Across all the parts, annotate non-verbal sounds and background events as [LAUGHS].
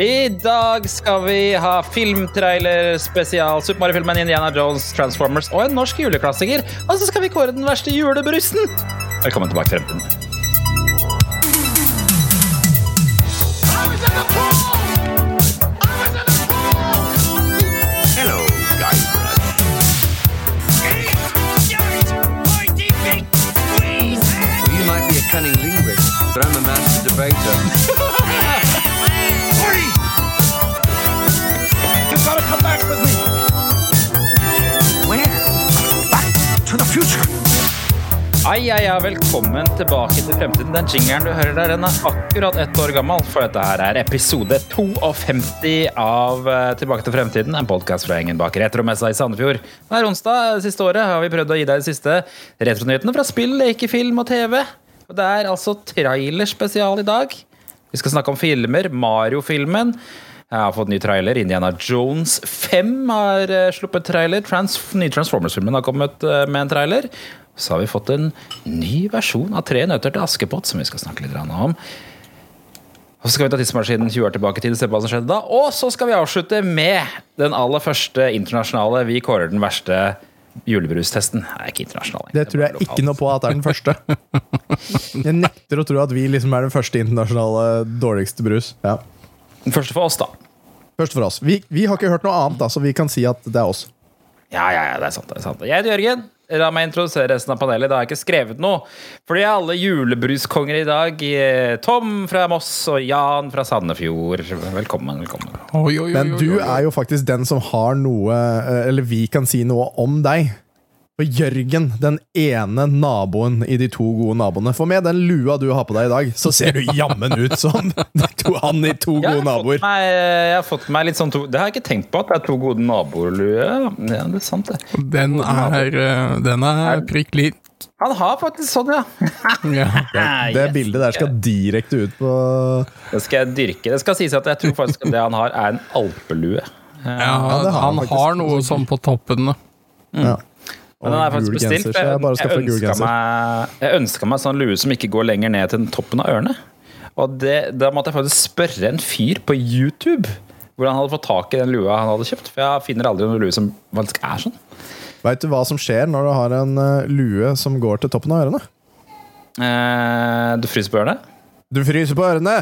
I dag skal vi ha filmtrailer spesial, Super Mario-filmen Indiana Jones, Transformers og en norsk juleklassiker. Og så skal vi kåre den verste julebrusen. Velkommen tilbake til fremtiden. Cunning linguist, but I'm a master debater. Ai, hei, ja, velkommen tilbake til fremtiden. Den jingeren du hører der, den er akkurat ett år gammel, for dette her er episode 52 av eh, Tilbake til fremtiden, en podkast fra gjengen bak Retromessa i Sandefjord. Hver onsdag siste året har vi prøvd å gi deg de siste retronyhetene fra spill, lekefilm og TV. Og det er altså trailerspesial i dag. Vi skal snakke om filmer. Mario-filmen. Jeg har fått ny trailer. Indiana Jones 5 har eh, sluppet trailer. Trans ny Transformers-filmen har kommet eh, med en trailer. Så har vi fått en ny versjon av Tre nøtter til Askepott, som vi skal snakke litt om. Og så skal vi ta tidsmaskinen 20 år tilbake i tid og se på hva som skjedde da. Og så skal vi avslutte med den aller første internasjonale. Vi kårer den verste julebrustesten. Nei, ikke internasjonal. Det tror jeg ikke noe på at det er den første. [LAUGHS] Jeg nekter å tro at vi liksom er den første internasjonale dårligste brus. Ja. Den første for oss, da. Første for oss. Vi, vi har ikke hørt noe annet, da, så vi kan si at det er oss. Ja, ja, ja, det er sant. det er sant. Jeg heter Jørgen. La meg introdusere resten av panelet. Da har jeg ikke skrevet noe. Fordi alle julebruskonger i dag. eh, Tom fra Moss og Jan fra Sandefjord. Velkommen. velkommen. Oi, oi, oi, Men oi, du er jo faktisk den som har noe eh, Eller vi kan si noe om deg. For Jørgen, den ene naboen i de to gode naboene. For med den lua du har på deg i dag, så ser du jammen ut som to, han i to Jeg gode har, fått naboer. meg, jeg har fått meg litt sånn to, Det har jeg ikke tenkt på, at det er to gode naboer. Lue. Ja, det er sant, det. Den er, eh, den er prikk lik. Han har faktisk sånn, ja. [LAUGHS] Ja. Det bildet der skal direkte ut på Det skal jeg dyrke. Det skal sies at jeg tror faktisk at det han har, er en alpelue. Ja, det har han han har noe sånn på toppen. Mm. ja. Men den er faktisk bestilt. genser, jeg Jeg, jeg, meg, jeg ønska meg sånn lue som ikke går lenger ned til toppen av ørene. Og det, da måtte jeg faktisk spørre en fyr på YouTube hvordan han hadde fått tak i den lua han hadde kjøpt. For jeg finner aldri noen lue som faktisk er sånn. Veit du hva som skjer når du har en eh, lue som går til toppen av ørene? Eh, du fryser på ørene? Du fryser på ørene!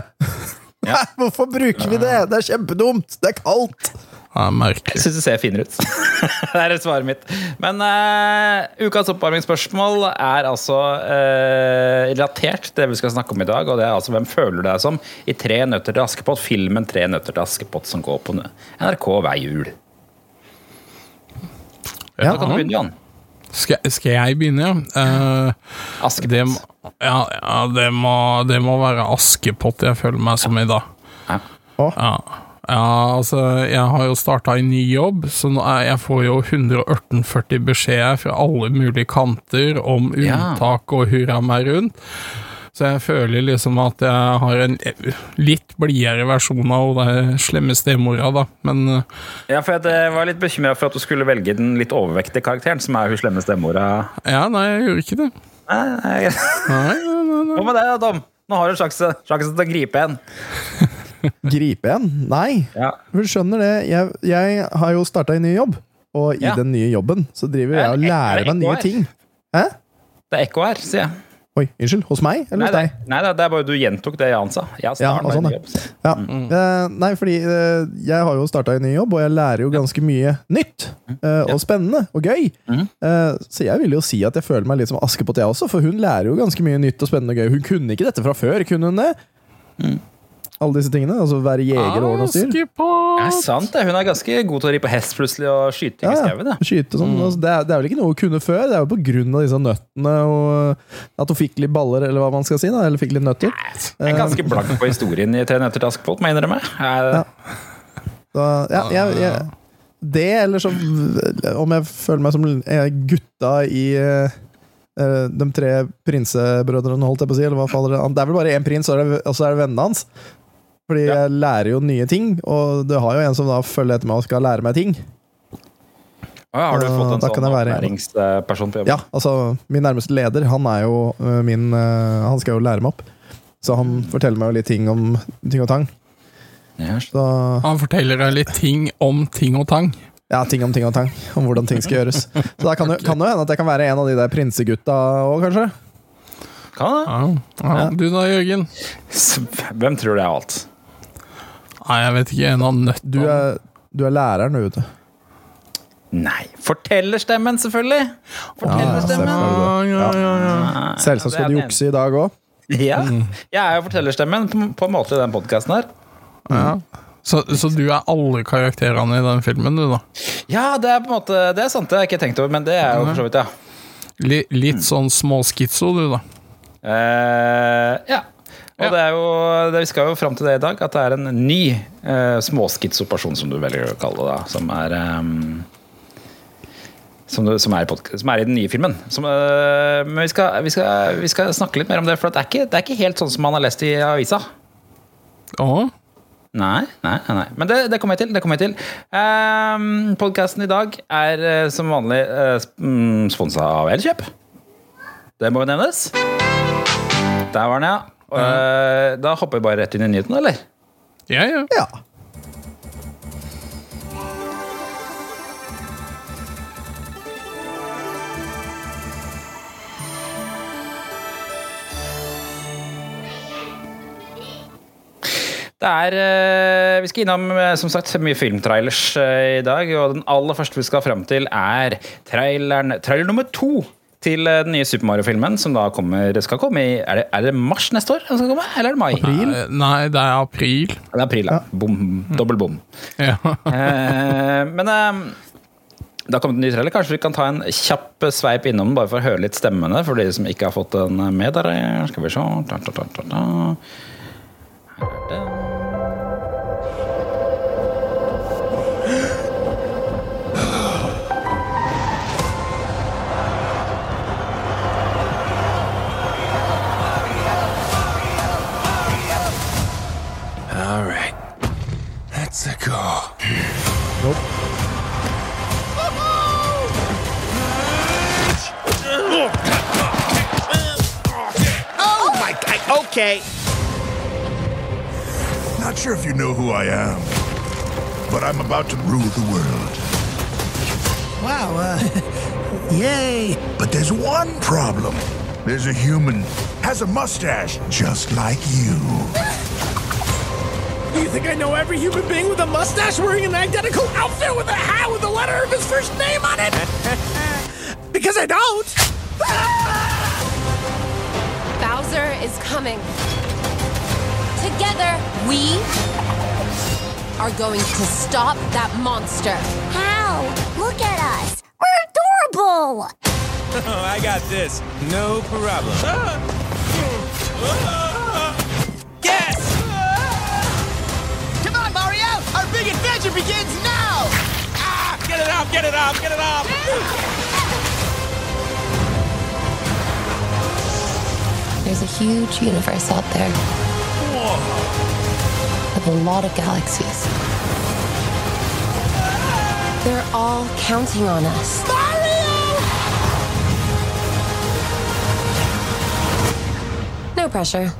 Ja. [LAUGHS] Hvorfor bruker vi det? Det er kjempedumt! Det er kaldt! Er merkelig. Jeg syns det ser finere ut. [LAUGHS] det er svaret mitt. Men uh, ukas oppvarmingsspørsmål er altså uh, relatert til det vi skal snakke om i dag. Og det er altså hvem føler deg som i Tre nøtter til Askepott, filmen Tre nøtter til Askepott som går på NRK hver jul. Ja. Da kan du begynne, Jan. Skal, skal jeg begynne, ja? Uh, det, ja, ja det, må, det må være Askepott jeg føler meg som i dag. Ja. Ja. altså Jeg har jo starta en ny jobb, så jeg får jo 148 beskjeder fra alle mulige kanter om unntak og hurra meg rundt. Så jeg føler liksom at jeg har en litt blidere versjon av den slemme stemora, da. Men eh, Ja, for jeg var litt bekymra for at du skulle velge den litt overvektige karakteren, som er hun slemme stemora. ja, nei, jeg gjorde ikke det. Nei, nei, Nei. Hva med deg, Tom? Nå har du sjanse, sjansen til å gripe en. [LAUGHS] Gripe en? Nei. Ja. For du skjønner det, jeg, jeg har jo starta en ny jobb. Og i Ja. den nye jobben så driver jeg og Er lærer er meg nye ting. Hæ? Det er ekko her, sier jeg. Oi, unnskyld. Hos meg, eller Nei, hos deg? nei, det er bare du gjentok det Jan sa. Jeg Ja, sånn, jobb. Ja. Eh, nei, fordi uh, jeg har jo starta en ny jobb, og jeg lærer jo ganske mye nytt. eh, og spennende og gøy. Mm. Så jeg vil jo si at jeg føler meg litt som Askepott, jeg også. For hun lærer jo ganske mye nytt og spennende og gøy. Hun kunne ikke dette fra før, kunne hun det? Mm. Alle disse tingene. Altså være jeger og ordne og styr. Ja, sant det. Hun er ganske god til å ri på hest plutselig og skyte Ja, i ja. skauen. Skyte sånn. Mm. Altså, det, er, det er vel ikke noe hun kunne før. Det er jo på grunn av disse nøttene og at hun fikk litt baller, eller hva man skal si. da Eller fikk litt nøtter. Jeg er ganske blank på historien i Tre nøtter til Askepott, må jeg innrømme. Ja. Ja, jeg, jeg, det, eller så Om jeg føler meg som eh, gutta i eh, eh, de tre prinsebrødrene, holdt jeg på å si. Eller hva faller det an? Det er vel bare én prins, og så det- og så er det vennene hans. Fordi Ja. jeg lærer jo nye ting, og det har jo en som da følger etter meg og skal lære meg ting. Å, Har du fått en da sånn opplæringsperson på jobb? Ja, altså Min nærmeste leder, han er jo øh, min øh, Han skal jo lære meg opp. Så han forteller meg jo litt ting om ting og tang. Så Han forteller deg litt ting om ting og tang. ja, ting om ting og tang. Om hvordan ting skal gjøres. Så da kan det jo hende at jeg kan være en av de der prinsegutta òg, kanskje. Kan det? Ja. Ja. Du da, Jørgen? Hvem tror det er alt? Nei, jeg vet ikke. En av nøttene. Du er, du er læreren, du, vet du. Nei. Fortellerstemmen, selvfølgelig! Fortellerstemmen. Ja, ja, ja, ja. Selvsagt skal du jukse i dag òg. Ja. Jeg er jo fortellerstemmen på, på en måte i den podkasten her. ja. Så, så du er alle karakterene i den filmen, du, da? Ja, det er på en måte Det er sant, det har jeg ikke tenkt over, men det er jo for så vidt, ja. Li, litt sånn småskitso, du, da. Uh, ja. Og det er jo det, Vi skal jo fram til det i dag, at det er en ny eh, småskitsoperson, som du velger å kalle det, da, som er um, som, du, som, er i som er i den nye filmen. Som, eh, men vi skal, vi, skal, vi skal snakke litt mer om det, for det er, ikke, det er ikke helt sånn som man har lest i avisa. Oh. Nei, nei, nei, nei. Men det, det kommer jeg til. det kommer jeg til. Um, Podkasten i dag er uh, som vanlig uh, sponsa av Elkjøp. Det må jo nevnes. Der var den, ja. Eh, da hopper vi bare rett inn i nyheten, eller? Ja, ja. Ja. Det er eh, Vi skal innom eh, som sagt mye filmtrailers i dag. Og den aller første vi skal fram til, er traileren, trailer nummer to til eh, den nye Super Mario-filmen, som da kommer, skal komme i er det, er det mars neste år? Den skal komme, eller er det mai? April? Eh, Nei, det er april. Det er april, ja. Bom, dobbel bom. Ja. Eh, men eh, det har kommet en ny trailer. Kanskje vi kan ta en kjapp sveip innom bare for å høre litt stemmene, for de som ikke har fått den med der. Skal vi se da, da, da, da. Her er den. Okay. Not sure if you know who I am, but I'm about to rule the world. Wow, uh, [LAUGHS] yay! But there's one problem. There's a human, has a mustache, just like you. Do you think I know every human being with a mustache wearing an identical outfit with a hat with the letter of his first name on it? [LAUGHS] because I don't! Is coming. Together, we are going to stop that monster. How? Look at us. We're adorable. Oh, [LAUGHS] I got this. No problem. [LAUGHS] Yes! Come on, Mario! Our big adventure begins now! Ah! Get it off, get it off, get it off! There's a huge universe out there with a lot of galaxies. They're all counting on us. No pressure.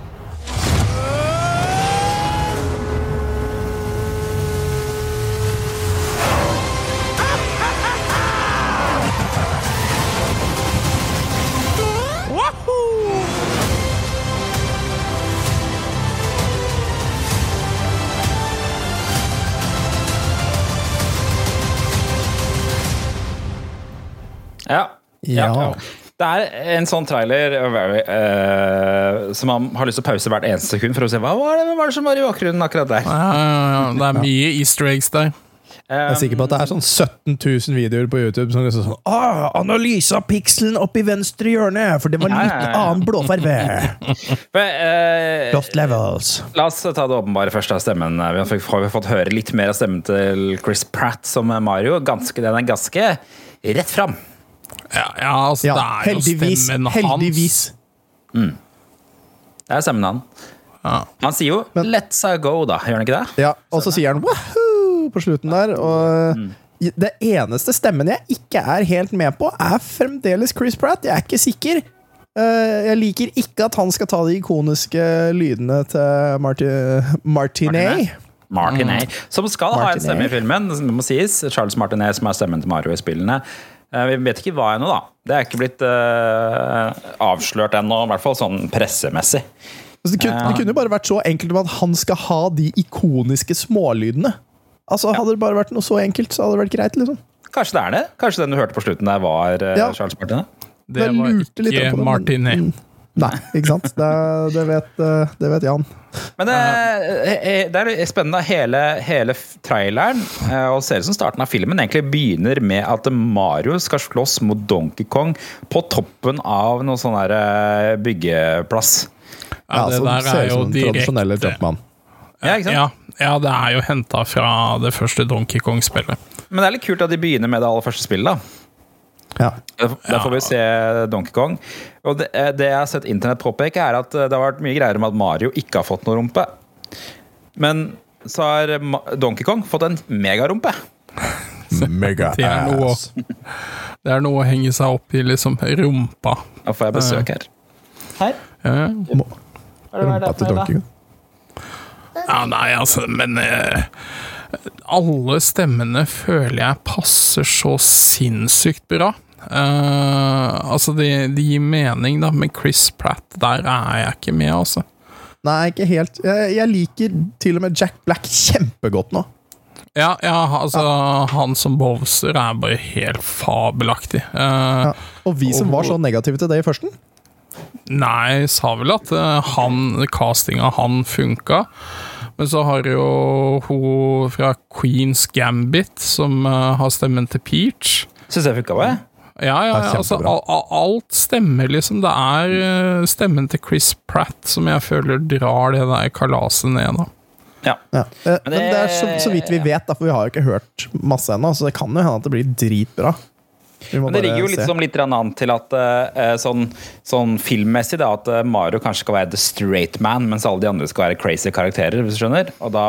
Ja. Ja. Det er en sånn trailer uh, som man har lyst til å pause hvert eneste sekund for å se hva var det, hva var det som var i bakgrunnen akkurat der. Ja, ja, ja. Det er mye easter eggs der. Jeg er sikker på at det er sånn 17 000 videoer på YouTube som liksom sånn ah, Analyse av pikselen opp i venstre hjørne, for det var litt ja, ja. annen blåfarge. [LAUGHS] Eh, Lost levels. La oss ta det åpenbare først av stemmen. Vi har fått- har vi fått høre litt mer av stemmen til Chris Pratt som Mario. Ganske, den er ganske rett fram. Ja, ja altså, Ja, det er jo stemmen hans. Heldigvis. Det er stemmen han. Ja. Han sier jo 'let's go', da. Gjør han ikke det? Ja, og så sier han wahoo på slutten der. Og det eneste stemmen jeg ikke er helt med på, er fremdeles Chris Pratt. Jeg er ikke sikker. Eh, Jeg liker ikke at han skal ta de ikoniske lydene til Marti Martinet. Martinet. Som skal ha en stemme i filmen, det må sies. Charles Martinet, som er stemmen til Mario i spillene. Eh, Vi vet ikke hva ennå, da. Det er ikke blitt uh, avslørt ennå, i hvert fall sånn pressemessig. Altså, det, kunne, det kunne jo bare vært så enkelt om at han skal ha de ikoniske smålydene. Altså, Hadde det bare vært noe så enkelt, så hadde det vært greit. liksom Kanskje det er det? Kanskje den du hørte på slutten der, var uh, Ja. Charles Martinet? Det var ikke Martin, Martinet. Nei, ikke sant? Det, det, vet, eh, det vet Jan. Men det, eh, det er spennende. Hele, hele traileren eh, og ser ut som starten av filmen egentlig begynner med at Mario skal slåss mot Donkey Kong på toppen av noen sånn der eh, byggeplass. Ja, det som der ser er jo direkte Jumpman. Ja, ja, ja, det er jo henta fra det første Donkey Kong-spillet. Men det er litt kult at de begynner med det aller første spillet. da. Ja. Der får vi se Donkey Kong. Og det, eh, det jeg har sett internett påpeke, er at eh, det har vært mye greier om at Mario ikke har fått noe rumpe. Men så har Donkey Kong fått en megarumpe. [LAUGHS] Mega Det er noe, [LAUGHS] det er noe å henge seg opp i liksom rumpa. Da får jeg besøk her. Her. Ja, Rumpa til Donkey Kong. ja nei, altså, men eh, alle stemmene føler jeg passer så sinnssykt bra. Uh, altså, det de gir mening, da, men Chris Pratt, der er jeg ikke med, altså. Nei, ikke helt. Jeg, jeg liker til og med Jack Black kjempegodt nå. Ja, ja, altså, han som Bowser er bare helt fabelaktig. Uh, Ja. Og vi som var så negative til det i førsten. Nei, sa vel at uh, han, castinga han funka. Men så har jo hun fra Queens Gambit, som eh, har stemmen til Peach. Syns jeg funka bra, jeg. Ja, ja, Ja, altså alt stemmer, liksom. Det er eh, stemmen til Chris Pratt som jeg føler drar det der kalaset ned, da. Ja. Ja. Eh, Men det- det er så, så vidt vi vet, da, for vi har jo ikke hørt masse ennå, så det kan jo hende at det blir dritbra. Men det ligger jo litt, som litt an til at eh, sånn, sånn filmmessig da, at eh, Mario kanskje skal være the straight man, mens alle de andre skal være crazy karakterer, hvis du skjønner. Og da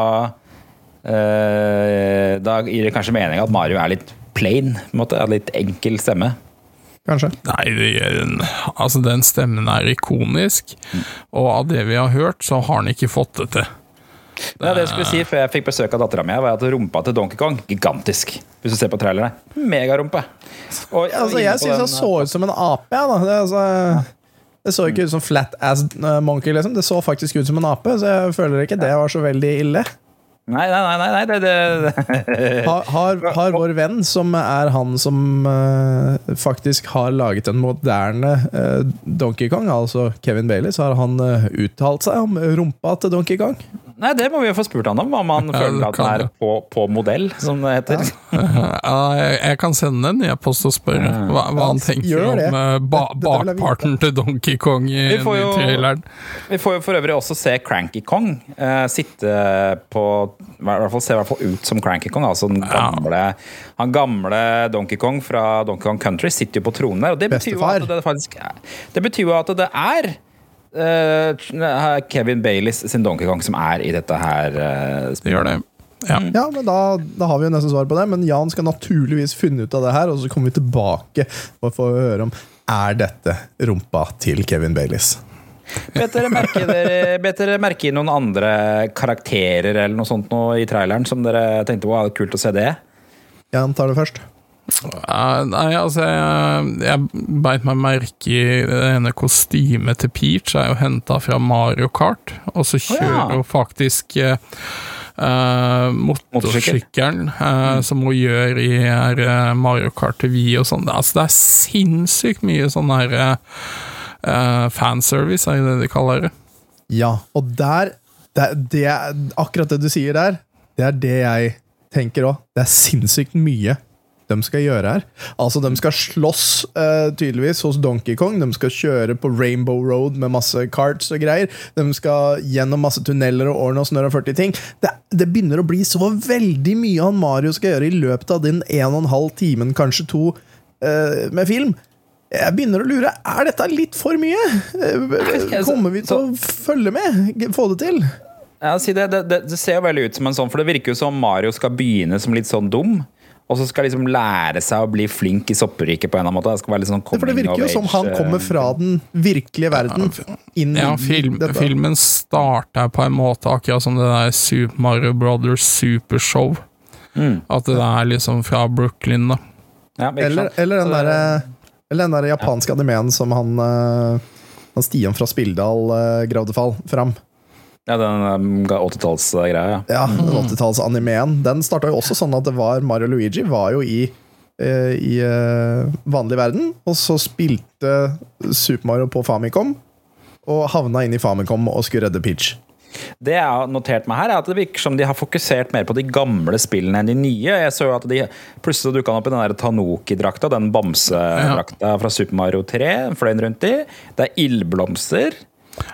eh, Da gir det kanskje mening at Mario er litt plain, på en måte. Litt enkel stemme. Kanskje. Nei, det altså den stemmen er ikonisk, og av det vi har hørt, så har han ikke fått det til. Ja, det jeg skulle si før jeg fikk besøk av dattera mi, var at rumpa til Donkey Kong gigantisk. Hvis du ser på trailerne. Megarumpe. Og- altså, jeg syns han så ut som en ape. Ja, da. Det, altså, det så ikke ut som flat ass eh, monkey, liksom. Det så faktisk ut som en ape, så jeg føler ikke det var så veldig ille. Nei, nei, nei, nei det, det, Har, har, har vår venn, som er han som uh, faktisk har laget en moderne uh, Donkey Kong, altså Kevin Bailey, så har han uh, uttalt seg om rumpa til Donkey Kong. Nei, det må vi jo få spurt han om, om han Ja, føler at han er på, på modell, som det heter. Ja, jeg, jeg kan sende en e-post og spørre hva, hva han tenker om eh, ba, bakparten til Donkey Kong i Vi får jo- traileren. Vi får jo for øvrig også se Cranky Kong uh, sitte på i hvert fall, Se i hvert fall ut som Cranky Kong. Altså den gamle, han gamle Donkey Kong fra Donkey Kong Country sitter jo på tronen der. Og det betyr jo at det faktisk Det betyr jo at det er eh, Kevin Baileys sin Donkey Kong som er i dette her. uh, Det gjør det. Ja. Ja, men da, da har vi jo nesten svar på det, men Jan skal naturligvis finne ut av det her, og så kommer vi tilbake og får høre om er dette rumpa til Kevin Baileys. Bet dere merke, i noen andre karakterer eller noe sånt nå i traileren som dere tenkte wow, det er kult å se det? Jan tar det først. Eh, nei, altså Jeg, jeg beit meg merke i det ene kostymet til Peach er jo henta fra Mario Kart, og så kjører ja. hun faktisk uh, motorsykkelen, uh, mm. som hun gjør i her, Mario Kart til Wii og sånn. Altså, det er sinnssykt mye sånn her fanservice, er det det de kaller det. Ja, og der det, det, Akkurat det du sier der, det er det jeg tenker òg. Det er sinnssykt mye de skal gjøre her. Altså, De skal slåss uh, tydeligvis hos Donkey Kong. De skal kjøre på Rainbow Road med masse carts og greier. De skal gjennom masse tunneler og ordne og snørr og 40 ting. Det, det begynner å bli så veldig mye han Mario skal gjøre i løpet av den en og en halv timen, kanskje to, uh, med film. Jeg begynner å lure. Er dette litt for mye? Eh, Kommer vi til å følge med? Få det til? Ja, si det, det, det ser jo veldig ut som en sånn, for det virker jo som Mario skal begynne som litt sånn dum. Og så skal liksom lære seg å bli flink i sopperiket på en eller annen måte. Det skal være litt sånn Ja, for det virker jo som han kommer eh, fra den virkelige verden inn Ja, film, dette. filmen starter på en måte akkurat som det der Super Mario Brothers Supershow. Mm. At det er liksom fra Brooklyn, da. Ja, Eller, eller den derre eller den der japanske animeen som han, eh, han Stian fra Spildal uh, gravde fall fram. Ja, den um, 80-tallsgreia, ja. Ja, den 80-talls-animeen. Den starta jo også sånn at det var Mario Luigi var jo i, eh, i eh, vanlig verden, og så spilte Super Mario på Famicom, og havna inn i Famicom og skulle redde Peach. Det jeg har notert meg her, er at det virker som de har fokusert mer på de gamle spillene enn de nye. Jeg så jo at de plutselig dukka opp i den der Tanuki-drakta, den bamsedrakta fra Super Mario 3. Fløy rundt i. Det er ildblomster.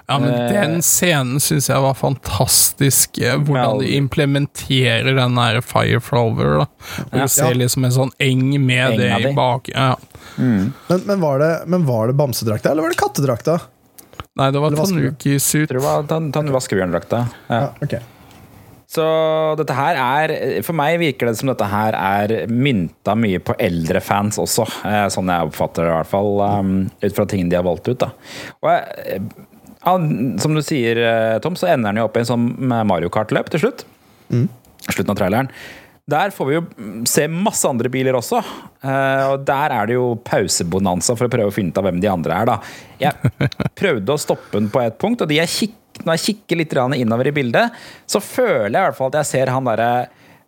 Ja, men Eh. den scenen syns jeg var fantastisk. eh, Hvordan de implementerer den der Fire Flower. Da. Hvor Ja. ser liksom en sånn eng med Enga det i bak. Ja. Men, men, var det, men var det bamsedrakta, eller var det kattedrakta? Nei, det var. Tanuki-suit. Det var tan-. Ja. Ja, okay. Så dette her er For meg virker det som dette her er mynta mye på eldre fans også. eh, Sånn jeg oppfatter det, i hvert fall. um, Ut fra tingene de har valgt ut. da Og jeg, han, Som du sier, eh, Tom, så ender han jo opp i en sånn Mario Kart-løp til slutt. Slutten av traileren. Der får vi jo mm, se masse andre biler også. eh, og der er det jo pausebonanza for å prøve å finne ut av hvem de andre er. da Jeg [LAUGHS] prøvde å stoppe den på et punkt, og de jeg når jeg kikker litt innover i bildet, så føler jeg i hvert fall at jeg ser han derre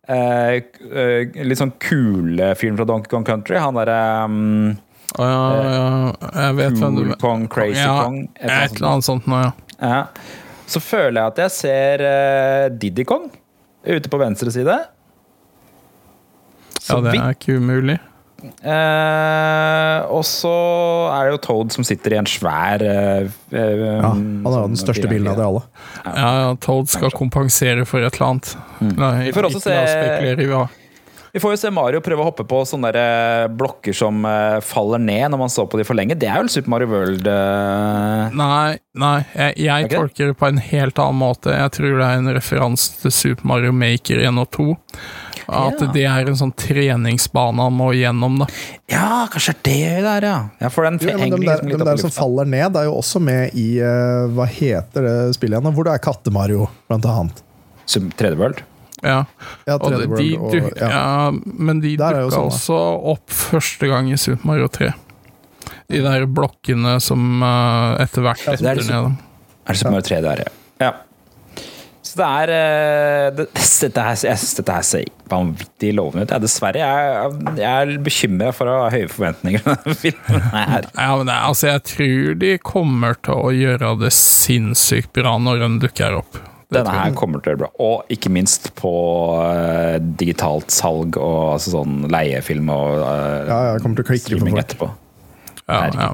eh, eh, litt sånn kule fyren fra Donkey Kong Country. Han derre um, Ja, jeg vet hvem du Kong, Crazy ja, Kong. et Et eller annet sånt nå, ja. Ja. Så føler jeg at jeg ser uh, Diddy Kong ute på venstre side. Ja, det er ikke umulig. Uh, og så er det jo Toad som sitter i en svær uh, eh, Ja, han er jo den største bilen av de alle. Ja, ja, Toad skal kompensere for et eller annet. Nei, Vi får også se-. Vi får jo se Mario prøve å hoppe på sånne der, eh, blokker som eh, faller ned når man står på de for lenge. Det er vel Super Mario World eh, Nei, nei, jeg, jeg tolker det på en helt annen måte. Jeg tror det er en referanse til Super Mario Maker 1 og 2. At Ja. det er en sånn treningsbane han må gjennom, da. Ja, kanskje det er det der, ja. ja for den Ja, men henger de der, liksom litt de opp i der som faller ned, er jo også med i uh, Hva heter det spillet igjen? Hvor det er Katte-Mario, blant annet. Sub- 3D World. Ja. Ja, Og 3D de, World og, duk, ja. ja, men de dukka sånn, også opp første gang i Super Mario 3. De der blokkene som uh, etter hvert det er detter liksom- ned. Er det Super Mario 3 det er, ja. ja. Så det er eh, det, dette, her, Jeg synes dette her ser vanvittig lovende ut. Ja, dessverre. Jeg, jeg er bekymra for å ha høye forventninger til denne filmen her. [LAUGHS] Ja, men det, altså, jeg tror de kommer til å gjøre det sinnssykt bra når den dukker opp. Denne her kommer til å gjøre bra. Og ikke minst på uh, digitalt salg og altså sånn leiefilm og uh, Ja, ja, kommer til å klikke streaming etterpå. Ja, ja.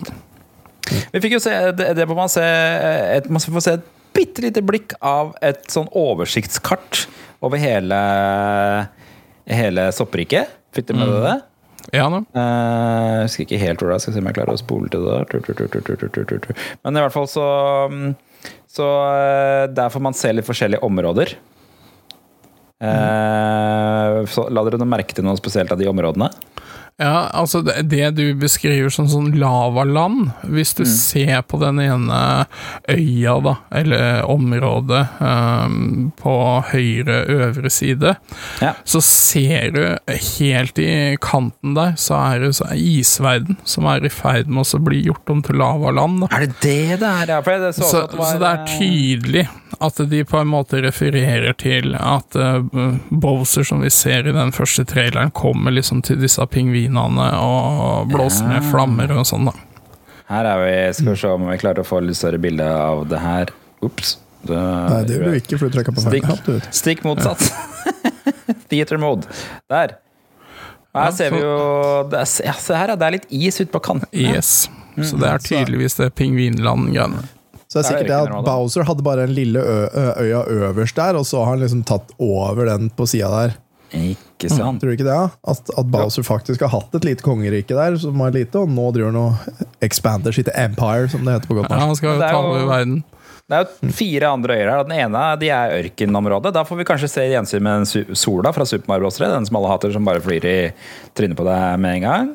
Vi fikk jo se det, det må man se et, Man får se et bitte lite blikk av et sånn oversiktskart over hele Hele soppriket. Fikk du med deg det? ja no. uh, husker ikke helt hvor det er. Skal se om jeg klarer å spole til det. Men i hvert fall så mm, Så eh, der får man se litt forskjellige områder. Eh, Så la dere merke til noe spesielt av de områdene? Ja, altså det, det du beskriver som sånn lavaland Hvis du ser på den ene øya, da, eller området um, på høyre øvre side, Ja. så ser du helt i kanten der, så er det så er isverden som er i ferd med å bli gjort om til lavaland. Da. Er det det det er? Ja, for jeg så, Så, det var, så det er tydelig at de på en måte refererer til at uh, Bowser, som vi ser i den første traileren, kommer liksom til disse pingvinene og blåse ned flammer og sånn, da. Her er vi. Skal vi se om vi klarer å få litt større bilde av det her. Ops. Det- Nei, det gjør du ikke, for du trykka på feil knapp. stikk motsatt. [LAUGHS] Theater mode. Der. Her Ja, ser vi jo det er, ja, Se her, ja. Det er litt is ute på kanten. Yes. Så det er tydeligvis det pingvinland-greiene. Så det er sikkert det at Bowser hadde bare den lille øya øverst der, og så har han liksom tatt over den på sida der. Ikke sant? Tror du ikke det? At, at Bowser faktisk har hatt et lite kongerike der, som var lite, og nå driver han og expander sitt empire, som det heter på godt Ja, han skal jo Det er ta jo- over verden. Det er jo fire andre øyer her. Den ene de er ørkenområdet. Da får vi kanskje se gjensyn med den Sola fra Super Mario Bros. 3. Den som alle hater, som bare flyr i trynet på deg med en gang.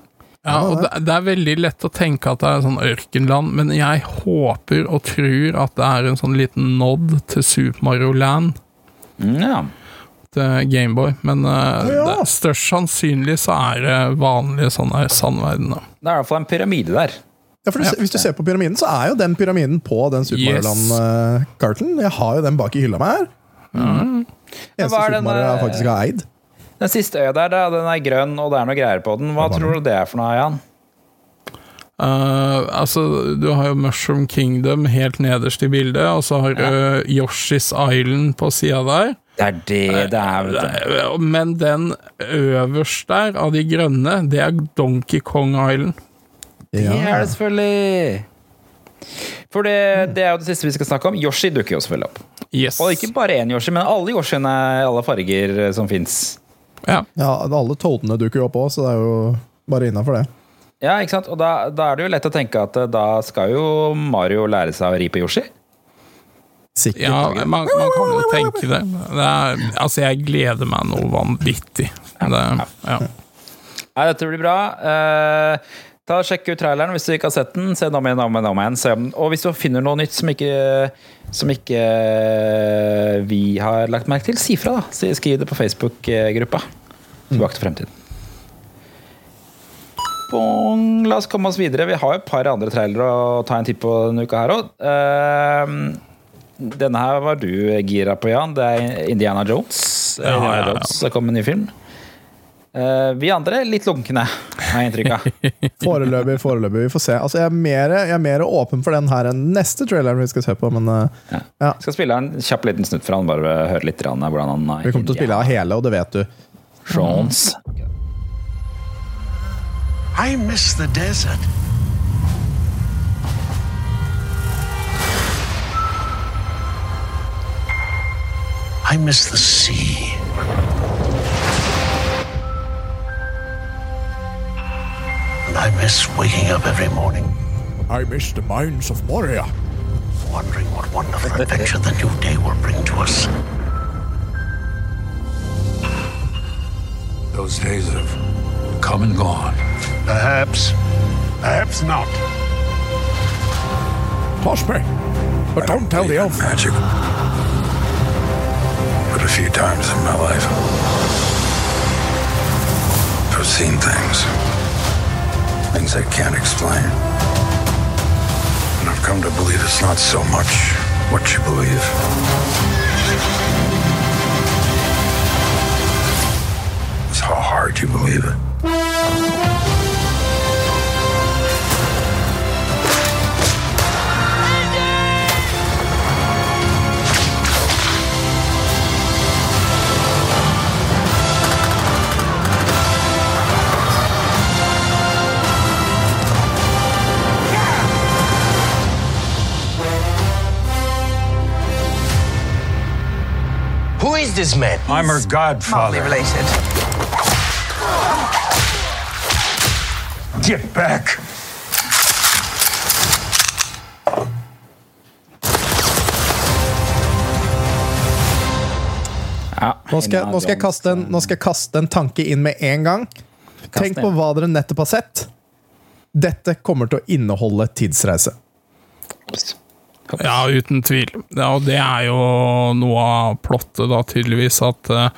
Ja, og det, er veldig lett å tenke at det er sånn ørkenland, men jeg håper og tror at det er en sånn liten nod til Super Mario Land Mm, ja. Til Gameboy. Men uh, ja. det, størst sannsynlig så er det vanlige sånne sandverdener. Det er i hvert fall en pyramide der. Ja, for du, ja. Hvis du ser på pyramiden, så er jo den pyramiden på den Super Yes. Mario-land-karten. Jeg har jo den bak i hylla mi her. Eneste hva er Super Mario jeg eh, faktisk har eid. Den siste øya der, den er grønn, og det er noe greier på den. Hva tror du det er for noe, Jan? Eh, altså, du har jo Mushroom Kingdom helt nederst i bildet, og så har du Yoshi's Island på sida der. Det er det det er, vet du. Eh, Men den øverst der, av de grønne, det er Donkey Kong Island. Det er det selvfølgelig. For det, det er jo det siste vi skal snakke om. Yoshi dukker jo selvfølgelig opp. Yes. Og ikke bare én Yoshi, men alle Yoshiene i alle farger eh, som fins. Ja. Ja, Alle Toadene dukker jo opp òg, så det er jo bare innafor det. Ja, ikke sant? Og da, da er det jo lett å tenke at eh, da skal jo Mario lære seg å ri på Yoshi. Sikkert. Ja, man, man kan jo tenke det. det er, altså, jeg gleder meg noe vanvittig. Det, ja. Nei, dette blir bra. Uh, ta Sjekk ut traileren hvis du ikke har sett den. Se den om igjen, om igjen, om igjen. Se om, og hvis du finner noe nytt som ikke, som ikke eh, vi har lagt merke til, si fra. da. Skriv det på Facebook-gruppa. Tilbake til fremtiden. Bong. La oss komme oss videre. Vi har jo et par andre trailere å ta en titt på denne uka her òg. denne her var du gira på, Jan. Det er Indiana Jones. Ja, Indiana ja, ja. Jones det kom en ny film. Uh, vi andre litt lunkne, har jeg inntrykk av. [LAUGHS] Foreløpig, foreløpig. Vi får se. Altså, jeg, er mer, jeg er mer åpen for den her enn neste traileren vi skal se på, men uh, Ja. Ja. Skal spille en kjapp liten snutt fra han, bare høre litt hvordan han vi kommer til å spille av hele, og det vet du. Jones. I miss the desert. I miss the sea. And I miss waking up every morning, I miss the mines of Moria. wondering what wonderful adventure the new day will bring to us. Those days have come and gone. Perhaps, perhaps not. Toss me. But don't tell the elf. Magic. But a few times in my life, I've seen things. Things I can't explain. And I've come to believe it's not so much what you believe. It's how hard you believe it. Who is this man? I'm her godfather. related. Get back! Ja, Nå skal, nå, skal jeg kaste en, nå skal jeg kaste en tanke inn med en gang. Tenk på hva dere nettopp har sett. Dette kommer til å inneholde tidsreise. Ja, uten tvil. Ja, og det er jo noe av plottet, da, tydeligvis, at uh,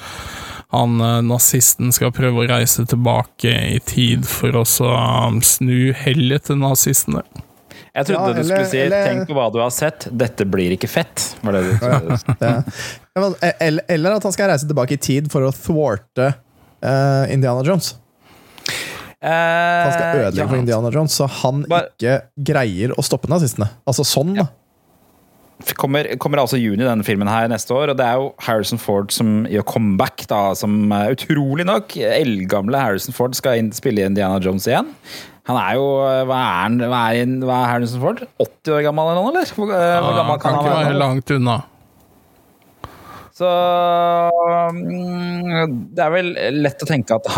han eh, nazisten skal prøve å reise tilbake i tid for å så, um, snu hellet til nazistene. Jeg trodde Ja, du skulle si eller- 'tenk på hva du har sett', 'dette blir ikke fett'. Var det du? Ja, e- eller, eller at han skal reise tilbake i tid for å thwarte uh, Indiana Jones. Han skal Eh, ødelegge for Indiana Jones, så han Bare- ikke greier å stoppe nazistene. Altså sånn, da. Kommer, kommer altså juni denne filmen her neste år, og det er jo Harrison Ford som gjør comeback, da, som eh, utrolig nok eldgamle Harrison Ford skal inn, spille Indiana Jones igjen. Han er jo eh, Hva er, han, hva er, hva er Harrison Ford? 80 år gammel eller noe, eller? Hvor, ja, hvor gammel kan kan ikke han være være? langt unna. Så mm, det er vel lett å tenke at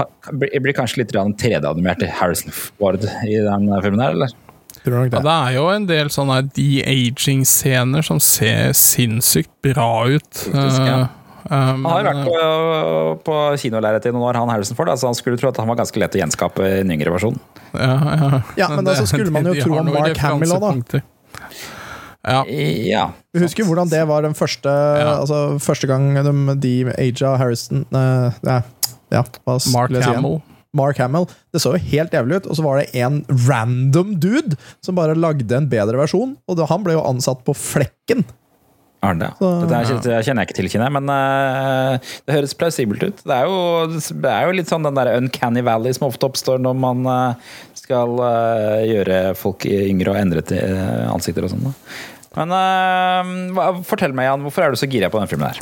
det blir kanskje litt grann 3D-animert Harrison Ford i den filmen her, eller? Tror nok Ja, det. det er jo en del sånne de-aging-scener som ser sinnssykt bra ut. Faktisk, ja. Eh, eh, Han har men, vært på, på kinolerretet i noen år, han Harrison Ford. Altså han skulle tro at han var ganske lett å gjenskape i en yngre versjon. ja, ja. Ja, men da så skulle man jo de tro har om Mark Hamill òg, da. Ja. Ja. Vi husker hvordan det var den første Altså første gang de, de aga Harrison eh, ja, ja, hva Mark? Hamill. Mark Hamill. Det så jo helt jævlig ut, og så var det en random dude som bare lagde en bedre versjon, og det, han ble jo ansatt på flekken. Har det. Så- Dette her kjenner kjenner jeg ikke til, kjenner jeg, men uh, det høres plausibelt ut. Det er, jo, det er jo litt sånn den der uncanny valley som ofte oppstår når man uh, skal uh, gjøre folk yngre og endre ansikter og sånn. Men uh, fortell meg, Jan, hvorfor er du så gira på den filmen her?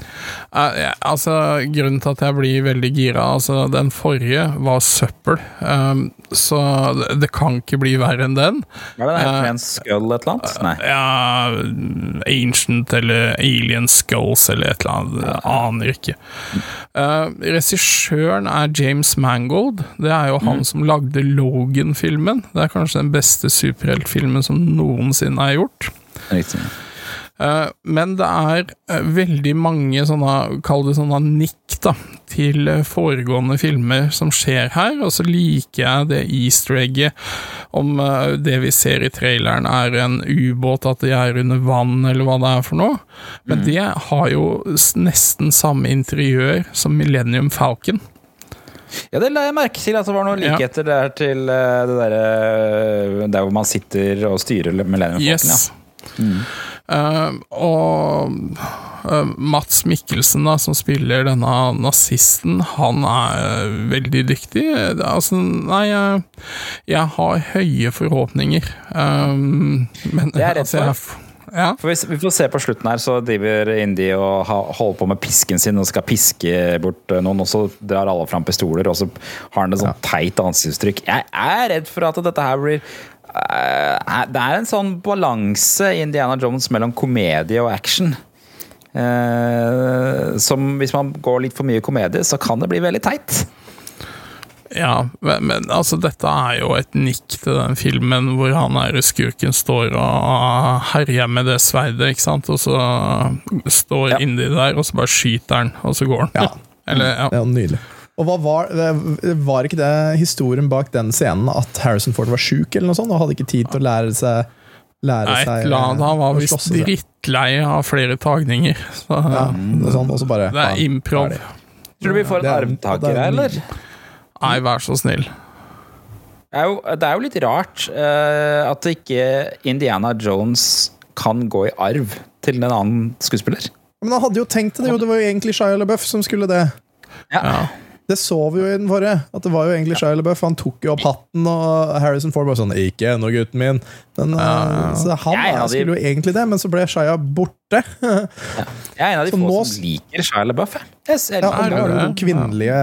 Uh, ja, altså, grunnen til at jeg blir veldig gira altså, Den forrige var søppel, um, så det, det kan ikke bli verre enn den. Er det Eh, der med en skull et eller annet? Nei. Ja Ancient eller Alien Skulls eller et eller annet. Jeg aner ikke. Uh, Regissøren er James Mangold. Det er jo han som lagde Logan-filmen. Det er kanskje den beste superheltfilmen som noensinne er gjort. [LAUGHS] Riktig. Eh, Men det er eh, veldig mange sånne, kall det sånne nikk da, til eh, foregående filmer som skjer her, og så liker jeg det easter egget om det vi ser i traileren er en ubåt, at de er under vann, eller hva det er for noe. Men det har jo nesten samme interiør som Millennium Falcon. Ja, det la jeg merke til at det var noen Ja. likheter der til det derre Der hvor man sitter og styrer Millennium Falcon. Yes. Eh, og uh, Mats Mikkelsen, da, som spiller denne nazisten, han er veldig dyktig. Det Altså, nei, jeg, jeg har høye forhåpninger. Um, men Det er redd altså, for. Ja. For hvis, vi får se på slutten her, så driver Indie og holder på med pisken sin og skal piske bort noen, og så drar alle fram pistoler, og så har han et sånn teit ansiktsuttrykk. Jeg er redd for at dette her blir Det er en sånn balanse i Indiana Jones mellom komedie og action. Eh, som hvis man går litt for mye komedie, så kan det bli veldig teit. Ja, men, men altså, dette er jo et nikk til den filmen hvor han der skurken står og herjer med det sverdet, ikke sant, og så står Ja. Indi der, og så bare skyter han, og så går han. Ja. Eller, ja. Ja, nydelig. Og hva var, var ikke det historien bak den scenen at Harrison Ford var sjuk, eller noe sånt, og hadde ikke tid til å lære seg lære Nei, seg et eller annet. Han var å visst sånn? drittlei av flere tagninger. Så, Ja, det er sånn, bare det er improv. Tror du vi får en er- armtaker er her, eller? Nei, vær så snill. Det er jo, det er jo litt rart uh, at ikke Indiana Jones kan gå i arv til en annen skuespiller. Men han hadde jo tenkt det, jo. Det var jo egentlig Shia LaBeouf som skulle det. Ja. Ja. Det så vi jo i den forrige. At det var jo egentlig Shia LaBeouf. Han tok jo opp hatten, og Harrison Ford bare sånn 'Ikke ennå, gutten min'. Men, uh, så han en skulle jo egentlig det, men så ble Shia borte. Jeg er en av de Så få nå- som liker Shia LaBeouf. Jeg Ja, Er det er jo kvinnelige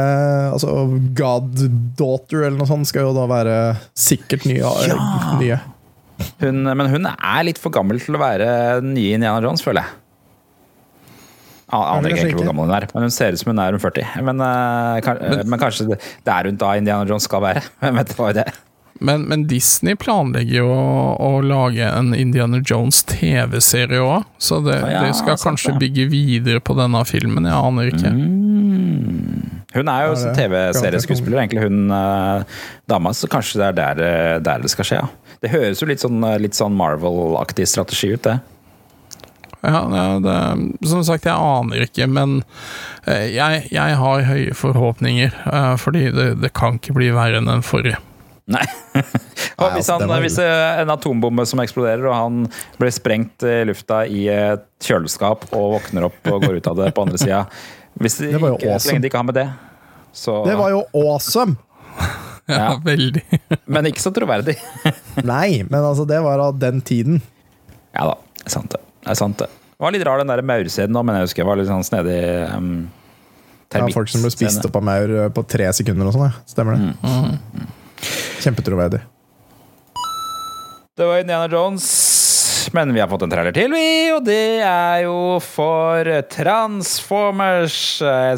Altså goddaughter eller noe sånt skal jo da være sikkert nye. nye. hun, men hun er litt for gammel til å være den nye Indiana Jones, føler jeg. Aner ikke hvor gammel hun er, men hun ser ut som hun er rundt 40. Men, eh, kan, eh, men kanskje det, det er rundt da Indiana Jones skal være. [LAUGHS] Hvem vet hva det er? Men, men Disney planlegger jo å, å lage en Indiana Jones TV-serie òg, så det, Ja, de skal kanskje det. bygge videre på denne filmen. Jeg aner ikke. Hun er jo Ja, TV-serieskuespiller, egentlig hun eh, dama, så kanskje det er der, eh, der det skal skje. Ja. Det høres jo litt sånn, litt sånn Marvel-aktig strategi ut, det. Ja, det, det, som sagt, jeg aner ikke, men eh, jeg, jeg har høye forhåpninger, eh, fordi det, det kan ikke bli verre enn den forrige. Nei. [LAUGHS] og hvis, han, hvis eh, en atombombe som eksploderer, og han blir sprengt i lufta i et kjøleskap og våkner opp og går ut av det på andre sida [LAUGHS] Hvis de, var jo Så lenge de ikke har med det, så Det var jo awesome! [LAUGHS] Ja, Ja. veldig. Men ikke så troverdig. Nei, men altså, det var av den tiden. ja da, sant det. Det er sant det. Det var litt rar den der maurscenen òg, men jeg husker jeg var litt sånn snedig um, Det Ja, folk som ble spist opp av maur eh, på tre sekunder og sånn. Ja. Stemmer det. Mm. Kjempetroverdig. Det var Indiana Jones, men vi har fått en trailer til, vi. Og det er jo for Transformers.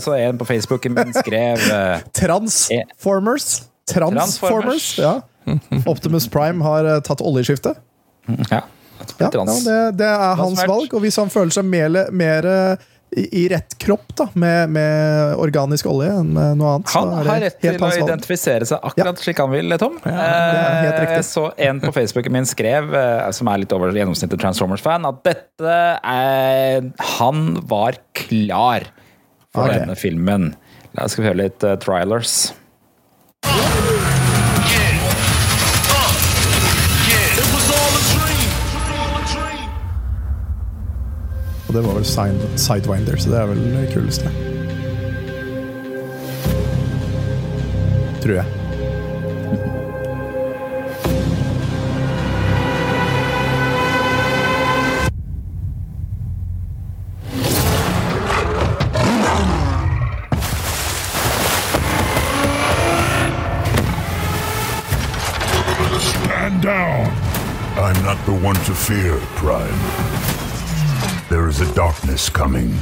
Så en på Facebooken min skrev eh, [LAUGHS] Transformers. Transformers, Transformers. ja. [LAUGHS] Optimus Prime har eh, tatt oljeskiftet. Ja. Ja, ja, det, det er hans valg, og hvis han føler seg mer, mer eh, i, i rett kropp da, med, med organisk olje enn med noe annet, Han har rett til å identifisere seg akkurat slik han vil, Tom. det helt Eh, så en på Facebooken min skrev, eh, som er litt over gjennomsnittet Transformers-fan, at dette er Han var klar for okay. denne filmen. La oss høre litt uh, trailers. Og det var vel Side- Sidewinder, så det er vel det kuleste. Tror jeg. Stand down. I'm not the one to fear, Prime. There is a darkness coming.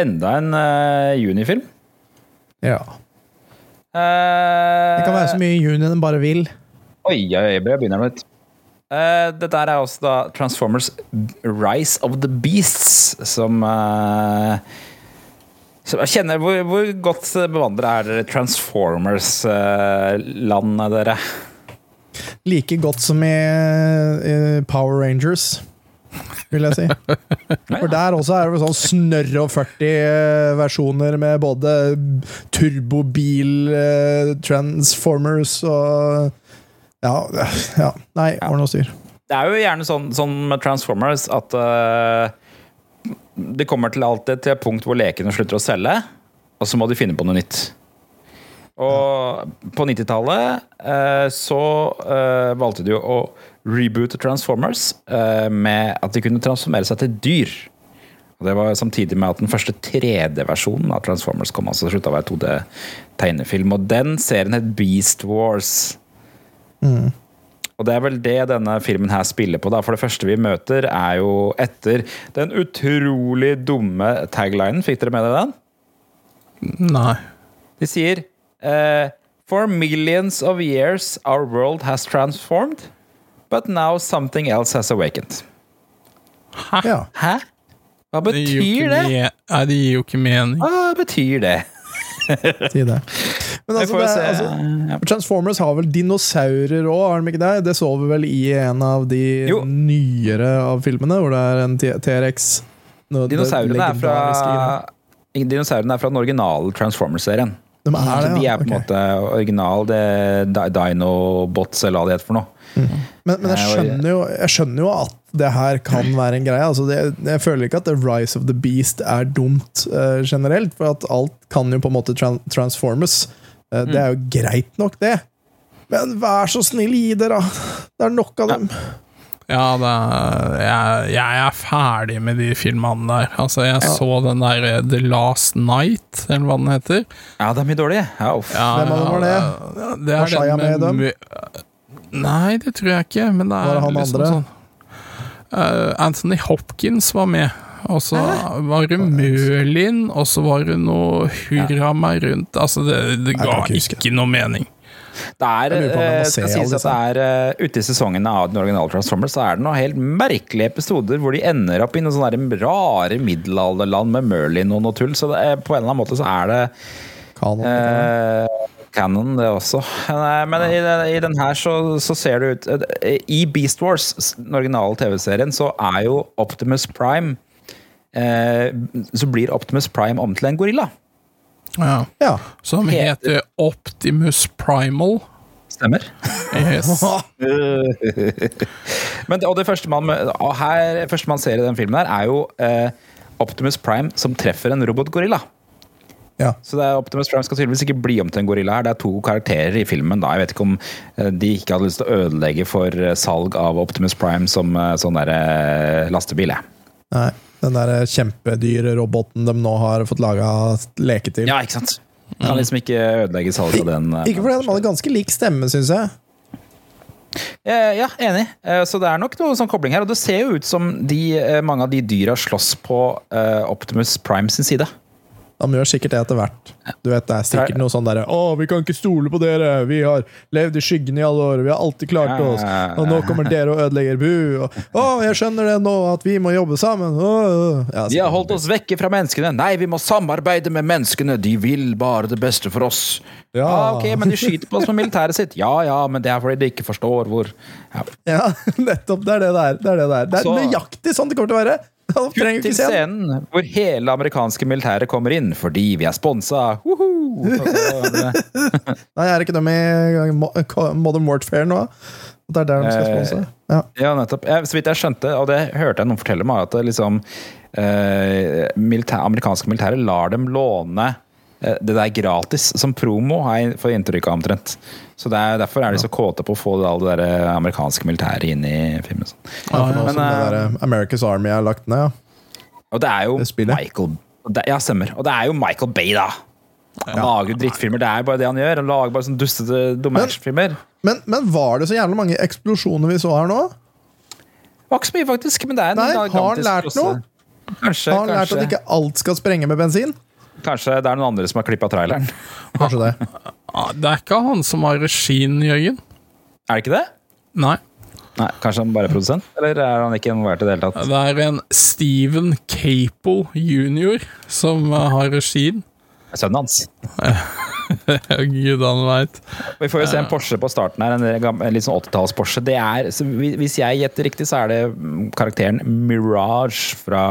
Enda en uh, junifilm. Ja. Uh, Det kan være så mye i juni den bare vil. Oi, jeg begynner litt. Uh, dette er også da Transformers Rise of the Beasts, som uh, som kjenner, hvor, hvor godt bevandret er dere Transformers-landet, dere? Like godt som i, i Power Rangers, vil jeg si. For der også er det sånn snørr og 40 versjoner med både turbobil, eh, Transformers og Ja, ja. Nei, ordne og styr. Det er jo gjerne sånn, sånn med Transformers at uh, det kommer til alltid til et punkt hvor lekene slutter å selge, og så må de finne på noe nytt. Og på 90-tallet uh, så uh, valgte de jo å reboote Transformers eh, med at de kunne transformere seg til dyr. Og Det var samtidig med at den første 3D-versjonen av Transformers kom. altså slutta å være 2D-tegnefilm. Og den serien het Beast Wars. Og det er vel det denne filmen her spiller på. da. For det første vi møter, er jo etter den utrolig dumme taglinen. Fikk dere med dere den? Nei. De sier eh, For millions of years our world has transformed, but now something else has awakened. Hæ? Ja. Hæ? Hva Det gir betyr det? Nei, det gir jo ikke mening. Hva betyr det? Si det. Men altså, det, altså, Transformers har vel dinosaurer òg, har de ikke det? Det så vi vel i en av de Jo. nyere av filmene, hvor det er en T-rex. Dinosaurene er fra. Dinosaurene er fra den originale Transformers-serien. De er det, ja. de er på en okay. måte original det Di- Dinobots, eller hva det heter for noe. Men, men jeg, skjønner jo, jeg skjønner jo at det her kan være en greie. Altså det, jeg føler ikke at The Rise of the Beast er dumt uh, generelt, for at alt kan jo på en måte tran transformes. Eh, Det er jo greit nok, det. Men vær så snill, gi dere, da! Det er nok av dem. Ja, det er, jeg, jeg er ferdig med de filmene der. Altså, jeg så den der eh, The Last Night, eller hva den heter. Ja, det er mye dårlig. Ja, uff. Ja, Hvem av dem var det? ja, det Var er den med med Nei, det tror jeg ikke, men det er Var det han liksom andre? sånn uh, Anthony Hopkins var med. Og så var det Mølin, og så var det noe hurra meg rundt. Altså, det, det ga kan ikke ikke noe mening. Det er, eh, se skal sies at det er eh, ute i sesongene av den originale Transformers, så er det noen helt merkelige episoder hvor de ender opp i noen sånne rare middelalderland med Merlin og noe tull. Så det på en eller annen måte så er det Kanon. eh, canon, det også. Men i, den- i den her så, så ser det ut eh, I Beast Wars, den originale TV-serien, så er jo Optimus Prime eh, Så blir Optimus Prime om til en gorilla. Ja. ja. Som Heter- heter Optimus Primal. Stemmer. Yes. [LAUGHS] Men det, og det første man, her, første man ser i den filmen, her er jo eh, Optimus Prime som treffer en robotgorilla. Ja. Så det er Optimus Prime skal tydeligvis ikke bli om til en gorilla her. Det er to karakterer i filmen. da Jeg vet ikke om eh, de ikke hadde lyst til å ødelegge for eh, salg av Optimus Prime som eh, sånn der lastebil. Nei, den der kjempedyre roboten de nå har fått laga leke til. Ja, ikke sant? Kan liksom ikke ødelegge salget av den. Ikke fordi de hadde ganske lik stemme, syns jeg. Eh, Ja, enig. Så det er nok noe sånn kobling her. Og det ser jo ut som de, mange av de dyra slåss på Optimus Prime sin side. De gjør sikkert det etter hvert. Du vet, Det er sikkert noe sånn derre 'Å, vi kan ikke stole på dere! Vi har levd i skyggen i alle år, vi har alltid klart oss!' Og nå kommer dere og ødelegger bu! Og, 'Å, jeg skjønner det nå, at vi må jobbe sammen!' Ja, De har holdt oss vekke fra menneskene. Nei, vi må samarbeide med menneskene. De vil bare det beste for oss. Ja. Ah, ok, Men de skyter på oss med militæret sitt. Ja ja, men det er fordi de ikke forstår hvor ja. Ja, [LAUGHS] nettopp. Det er det det er. Det er, det det er. Det er nøyaktig sånn det kommer til å være! Kutt til scenen hvor hele amerikanske militæret kommer inn fordi vi er sponsa. [LAUGHS] Nei, er ikke dem i Mo- Modern Warfare nå? Det er der de skal Eh, sponse? Ja. Ja, nettopp. Så vidt jeg skjønte, og det hørte jeg noen fortelle meg, at det liksom eh, militær, amerikanske militære lar dem låne eh, det der gratis som promo, har jeg fått inntrykk av omtrent. Så det er, Derfor er de så kåte på å få det, all det der eh, amerikanske militæret inn i filmen. Ja, for nå Men, som det eh, der eh, America's Army er lagt ned, ja. Og det er jo Det. Michael det, Ja, stemmer. Og det er jo Michael Bay, da. Han lager jo drittfilmer. Det er bare det han gjør. Han lager bare sånne dustete dumme Men- actionfilmer. Men, men var det så jævlig mange eksplosjoner vi så her nå? Det var ikke så mye, faktisk. Men det er en Nei, har han lært noe? Kanskje, Har han lært at ikke alt skal sprenge med bensin? Kanskje det er noen andre som har klippa traileren. [LAUGHS] Kanskje det. Det er ikke han som har regien, Jørgen. Er det ikke det? Nei. Nei, Kanskje han bare er produsent? Eller er han ikke involvert i det hele tatt? Det er en Steven Capel jr. som eh, har regien. Sønnen hans. [LAUGHS] Gud, han veit. Vi får jo se en Porsche på starten her, en, litt sånn 80-talls-Porsche. Det er, så hvi- Hvis jeg gjetter riktig, så er det mm, karakteren Mirage fra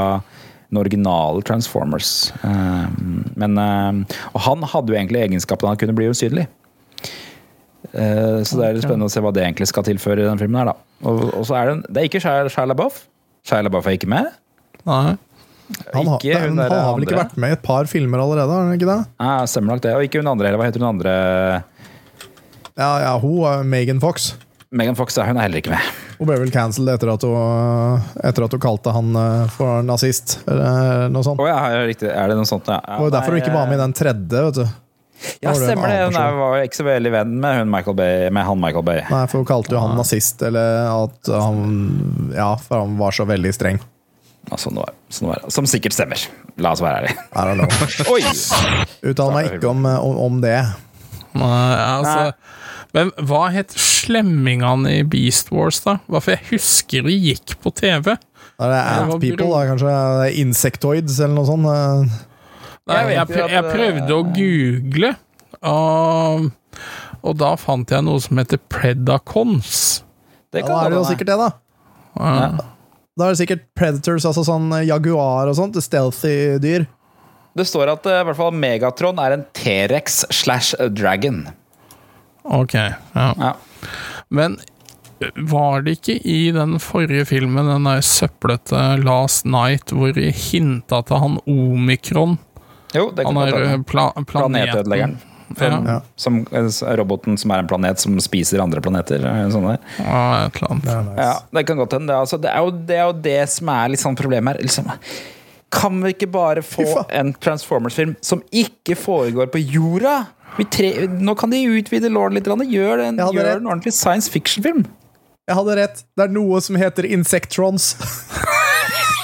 den originale Transformers. Um, men, um, og han hadde jo egentlig egenskapen han kunne bli usynlig. Uh, så det er litt spennende å se hva det egentlig skal tilføre i den filmen. her da. Og, og så er det, det er ikke Shia LaBeouf. Shia LaBeouf er ikke med. Nei. Han, har- Ikke hun han har vel ikke vært med i et par filmer allerede? har han ikke det? Nei, stemmer nok det. Og ikke hun andre heller. Hva heter hun andre? Ja, ja, hun er Megan Fox. Megan Fox er hun er heller ikke med. Hun ble vel cancelled etter, at hun- etter at hun kalte han eh, for nazist, eller noe sånt. Oh, ja, er det riktig. Er det noe sånt? Ja. Det var jo derfor hun ikke var med i den tredje. vet du. Ja, stemmer det. Hun er- var jo ikke så veldig venn med, hun Michael Bay, med han Michael Bay. Nei, for hun kalte jo han nazist, eller at han Ja, for han var så veldig streng. Ja, sånn det var. Sånn det var. Som sikkert stemmer. La oss være ærlige. I don't know. [LAUGHS] Oi! Uttaler meg ikke om, om, om det. Nei, altså Men hva het slemmingene i Beast Wars, da? Hva for jeg husker de gikk på TV. Da er det Ant-People, da, kanskje? Insectoids, eller noe sånt? eh. Nei, Jeg jeg, prøv, jeg prøvde å google, og, og da fant jeg noe som heter Predacons. Det Ja, da er det jo sikkert det, da. Ja. Da er det sikkert Predators, altså sånn jaguar og sånt. Stealthy dyr. Det står at eh, i hvert fall Megatron er en T-rex slash dragon. Ok, ja. Ja. Men var det ikke i den forrige filmen, den der søplete Last Night, hvor de hinta til han Omikron? Jo, det kan Han er eh, pla. Planetødeleggeren. Som, Ja. som eh, roboten som er en planet som spiser andre planeter. eh, Sånn der. Ja, et eller annet. Ja, det kan godt hende. Altså, det, det er jo det som er litt sånn problemet her. Liksom. Kan vi ikke bare få en Transformers-film som ikke foregår på jorda? Vi tre, nå kan de utvide låren litt. Gjør, en, gjør en ordentlig science fiction-film. Jeg hadde rett. Det er noe som heter Insectrons.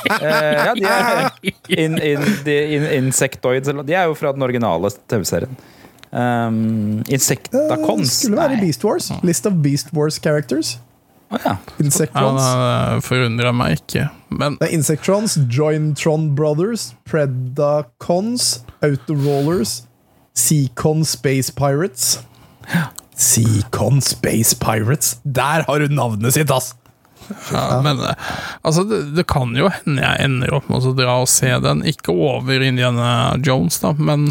uh, [LAUGHS] ja, de er in, in, de, in, Insectoids De er jo fra den originale TV-serien. Um, Insectacons. Uh, skulle være Nei. Beast Wars. List of Beast Wars characters. Oh, ja. Ja, Insectrons. det forundra meg ikke. Men Det er Insectrons, Jointron Brothers, Predacons, Autorollers, Seacon Space Pirates. Seacon Space Pirates. Der har du navnet sitt, ass! Ja, men eh, altså, det, det kan jo hende jeg ender opp med å dra og se den. Ikke over Indiana Jones, da, men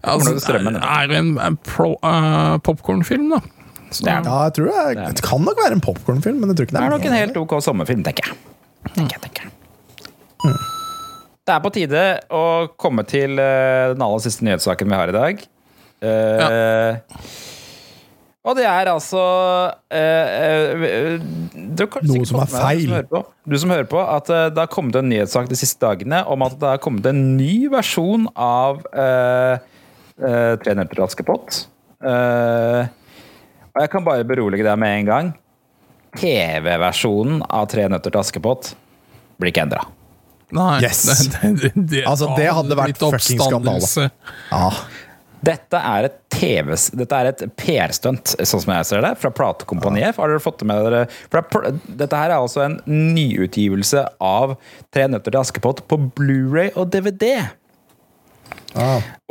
altså, Kommer er, det en, en uh, popkornfilm, popcornfilm, da? Så, Det Ja, jeg tror det, er, det kan nok være en popkornfilm, men Det det er nok en helt ok sommerfilm, tenker jeg. Tenker jeg, tenker jeg. Det er på tide å komme til eh, den aller siste nyhetssaken vi har i dag. Eh, Og det er altså eh, eh, Noe som er feil. med. Du som hører på, du som hører på at eh, det har kommet en nyhetssak de siste dagene om at det har kommet en ny versjon av uh, Tre nøtter til Askepott. Eh, og jeg kan bare berolige deg med en gang. TV-versjonen av Tre nøtter til Askepott blir ikke endra. Nei, Yes. [LAUGHS] det, det, det, Altså, det hadde vært fucking skandale. Ja. Dette er et TV Dette er et PR-stunt, sånn som jeg ser det, fra platekompaniet. Har dere fått det med dere? Er dette her er altså en nyutgivelse av Tre nøtter til Askepott på Blu-ray og DVD.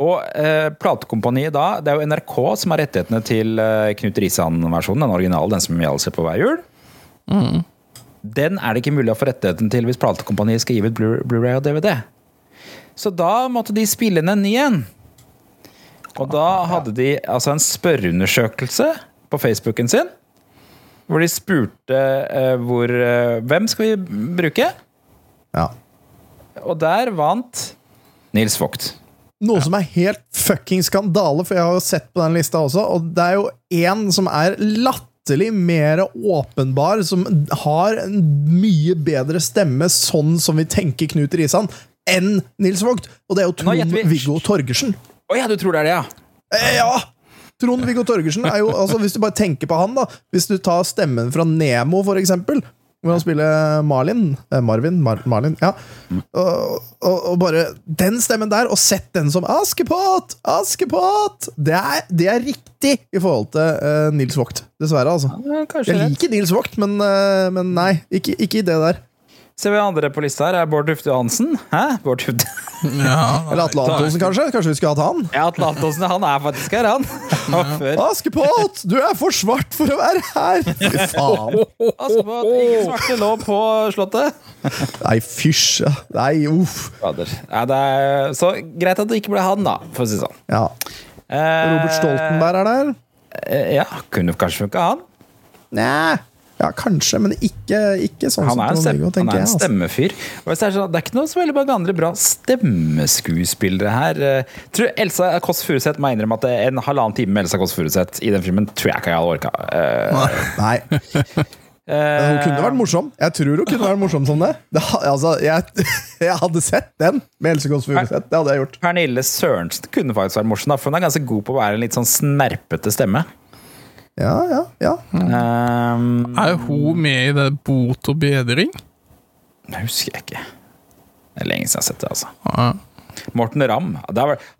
Og eh, platekompaniet da, det er jo NRK som har rettighetene til eh, Knut Risan-versjonen, den originale, den som vi alle ser på hver jul. Den er det ikke mulig å få rettigheten til hvis platekompaniet skal gi ut Blu- Blu-ray og DVD. Så da måtte de spille inn en ny en. Og da hadde de altså en spørreundersøkelse på Facebooken sin. Hvor de spurte uh, hvor uh, Hvem skal vi bruke? ja. Og der vant Nils Vogt. Noe som er helt fucking skandale, for jeg har jo sett på den lista også, og det er jo én som er latterlig mer åpenbar, som har en mye bedre stemme, sånn som vi tenker Knut Risan, enn Nils Vogt. Og det er jo Trond-Viggo. Torgersen. Å ja, du tror det er det, ja? Eh, ja! Trond-Viggo Torgersen er jo altså Hvis du bare tenker på han, da Hvis du tar stemmen fra Nemo, for eksempel, hvor han spiller Marlin eh, Marvin? Mar Marlin? Ja. Og, og, og bare Den stemmen der, og sett den som Askepott! Askepott! Det er, det er riktig i forhold til uh, Nils Vogt. Dessverre, altså. Ja, Jeg liker Nils Vogt, men, uh, men nei. Ikke, ikke i det der. Ser vi andre på lista her, er Bård Tufte Johansen. Hæ? Bård Tufte. Ja, Eller Atle Antonsen, kanskje? Kanskje vi skulle hatt han? Ja, Atle Antonsen, han er faktisk her, han. Ja. Askepott! Du er for svart for å være her! [LAUGHS] Fy faen. Askepott, ingen svarte lå på Slottet. Nei, fysj. Nei, uff. Fader. Ja, det er, så greit at det ikke ble han, da, for å si det sånn. Ja. Eh, Robert Stoltenberg er der. eh, Ja, kunne kanskje funka, han. Nei. Ja, kanskje, men ikke, ikke sånn Han som er en, stemme, Trond-Viggo, han er en. Altså. stemmefyr. Og det, er sånn, det er ikke noe så veldig mange andre bra stemmeskuespillere her. Eh, Tror Elsa Kåss Furuseth må innrømme at en halvannen time med Elsa Kåss Furuseth i den filmen tror jeg ikke jeg hadde orka. Uh, Nei. [LAUGHS] Hun kunne vært morsom. Jeg tror hun kunne vært morsom som det. det altså, jeg, [LAUGHS] jeg hadde sett den med Else Kåss Furuseth. Det hadde jeg gjort. Pernille Sørensen kunne faktisk vært morsom, for hun er ganske god på å være en litt sånn snerpete stemme. Ja, ja, ja. Um, Er hun med i det Bot og bedring? det husker jeg ikke. Det er lenge siden jeg har sett det, altså. Ja. Morten Ramm.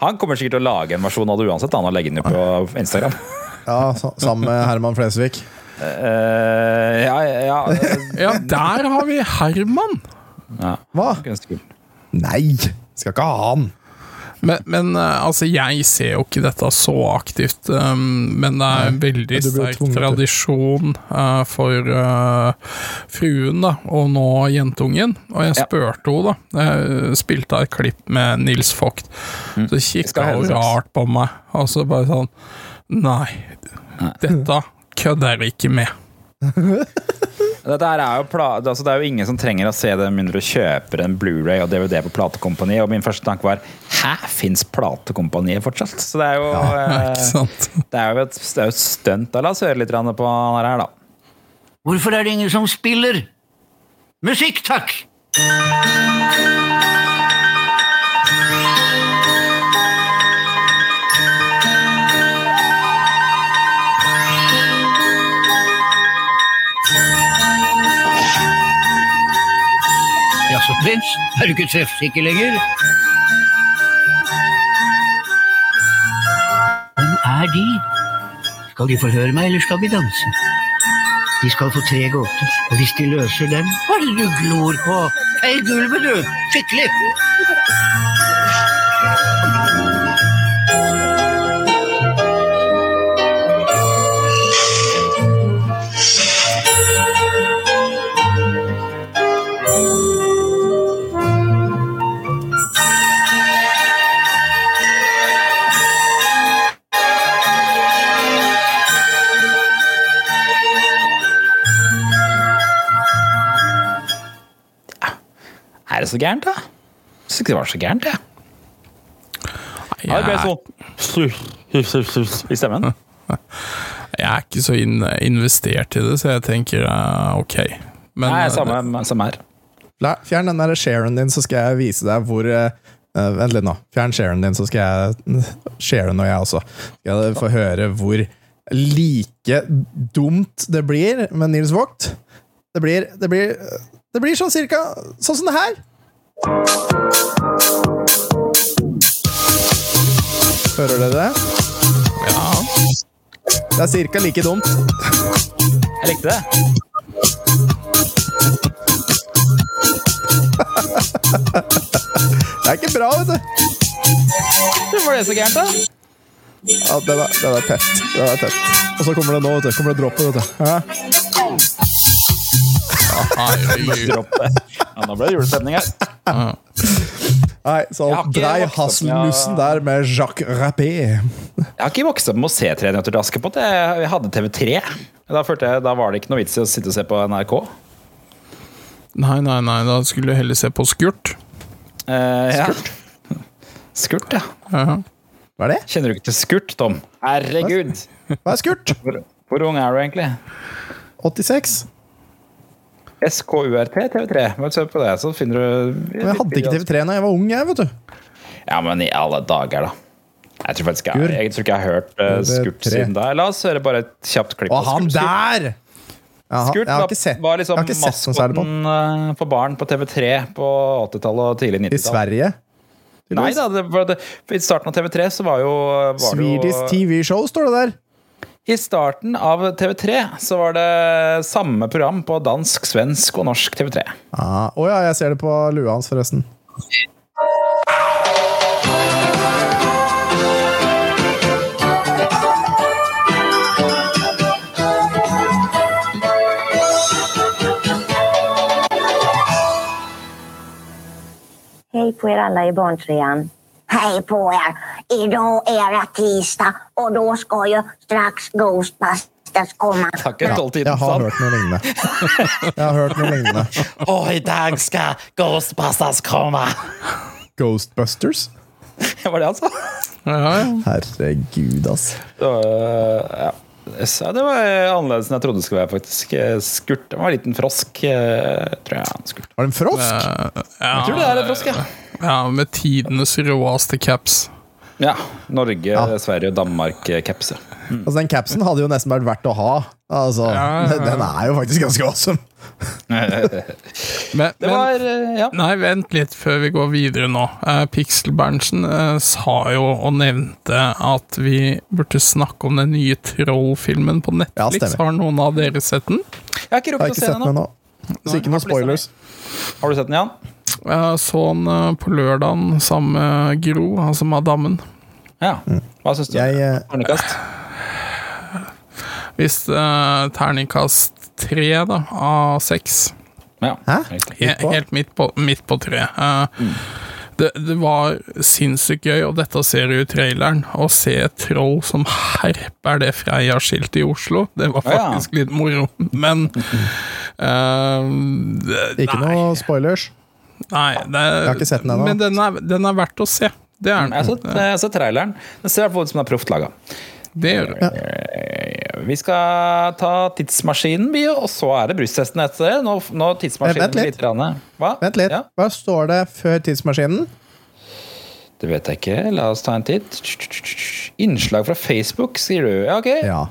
Han kommer sikkert til å lage en versjon av det uansett. Han har legget den på Instagram. [LAUGHS] ja Sammen med Herman Flesvig. Uh, ja, ja, Ja, der har vi Herman! ja. Hva? Nei! Skal ikke ha han. Men, men eh, altså, jeg ser jo ikke dette så aktivt, um, men det er en veldig sterk tradisjon uh, for uh, fruen, da, og nå jentungen. Og jeg Ja. henne, da. Jeg spilte av et klipp med Nils Vogt. Så Mm. Så kikka hun rart på meg, og så bare sånn Nei, dette kødder jeg ikke med. [LAUGHS] Dette er jo pla altså, det er jo ingen som trenger å se det mindre du kjøper en Blu-ray og DVD på platekompaniet. Og min første tanke var Hæ, fins platekompaniet fortsatt? Så det er jo, [LAUGHS] ikke eh, det er jo et, det er et stunt. La oss høre litt på han her, da. Hvorfor er det ingen som spiller? Musikk, takk! Jaså, prins, er du ikke treffsikker lenger? Hvem er de? Skal de forhøre meg, eller skal vi danse? De skal få tre gåter, og hvis de løser dem Hva er det du glor på? Feil gulvet, du! Skikkelig! Så gærent, da? Syns ikke det var så gærent, jeg. Ja, det ble sånn i stemmen. [LAUGHS] Jeg er ikke så investert i det, så jeg tenker eh, ok. Men, Nei, eh, samme, samme her. La, fjern den der sharen din, så skal jeg vise deg hvor eh, Vent litt nå. Fjern sharen din, så skal jeg share den, og jeg også. Skal jeg få høre hvor like dumt det blir med Nils Vogt. Det blir, det blir, det blir sånn cirka sånn som det her. Hører dere det? Ja. Det er cirka like dumt. Jeg likte det. [LAUGHS] Det er ikke bra, vet du. Hvorfor var det så gærent, da? Ja, det var, det var tett. Det var tett. Og så kommer det nå, vet du. Kommer det droppet, vet du. Ja. Herregud. [LAUGHS] Ja, nå ble det julestemning her. [LAUGHS] Nei, så brei vokst hasselnussen der med Jacques Rappé. Jeg har ikke vokst opp med å se Tre nøtter til Askepott. Jeg hadde TV3. Da, følte jeg, da var det ikke noe vits i å sitte og se på NRK. Nei, nei, nei, da skulle du heller se på Skurt. Eh, ja. [LAUGHS] Skurt, ja. Ja. Hva er det? Kjenner du ikke til Skurt, Tom? Herregud! Hva er skurt? Hvor, hvor ung er du egentlig? 86. SKURT TV3. Bare søk på det, så finner du Men jeg hadde ikke TV3 da jeg var ung, jeg, vet du. Ja, men i alle dager, da. Jeg tror faktisk jeg, jeg, tror ikke jeg har hørt uh, Skurt siden da. La oss høre bare et kjapt klipp. Og på han der! Skurt var, var liksom maskoten uh, for barn på TV3 på 80-tallet og tidlig I 90-tall. Sverige. Nei da, det, det, I starten av TV3 så var jo, var Swedish TV Show, står det der. I starten av TV3 så var det samme program på dansk, svensk og norsk TV3. Ah, oh ja, jeg ser det på lua hans, forresten. Hej på er alla i barntrean. Hej på er! Idag är det tisdag och då ska ju strax Ghostbusters komma. Takk tolvtiden Jeg har hørt noe lignende. Jeg har hørt noe lignende. Og i dag skal Ghostbusters komme! Ghostbusters? Var det han sa? Ja, ja. Herregud, altså. Det var, ja. Det var annerledes enn jeg trodde det skulle være. faktisk Skurt. Det var en liten frosk, eh, tror jeg. Skurt. Var det en frosk? Ja, Jeg tror det er en frosk, ja. Ja, med tidenes råeste caps. ja. Norge, Sverige og Danmark-caps. Ja. Altså, den capsen hadde jo nesten vært verdt å ha. Altså, Ja, ja, ja. Den er jo faktisk ganske awesome. [LAUGHS] Men, Det var eh, Ja. Nei, vent litt før vi går videre nå. Uh, Pixel-Berntsen uh, sa jo og nevnte at vi burde snakke om den nye Troll-filmen på Netflix. Har noen av dere sett den? Jeg har ikke rukket å se den ennå. Så ikke noen spoilers. Har du sett den, Jan? Jeg så den eh, på lørdagen sammen med Gro, hadde dammen Ja. Hva syns du? Jeg, eh, Terningkast? Hvis uh, terningkast tre da, av seks. Ja. Hæ? Helt midt på, midt på tre. mm. Det, det var sinnssykt gøy, og dette ser du i traileren, å se et troll som herper det Freia-skiltet i Oslo. Det var faktisk ja. faktisk litt moro, [LAUGHS] men uh, [LAUGHS] det- Ikke noe spoilers. Nei, det, Jeg har ikke sett den ennå. Men den er, den er verdt å se. Det er Jeg har den. sett, jeg har sett traileren. Den ser i hvert fall ut som den er proft laga. Det gjør det. Vi skal ta tidsmaskinen, og så er det brustesten etter det. Nå, nå Eh, tidsmaskinen vent litt. litt. Hva? Vent litt. Ja, Hva står det før tidsmaskinen? det vet jeg ikke. La oss ta en titt. Innslag fra Facebook, sier du. Ja, ok. Ja.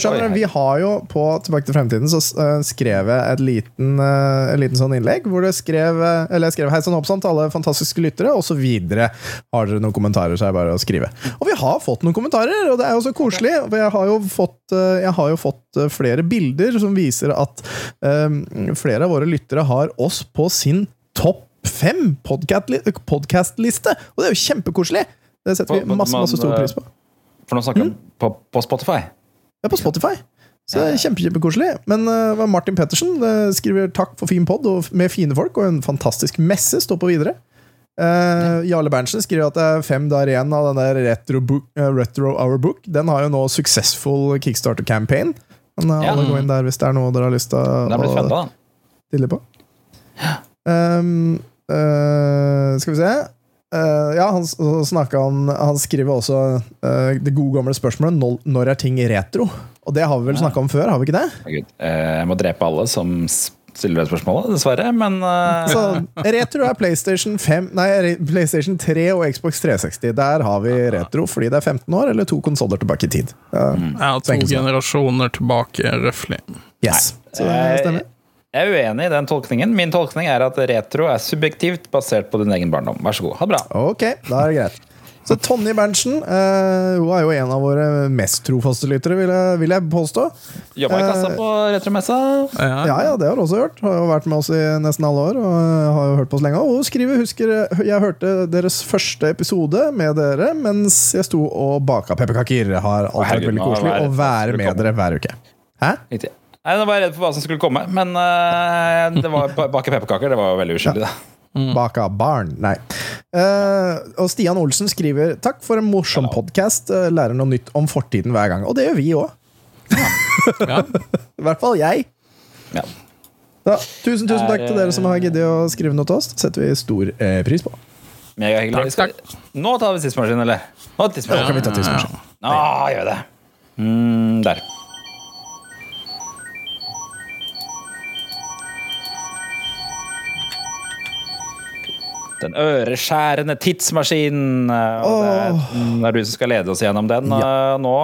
Skjønner, vi har jo på Tilbake til fremtiden så eh, skrev jeg et liten, et liten sånn innlegg hvor det skrev eh, Eller jeg skrev hei sann hopp til alle fantastiske lyttere, og så videre. Har dere noen kommentarer, så er det bare å skrive. Og vi har fått noen kommentarer, og det er jo så koselig. Jeg har jo fått, eh, har jo fått eh, flere bilder som viser at um, flere av våre lyttere har oss på sin topp fem podkastliste! Og det er jo kjempekoselig! Det setter vi masse, masse stor pris på. For nå snakker vi Mm. på, på Spotify. Ja, på Spotify. Så det er kjempe, kjempekoselig. Men uh, Martin Pettersen uh, skriver takk for fin pod med fine folk og en fantastisk messe. Stå på videre. Uh, Jarle Berntsen skriver at det er fem dager igjen av den der Retro, book, uh, Retro Hour Book. Den har jo nå successful Kickstarter-campaign. Men uh, Ja. alle går inn der hvis det er noe dere har lyst til er å stille på. Um, skal vi se Uh, ja, han, snakket han, han skriver også uh, det gode gamle spørsmålet når, når er ting retro? Og det har vi vel snakka om før, har vi ikke det? Gud, uh, Jeg må drepe alle som stiller det spørsmålet, dessverre. Men Så retro er PlayStation 5 Nei, PlayStation 3 og Xbox 360. Der har vi retro fordi det er 15 år, eller to konsoller tilbake i tid. Ja, Ja, to det. generasjoner tilbake, røftlig. Yes. Så det stemmer. Jeg er uenig i den tolkningen. Min tolkning er at retro er subjektivt basert på din egen barndom. Vær så god. Ha det bra. Ok, da er det greit. Så Tonje Berntsen eh, hun er jo en av våre mest trofaste lyttere, vil jeg, vil jeg påstå. Jobba i kassa Eh, på retromessa. Ja, ja, det har hun også hørt. Har jo vært med oss i nesten alle år. Og har jo hørt på oss lenge. Og hun skriver husker jeg hørte deres første episode med dere mens jeg sto og baka pepperkaker. Har alltid vært veldig koselig er å være med dere hver uke. Hæ? Riktig. Nei, Nå var jeg redd for hva som skulle komme, men uh, det var ba- bake pepperkaker. Det var veldig uskyldig, det. Baka barn? Nei. Uh, og Stian Olsen skriver Takk for en morsom podkast. Lærer noe nytt om fortiden hver gang. Og det gjør vi òg. [LAUGHS] I hvert fall jeg. Ja. Da, tusen tusen takk til dere som har giddet å skrive noe til oss. Det setter vi stor eh, pris på. Takk, Takk, Nå tar vi tidsmaskin, eller? Nå, tidsmaskin. Ja, kan vi ta tidsmaskin. Nå gjør vi det. Mm, der. Den øreskjærende tidsmaskinen. og Det er, du som skal lede oss gjennom den. ja. Nå, nå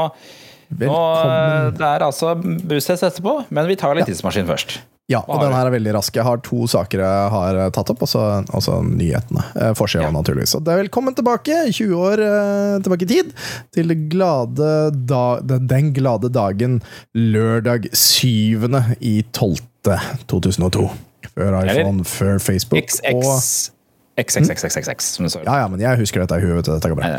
Velkommen. Det er altså busstest etterpå, men vi tar litt tidsmaskin først. Ja, og den her er veldig rask. Jeg har to saker jeg har eh, tatt opp, og så nyhetene. Eh, Ja. naturligvis. Så det er velkommen tilbake, 20 år eh, tilbake i tid, til glade da, den- glade dagen lørdag 7. i 12. 2002. Før iPhone, før Facebook og XX. XXXXX, som du sa. Ja, ja, men jeg husker dette i huet. Dette går bra.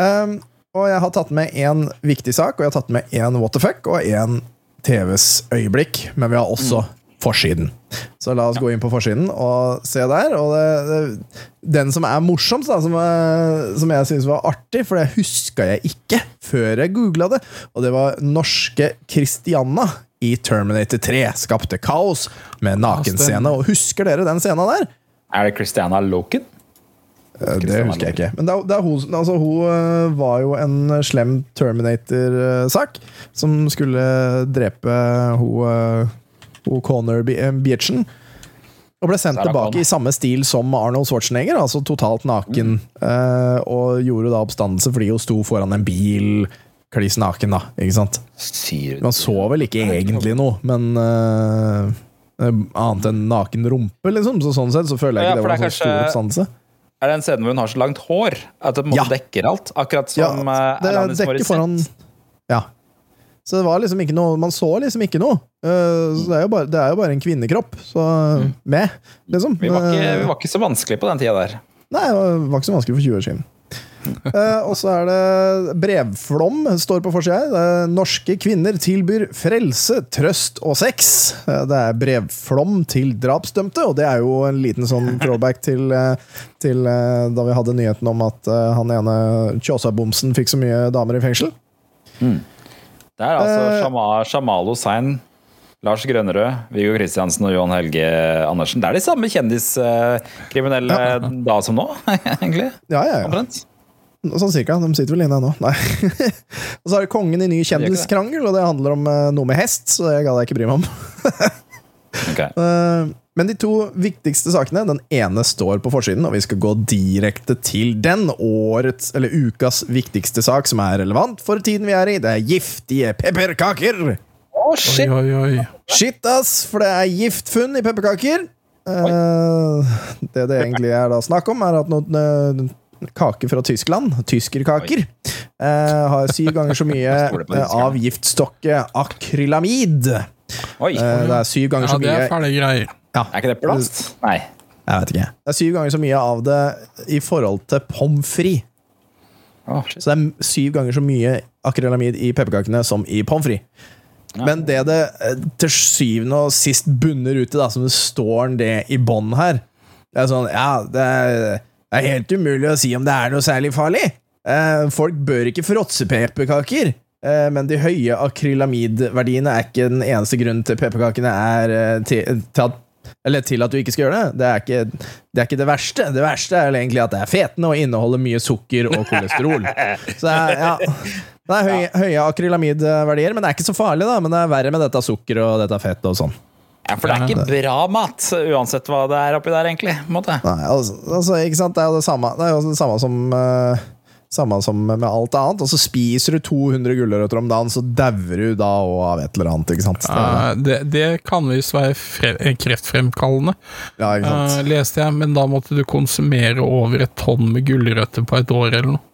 Um, og jeg har tatt med én viktig sak, og jeg har tatt med én what the fuck og én TVs øyeblikk. Men vi har også forsiden. Så la oss gå inn på forsiden og se der. Og det, det, den som er morsomst, da, som, er, som jeg syns var artig, for det huska jeg ikke før jeg googla det, og det var norske Christianna i Terminator 3 skapte kaos med nakenscene. Og husker dere den scenen der? Er det Christiana Loken? Eh, Det husker jeg ikke. Men det er, det er hun, altså, hun eh, var jo en slem Terminator-sak som skulle drepe hun, eh, hun Connor Be- eh, Og ble sendt tilbake i samme stil som Arnold Schwarzenegger, altså totalt naken. Mm. og gjorde da oppstandelse fordi hun sto foran en bil kliss naken, da. Ikke sant? Man så vel ikke egentlig noe, men eh, eh, Annet enn naken rumpe, liksom. Så sånn sett så føler jeg Ja, ikke det var det er en sånn stor oppstandelse. Er det en scene hvor hun har så langt hår at det på en måte Ja. dekker alt? Akkurat som ja, det Alanis dekker foran Ja. Så det var liksom ikke noe Man så liksom ikke noe. Eh, så det er jo bare, det er jo bare en kvinnekropp. Så med, liksom. Mm. Vi var, ikke, Eh, vi var ikke så vanskelig på den tida der. Nei, det var var ikke så vanskelig for 20 år siden. [LAUGHS] Eh, og så er det brevflom, står på forsida her. Er Norske kvinner tilbyr frelse, trøst og sex. Uh, det er brevflom til drapsdømte, og det er jo en liten sånn [LAUGHS] throwback til, uh, til da vi hadde nyheten om at han ene Kjåsa-bomsen fikk så mye damer i fengsel. Det er altså. Shama, Shamal Hussein, Lars Grønnerød, Viggo Kristiansen og Johan Helge Andersen. Det er de samme kjendiskriminelle da som nå, [LAUGHS] egentlig. Ja, ja, ja. Omtrent. Sånn cirka. De sitter vel inne ennå. Nei. [LAUGHS] og så er det Kongen i ny kjendiskrangel, og det handler om eh, noe med hest, så det gadd jeg ikke bry meg om. [LAUGHS] Eh, Men de to viktigste sakene, den ene står på forsiden, og vi skal gå direkte til den. Årets, eller ukas viktigste sak som er relevant for tiden vi er i. Det er giftige pepperkaker! Oi, oi, oi. Shit, ass! For det er giftfunn i pepperkaker. Eh, det det egentlig er da snakk om, er at noen kaker fra Tyskland, tyskerkaker, eh, har syv ganger så mye [LAUGHS] eh, av giftstokket akrylamid. Oi. Eh, det er syv ganger Ja, så det mye er fæle greier. ja. Er ikke det plast? Nei. Jeg vet ikke. Det er syv ganger så mye av det i forhold til pommes frites. Oh. Så det er syv ganger så mye akrylamid i pepperkakene som i pommes frites. Men det det eh, til syvende og sist bunner ut i, da, som det står det i bånn her Det er sånn Ja, det er, det er helt umulig å si om det er noe særlig farlig. Eh, folk bør ikke fråtse pepperkaker. Eh, men de høye akrylamidverdiene er ikke den eneste grunnen til pepperkakene er eh, til, til at eller til at du ikke skal gjøre det. Det er ikke det, er ikke det verste. Det verste er egentlig at det er fetende og inneholder mye sukker og kolesterol. Så det er, ja, det er høye, høye akrylamidverdier, men det er ikke så farlig. da Men det er verre med dette sukkeret og dette fettet og sånn. Ja, for det er ikke bra mat, uansett hva det er oppi der, egentlig. måte. Nei, altså, altså, ikke sant? Det er jo det samme, det er jo det samme som uh, samme som med alt annet. Og så spiser du 200 gulrøtter om dagen, så dauer du da òg av et eller annet. ikke sant? Eh, det, det kan visst være kreftfremkallende, Ja, ikke sant? Uh, leste jeg, men da måtte du konsumere over et tonn med gulrøtter på et år eller noe.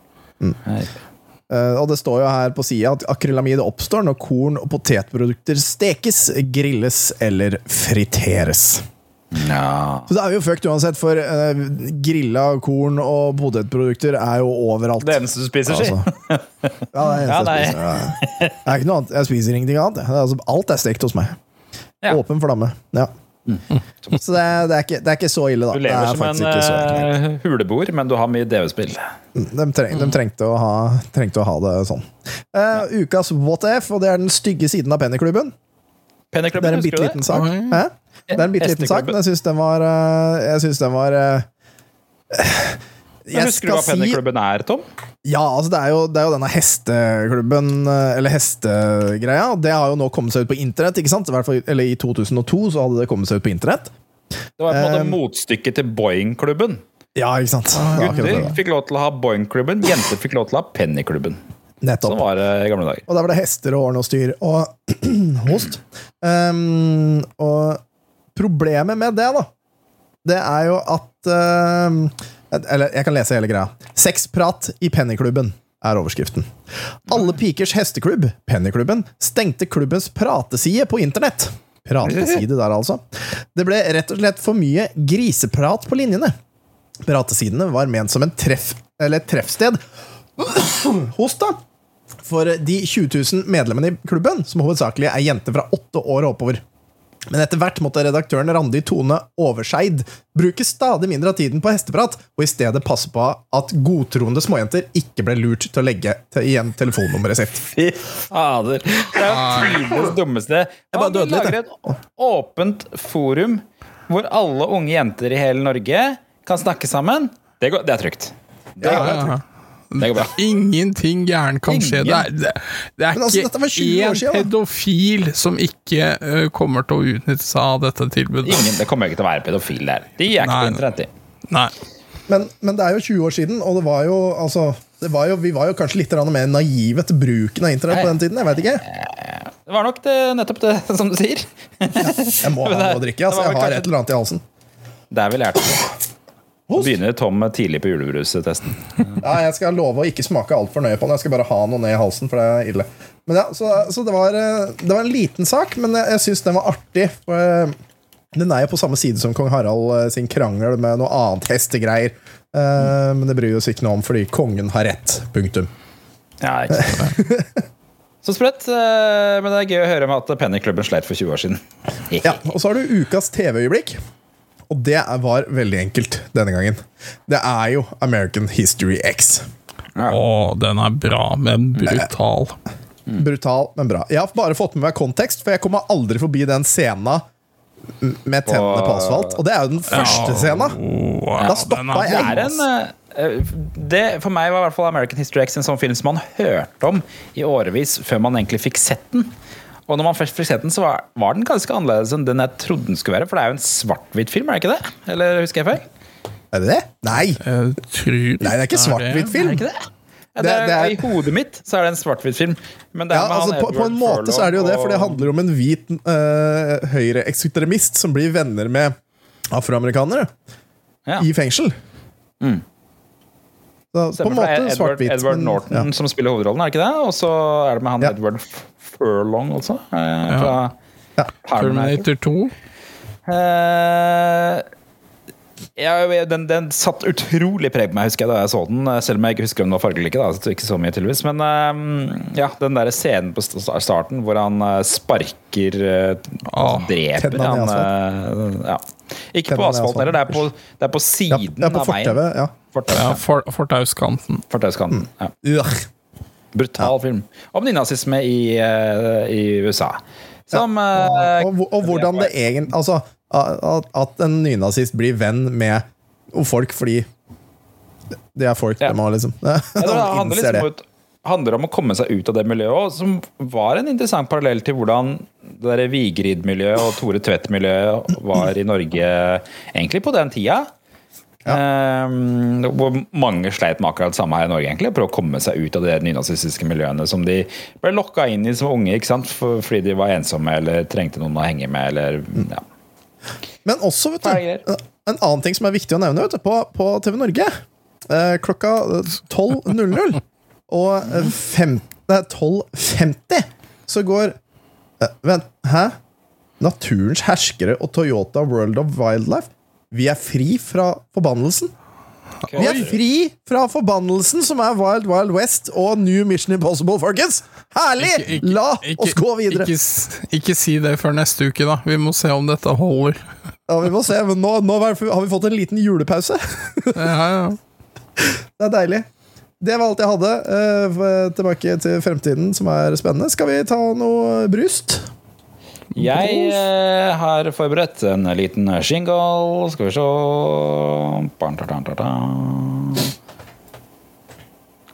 Eh, og det står jo her på sida at akrylamid oppstår når korn og potetprodukter stekes, grilles eller friteres. Ja. Så det er jo fucked uansett, for uh, grilla korn og potetprodukter er jo overalt. Det eneste du spiser, si. Altså. [LAUGHS] Ja, det er eneste ja, jeg spiser. Ja. Det er ikke noe annet. Jeg spiser ingenting annet. jeg. Altså, alt er stekt hos meg. Ja. Åpen flamme. Ja. Så det er, det, er ikke, det er ikke så ille, da. Du lever er som en eh, huleboer, men du har mye DV-spill. De, treng, de trengte, å ha, trengte å ha det sånn. Eh, ukas What If, og det er den stygge siden av Pennyklubben. Det er en bitte liten sak. Mm. Det er en bitte liten sak, men jeg syns den var Jeg syns den var eh, [SIGHS] Men Husker du hva Pennyklubben er, Tom? Ja, altså det er, jo, det er jo denne hesteklubben, eh, eller hestegreia. Det har jo nå kommet seg ut på internett. ikke sant? I hvert eller I 2002 så hadde det kommet seg ut på internett. Det var på en måte Um, motstykket til Boeing-klubben. Ja, ikke sant? Akkurat Gutter fikk lov til å ha Boeing-klubben, jenter fikk lov til å ha Penny-klubben. Nettopp. Sånn var det i gamle dager. Og der var det hester og ordne og styr og [CLEARS THROAT] host. Um, og problemet med det, da, det er jo at um, Eller jeg kan lese hele greia. Sexprat i Pennyklubben er overskriften. Alle pikers hesteklubb, Pennyklubben, stengte klubbens prateside på internett. Prateside der, altså. Det ble rett og slett for mye griseprat på linjene. Pratesidene var ment som en treff, eller et treffsted hos da for de 20 000 medlemmene i klubben, som hovedsakelig er jenter fra åtte år og oppover. Men etter hvert måtte redaktøren Randi Tone Overseid bruke stadig mindre av tiden på hesteprat, og i stedet passe på at godtroende småjenter ikke ble lurt til å legge til igjen telefonnummeret sitt. Fy fader. Det er jo tidenes dummeste. bare Han lager et åpent forum hvor alle unge jenter i hele Norge kan snakke sammen. Det, går, det er trygt. Det er Ja. Det går bra. Ingenting gærent kan skje. Det er, det, det er altså, ikke 20 én siden, pedofil som ikke uh, kommer til å utnytte seg av dette tilbudet. Ingen, det kommer ikke til å være pedofil der. De er ikke på internett, de. Nei. Men, men det er jo 20 år siden, og det var jo altså det var jo, Vi var jo kanskje litt mer naive til bruken av internett på den tiden. Jeg vet ikke. Det var nok det, nettopp det som du sier. Jeg må [LAUGHS] ha noe å drikke. Altså, jeg har kanskje- et eller annet i halsen. Det er vel lærte det. Begynner Tom tidlig på julebrustesten. [LAUGHS] Ja, jeg skal love å ikke smake altfor nøye på den. Jeg skal bare ha noe ned i halsen, for det er ille. Men ja, Så, så det, var, eh, det var en liten sak, men jeg, jeg syns den var artig. For, eh, Den er jo på samme side som kong Harald eh, sin krangel med noe annet hestegreier. Mm. men det bryr vi oss ikke noe om, fordi kongen har rett. Punktum. Ja, ikke sant. [LAUGHS] Så sprøtt. Men det er gøy å høre om at Pennyklubben sleit for 20 år siden. Ja, Og så har du ukas TV-øyeblikk. Og det var veldig enkelt denne gangen. Det er jo American History X. Å, den er bra, men brutal. Brutal, men bra. Jeg har bare fått med meg kontekst, for jeg kommer aldri forbi den scena med tennene på asfalt. Og det er jo den første scena. Da stoppa Det jeg. er en eh, det, For meg var i hvert fall American History X en sånn film som man hørte om i årevis før man egentlig fikk sett den. Og når man først fikk sett den, så var, var den ganske annerledes enn den jeg trodde den skulle være. For det er jo en svart-hvitt film, er det ikke det? Eller husker jeg feil? Er det det? Nei. Nei, det er ikke svart-hvitt film. Er det ikke det? Ja, det Det- er, det er- I hodet mitt så er det en svart-hvitt film. Men det er Ja, med altså, han på, på en måte så er det jo det, for det handler om en hvit uh, høyreekstremist som blir venner med afroamerikanere i fengsel. Mm. Så, på en måte Edward, svart-hvitt. Edward men- Norton ja. som spiller hovedrollen, er det ikke det? Og så er det med han Edward Furlong altså. eh, Fra Terminator 2. Eh, ja, den, den satt utrolig preg på meg, husker jeg, da jeg så den. Selv om jeg ikke husker om den var farge ikke. Da, så ikke så mye tydeligvis Men eh, ja, den der scenen på starten hvor han eh, sparker eh, altså Dreper han eh, ja. Ikke på asfalten heller, det er på, det er på siden det er på av veien. ja. Fortauet, Ja, ja. for, Fortauskanten. Fortauskanten. Ja. Ugh. Brutal film. Om nynazisme i, eh, i USA. Som ja. og, og, og hvordan det egentlig Altså, at, en nynazist blir venn med folk fordi det er folk, Ja. de òg, liksom. [LAUGHS] Ja, det handler, liksom ut, handler om å komme seg ut av det miljøet som var en interessant parallell til hvordan det Vigrid-miljøet og Tore Tvedt-miljøet var i Norge egentlig på den tida. Ehm, hvor mange sleit med akkurat det samme her i Norge, egentlig. Prøve å komme seg ut av de nynazistiske miljøene som de ble lokka inn i som unge, ikke sant? For, fordi de var ensomme eller trengte noen å henge med. Eller, ja. Men også, vet du, en annen ting som er viktig å nevne vet du, på, på TV Norge eh, klokka 12.00 og eh, nei, 12.50 så går eh, Vent, hæ? Naturens herskere og Toyota World of Wildlife. Vi er fri fra forbannelsen. Vi er fri fra forbannelsen som er Wild Wild West og New Mission Impossible, folkens! Herlig! Ikke- ikke- La ikke- oss gå videre. Ikke, si det før neste uke, da. Vi må se om dette holder. Ja, vi må se, men nå, nå har vi fått en liten julepause. [LAUGHS] Ja, ja. Det er deilig. Det var alt jeg hadde. Eh, tilbake til fremtiden, som er spennende. Skal vi ta noe brust? Jeg eh, har forberedt en liten shingle. Skal vi se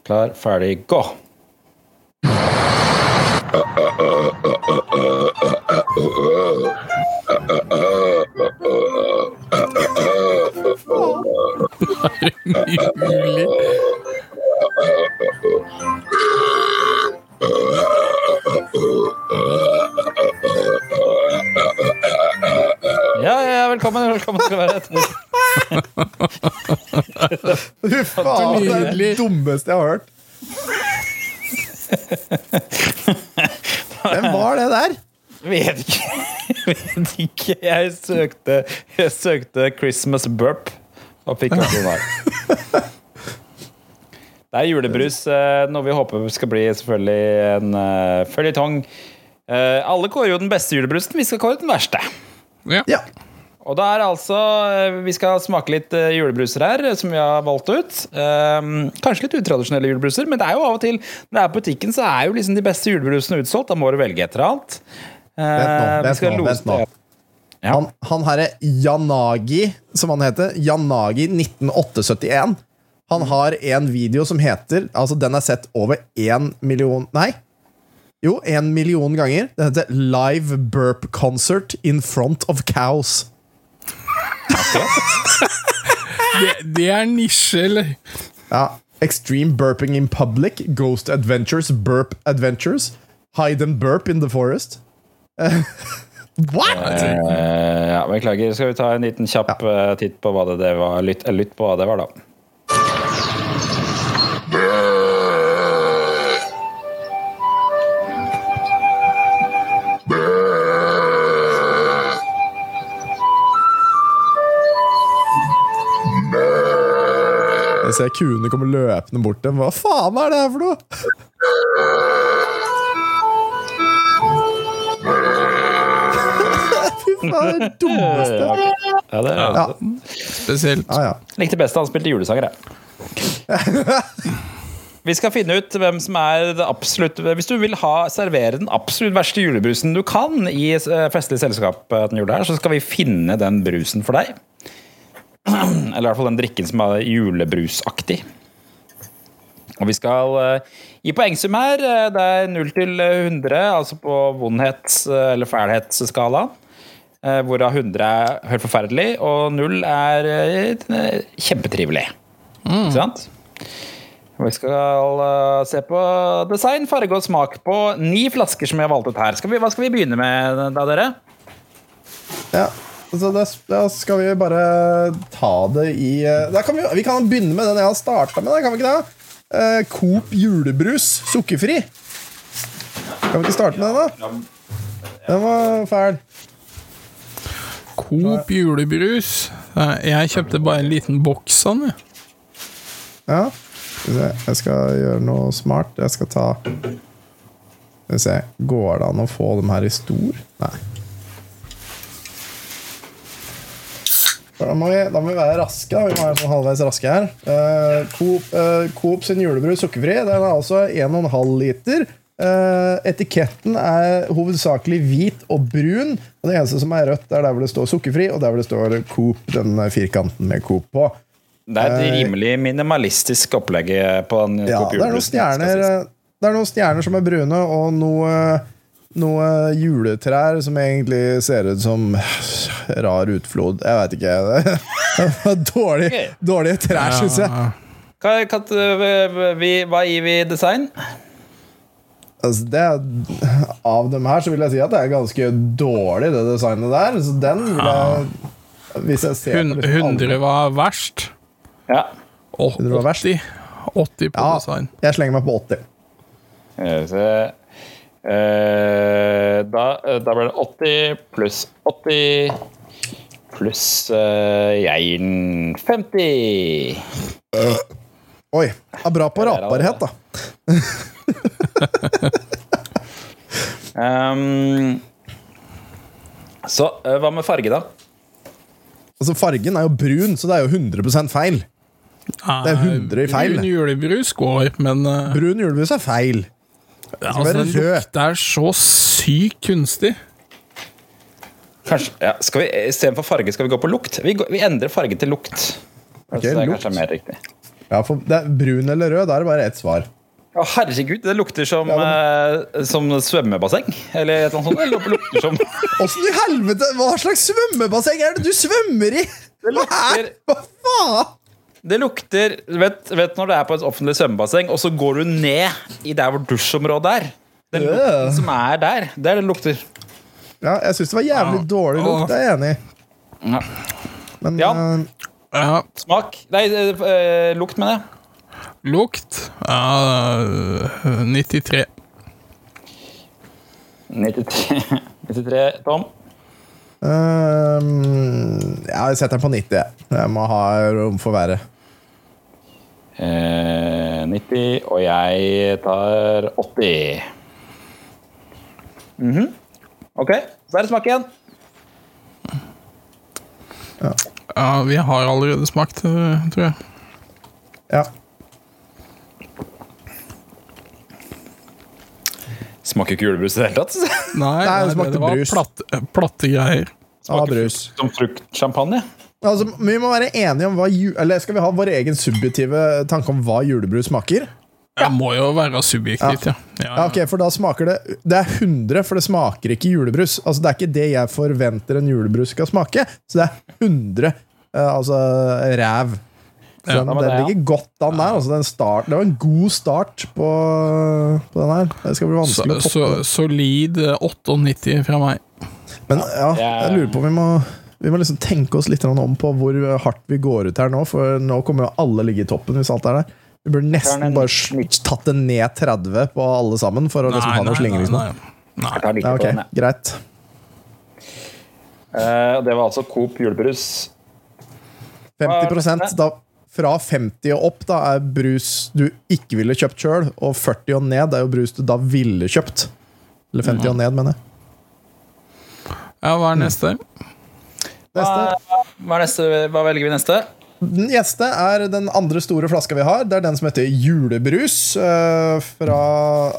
Klar, ferdig, gå! Mulig. Ja, ja, ja, velkommen, velkommen skal være. Fy faen, det er det dummeste jeg har hørt. Hvem var det der? Vet ikke. Vet ikke. Jeg søkte, jeg søkte 'Christmas burp' og fikk opp den der. Det er julebrus, eh, noe vi håper skal bli selvfølgelig en uh, føljetong. Eh, alle kårer jo den beste julebrusen, vi skal kåre den verste. Ja. Og da er det altså eh, Vi skal smake litt eh, julebruser her, eh, som vi har valgt ut. Um, kanskje litt utradisjonelle julebruser, men det er jo av og til når det er på butikken, så er jo liksom de beste julebrusene utsolgt. Da må du velge et eller annet. Eh, Vent nå, vent nå, lose vent nå. det. Han, han herre Janagi, som han heter, Janagi 19871, han har en video som heter Altså, den er sett over én million Nei. Jo, en million ganger. Det heter Live Burp Concert in Front of Cows. [LAUGHS] Det, det er nisje, eller? Ja. Extreme burping in public, Ghost Adventures, Burp Adventures, Hide and Burp in the Forest. Eh, [LAUGHS] What?! Eh, ja, beklager. Skal vi ta en liten kjapp ja. titt på hva det, det var? Lytt, eh, lytt på hva det var, da. Ser kuene komme løpende bort til dem. Hva faen er det her for noe? [LAUGHS] Fy faen, det er det dummeste. Ja, det er Ja. Spesielt. Ja, ja. Likte best da han spilte julesanger, jeg. [LAUGHS] Vi skal finne ut hvem som er det absolutt Hvis du vil ha servere den absolutt verste julebrusen du kan i eh, festlig selskap den jula her, så skal vi finne den brusen for deg. Eller i hvert fall den drikken som er julebrusaktig. Og vi skal eh, gi poengsum her. Eh, Det er 0 til 100, altså på vondhets- eller fælhetsskala. Eh, Hvorav 100 er helt forferdelig, og 0 er kjempetrivelig. kjempetrivelig. Ikke sant? Vi skal eh, se på design, farge og smak på ni flasker som vi har valgt ut her. Skal vi, hva skal vi begynne med da, dere? Ja, så det, da skal vi bare ta det i eh, kan vi, vi kan begynne med den jeg har starta med. Kan vi ikke det? Eh, Coop julebrus sukkerfri. Kan vi ikke starte med den, da? Den var fæl. Coop julebrus. Jeg kjøpte bare en liten boks av den. Ja. Jeg skal gjøre noe smart. Jeg skal ta Skal vi se. Går det an å få dem her i stor? Nei. Da må, vi, da må vi være raske. Da. Vi må være sånn halvveis raske her. Uh, Coop, uh, Coop sin julebrus sukkerfri Den er altså 1,5 liter. Uh, etiketten er hovedsakelig hvit og brun. Og Det eneste som er rødt, er der hvor det står sukkerfri, og der hvor det står Coop, den firkanten med Coop på. Det er et rimelig minimalistisk opplegg på den Ja, Coop det er noen stjerner. Det er noen stjerner som er brune, og noe, noe juletrær som egentlig ser ut som rar utflod. Jeg veit ikke. Det [LAUGHS] var dårlig, dårlige trær, syns jeg. Hva, hva, vi, hva gir vi design? Altså, det, er- av dem her så vil jeg si at det er ganske dårlig, det designet der. Så den vil jeg Hvis jeg ser Hun- liksom 100 var verst. Ja. Og 100 var verst. 80, 80 på Ja, design. jeg slenger meg på 80. Skal vi se. Eh, da, da blir det 80 pluss 80 pluss eh, jeg gir den 50. Oi. Er bra på raparhet, da. [LAUGHS] [LAUGHS] Um, så eh, hva med farge, da? Altså, fargen er jo brun, så det er jo 100% feil. Det er 100 i feil. Brun julebrus går, men uh, Brun julebrus er feil. Altså, være den lukter så sykt kunstig. Kanskje, ja, skal vi, Istedenfor farge skal vi gå på lukt. Vi, går, vi endrer farge til lukt. Ok, det er lukt. kanskje mer riktig. Ja, for det er Brun eller rød, da er det bare ett svar. Å, herregud, det lukter som, eh, som svømmebasseng. Eller et eller annet sånt. Det lukter som [LAUGHS] Åssen i helvete Hva slags svømmebasseng er det du svømmer i?! Det lukter Hva faen?! Det lukter vet, vet når du er på et offentlig svømmebasseng, og så går du ned i der hvor dusjområdet er. Den lukten som er der, det er det lukter. Ja, jeg syns det var jævlig dårlig lukt, det er jeg enig i. Ja. Men Ja. eh, Smak Nei, eh, lukt, mener jeg. Lukt uh, 93. 93, 93 Tom. ehm, ja, jeg setter den på 90. jeg. Jeg må ha rom for været. Eh, 90, og jeg tar 80. Mhm. Ok, så er det smak igjen. Ja, vi har allerede smakt, eh, tror jeg. Ja. Smaker ikke julebrus i det hele tatt. Nei, Nei, det nei, det var brus. Platte, platte greier. Ah, brus. Som fruktsjampanje. Altså, vi må være enige om hva Eller skal vi ha vår egen subjektive tanke om hva julebrus smaker? Det må jo være subjektivt, ja. ja. Ja, ok, for da smaker det Det er 100, for det smaker ikke julebrus. Altså, det er ikke det jeg forventer en julebrus skal smake. Så det er 100. eh, altså ræv. Så den, den ligger godt an der. Altså, den start, det var en god start på, på den her. Det skal bli Så, vanskelig å så, toppe. Så, solid eh, 98 fra meg. Men ja, jeg lurer på om vi må vi må liksom tenke oss litt om på hvor hardt vi går ut her nå, for nå kommer jo alle ligge i toppen hvis alt er der. Vi burde nesten bare tatt det ned 30 på alle sammen for å liksom ha noe slingringsmonn. Jeg tar 90 Ja, på ok, den, jeg. greit. Uh, det var altså Coop julebrus. 50% da, fra 50 og opp da er brus du ikke ville kjøpt sjøl, og 40 og ned er jo brus du da ville kjøpt. Eller 50 og ned, mener jeg. Ja, hva er neste? Hva, hva, er neste? hva velger vi neste? Den neste er den andre store flaska vi har. Det er den som heter julebrus. eh, Fra,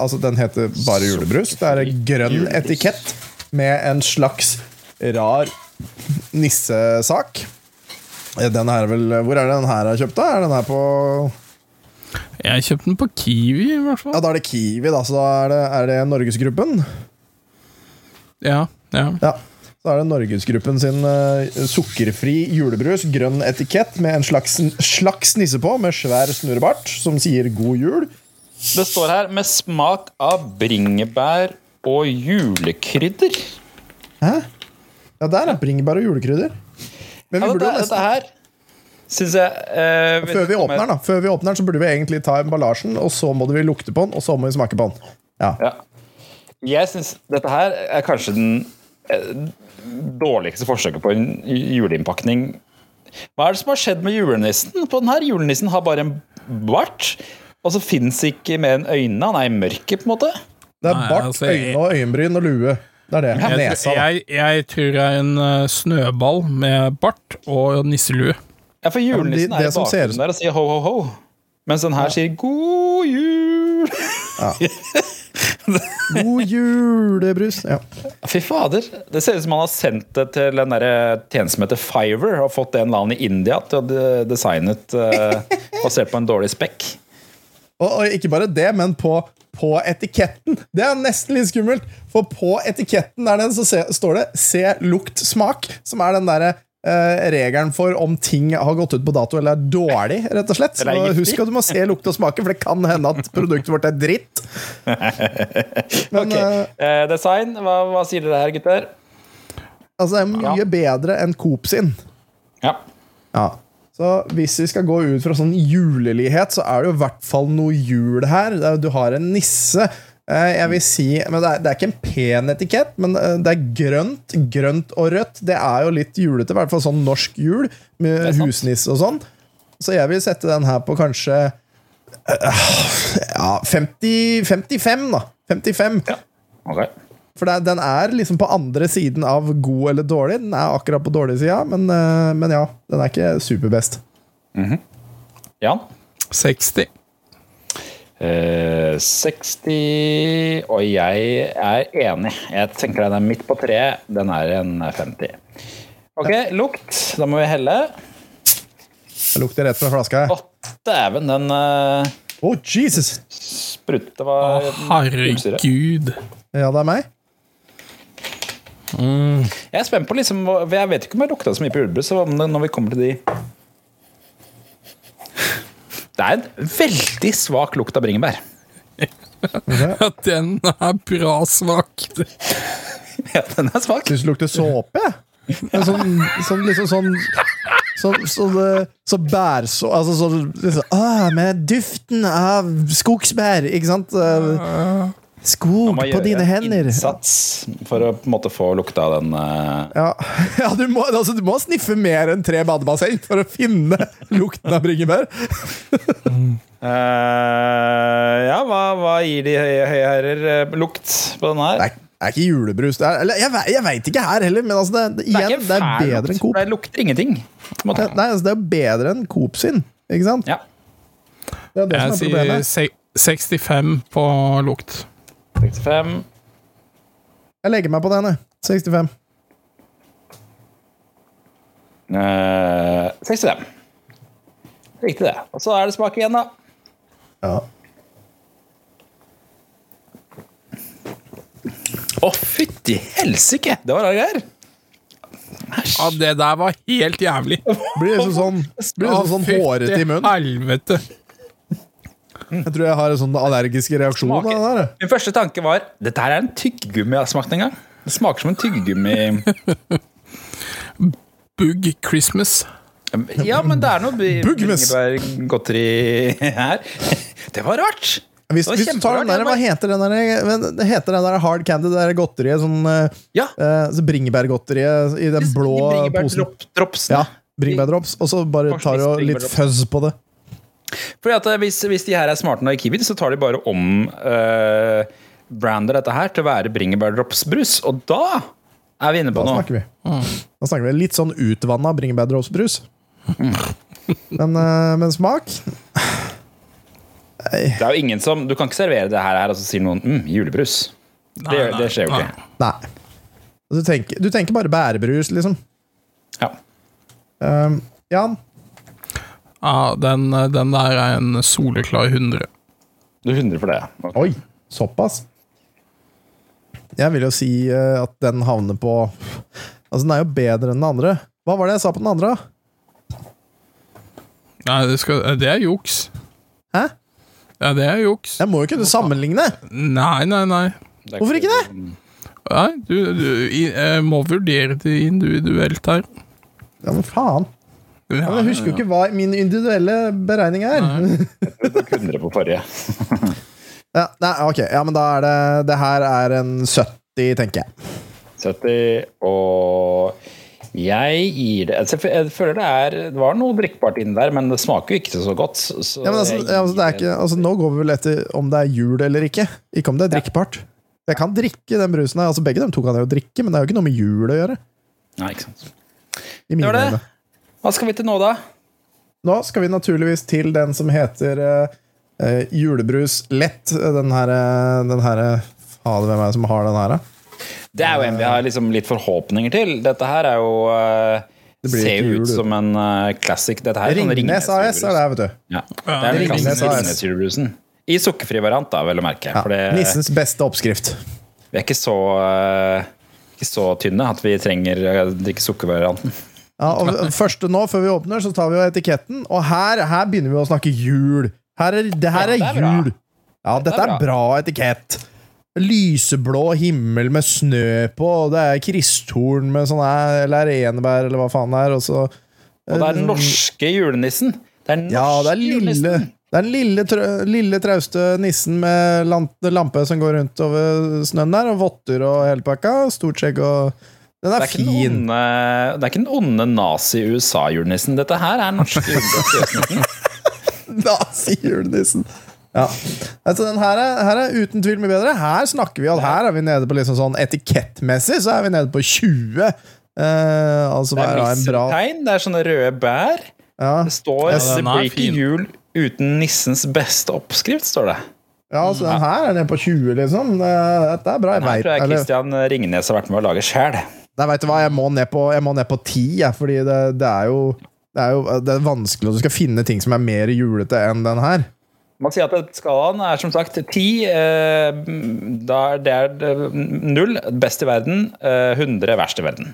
altså Den heter bare julebrus. Det er en grønn etikett med en slags rar nissesak. Eh, Den er vel, Hvor er det den her er kjøpt, da? Er den her på Jeg kjøpte den på Kiwi, i hvert fall. Ja, Da er det Kiwi, da. Så da er det, er det Norgesgruppen. Ja, ja. Ja. Så er det Norgesgruppen sin uh, sukkerfri julebrus, grønn etikett med en slags, slags nisse på, med svær snurrebart, som sier 'god jul'. Det står her 'med smak av bringebær og julekrydder'. Hæ? Ja, der er bringebær og julekrydder. Men vi Ja, burde jo nesten her Synes jeg eh, Før vi åpner den, da Før vi åpner den, så burde vi egentlig ta emballasjen, og så må vi lukte på den, og så må vi smake på den. Ja. Ja. Jeg syns dette her er kanskje den eh, dårligste forsøket på en juleinnpakning. Hva er det som har skjedd med julenissen? På den her Julenissen har bare en bart, og så fins ikke mer enn øynene. Han er i mørket, på en måte. Det er bart, altså, øyne og øyenbryn og lue. Det er det. Jeg, Nesa. jeg, jeg tror det er en eh, snøball med bart og nisselue. Ja, for Ja, de- julenissen er i bakgrunnen ser der og sier ho, ho, ho. Mens den her sier god jul. [LAUGHS] [LAUGHS] God julebrus. Ja. Fy fader. Det ser ut som han har sendt det til den der tjenesten som heter Fiver, og fått en eller annen i India til å de- designe ut eh, basert på en dårlig spekk. Og, og ikke bare det, men på, på etiketten. Det er nesten litt skummelt, for på etiketten der den, så se, står det 'se, lukt, smak', som er den derre regelen for om ting har gått ut på dato eller er dårlig, rett og slett. Så husk at du må se, lukt og smake, for det kan hende at produktet vårt er dritt. [LAUGHS] Men Ok, eh, eh, Design, hva, hva sier dere her, gutter? altså, det er mye bedre enn Coop sin. Ja. Ja. Så hvis vi skal gå ut fra sånn julelighet, så er det jo i hvert fall noe jul her. Er- Du har en nisse. Eh, Jeg vil si, men det er, det er ikke en pen etikett, men eh, det er grønt. Grønt og rødt. Det er jo litt julete, i hvert fall sånn norsk jul, med husnisse og sånn. Så jeg vil sette den her på kanskje eh, ja, 50, 55, da. 55. Ok. For det, er- den er liksom på andre siden av god eller dårlig. Den er akkurat på dårlig sida, men, men ja, den er ikke superbest. Jan? 60. Eh, 60 Og jeg er enig. Jeg tenker den er midt på treet. Den er en 50. Ok, lukt. Da må vi helle. Det lukter rett fra flaska. Å, dæven, den uh, Oh, Jesus! sprute Å, var julesyre. herregud. Ja, det er meg. Jeg er spent på liksom Jeg vet ikke om jeg lukta så mye på julebrus når vi kommer til de Det er en veldig svak lukt av bringebær. Ja, den er bra svak. Ja, den er svak. Syns det lukter såpe. jeg. Er Sånn, sånn liksom sånn så, så, det- så bærså... Altså sånn liksom, ah, Med duften av skogsbær, ikke sant? Skog på gjøre dine hender. innsats for å på en måte få lukta av den uh... Ja, [LAUGHS] ja du, må, altså, du må sniffe mer enn tre badebasseng for å finne [LAUGHS] lukten av bringebær. uh, [LAUGHS] Ja, hva, hva gir de høye høye herrer eh, lukt på den her? Det er, det er ikke julebrus. Det er, eller jeg, jeg veit ikke her heller, men altså, det, det, igjen, det er, fæl bedre enn Coop. Det lukter ingenting. på måte. Nei, altså, det er bedre enn Coop sin, ikke sant? Ja. Det er det Jeg som er sier Jeg sier 65 på lukt. 65. Jeg legger meg på den, jeg. 65. Eh, 65. Riktig, det. Og så er det smak igjen, da. Ja. Å, fytti helsike! Det var rare greier. Ja, det der var helt jævlig. Blir liksom sånn, blir liksom sånn hårete i munnen. helvete. Jeg tror jeg har en sånn allergisk reaksjon Smaker. der. Min første tanke var dette her er en tyggegummi jeg har smakt en gang. Det smaker som en tyggegummi. [LAUGHS] Bug Christmas. Ja, men det er noe bringebærgodteri her. Det var rart. Hvis, hvis du tar den der, Hva heter den der, det heter den der hard candy, det der godteriet? Sånn, eh, Ja. uh, så bringebærgodteriet i den blå posen. Drops, Ja, bringebærdrops, og så bare tar du litt fuzz på det. Fordi at eh, hvis, hvis de her er smarte nok i Kiwi, så tar de bare om uh, brander dette her til å være bringebærdropsbrus, og da er vi inne på Da noe. snakker vi. Da snakker vi litt sånn utvanna bringebærdropsbrus. Men, uh, men smak Nei. Det er jo ingen som, Du kan ikke servere det her, her og så sier noen mm, julebrus. Det, nei, det skjer jo nei. ikke. Nei. Du tenker, du tenker bare bærebrus, liksom. Ja. Um, Jan? Ja, den, den der er en soleklar 100. Du er 100 for det. ja. Ok. Oi, såpass? Jeg vil jo si eh, at den havner på Altså, den er jo bedre enn den andre. Hva var det jeg sa på den andre? da? Nei, det, skal, det er juks. Hæ? Ja, det er juks. Jeg må jo kunne sammenligne! Nei, nei, nei. Hvorfor ikke det? Nei, du, du jeg må vurdere det individuelt her. Ja, men faen. Ja, men jeg husker jo ikke hva min individuelle beregning er. Du tok 100 på forrige. Ja, nei, ok, ja, men da er det Det her er en 70, tenker jeg. 70, og jeg gir det altså, Jeg føler det er Det var noe drikkbart inni der, men det smaker jo ikke så godt. Så Ja, men altså, ja, altså, det er ikke, altså, nå går vi vel etter om det er jul eller ikke. Ikke om det er drikkbart. Jeg kan drikke den brusen her. Altså, begge de to kan jeg jo drikke, men det er jo ikke noe med jul å gjøre. Nei, ikke sant. I mine Det var det. Hva skal vi til nå, da? Nå skal vi naturligvis til den som heter eh, eh, julebrus lett. Den her, eh, den her eh, Fader, hvem er det som har den her, da? Det er jo en vi har liksom litt forhåpninger til. Dette her er jo eh, Det blir Ser jo ut som en uh, classic. Dette her er sånn Ringnes AS er det, her, vet du. Ja. Det er Ringnes AS. Ringnes-julebrusen. I sukkerfri variant, da, vel å merke. Ja, det, Nissens beste oppskrift. vi er ikke så, uh, ikke så tynne at vi trenger å drikke sukkervarianten. Ja, og [LAUGHS] Første nå, før vi åpner, så tar vi jo etiketten, og her, her begynner vi å snakke jul. Her er, det her Ja, er jul. Ja, dette er bra etikett. Lyseblå himmel med snø på, og det er kristtorn med sånn her, eller enebær, eller hva faen det er, og så Og det er den norske julenissen. Det er norske Ja, det er lille. Det er den lille, lille trauste nissen med lampe som går rundt over snøen der, og votter og hele pakka. Stort skjegg og Den Det er, er, ikke den fin. onde, det er ikke den onde nazi-USA-julenissen. Dette her er norske [LAUGHS] julenissen. Nazi-julenissen. Ja. Altså, den her er, her er uten tvil mye bedre. Her snakker vi at her er vi nede på liksom sånn etikettmessig, så er vi nede på 20. Eh, altså Det er er en bra nissetegn, det er sånne røde bær. ja. Det står Ja, 'Det er blir ikke jul uten nissens beste oppskrift', står det. ja, altså den her er nede på 20, liksom. Dette er bra. Jeg Den her vet, tror jeg Kristian Ringnes har vært med å lage sjæl. Nei, vet du hva, jeg må ned på, jeg må ned på 10, jeg, fordi det, det er jo det er jo det er vanskelig at du skal finne ting som er mer julete enn den her. Man sier at skalaen er som sagt ti. Eh, da er det er null, best i verden. Eh, 100, verst i verden.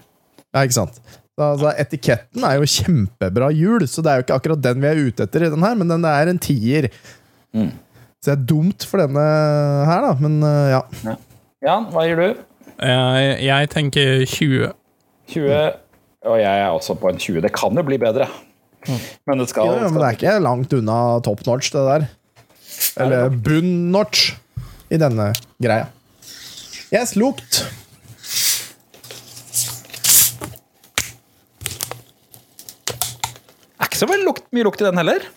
Ja, ikke sant? Da, da, etiketten er jo kjempebra jul, så det er jo ikke akkurat den vi er ute etter i den her, men den er en tier. Mm. Så det er dumt for denne her, da, men uh, ja. Jan, hva gir du? Jeg, jeg tenker 20. 20. Og jeg er også på en 20. Det kan jo bli bedre. Men det skal, jo, men det er ikke langt unna top notch, det der. Eller bunn notch i denne greia. Yes, lukt. er ikke så lukt, mye lukt i den heller.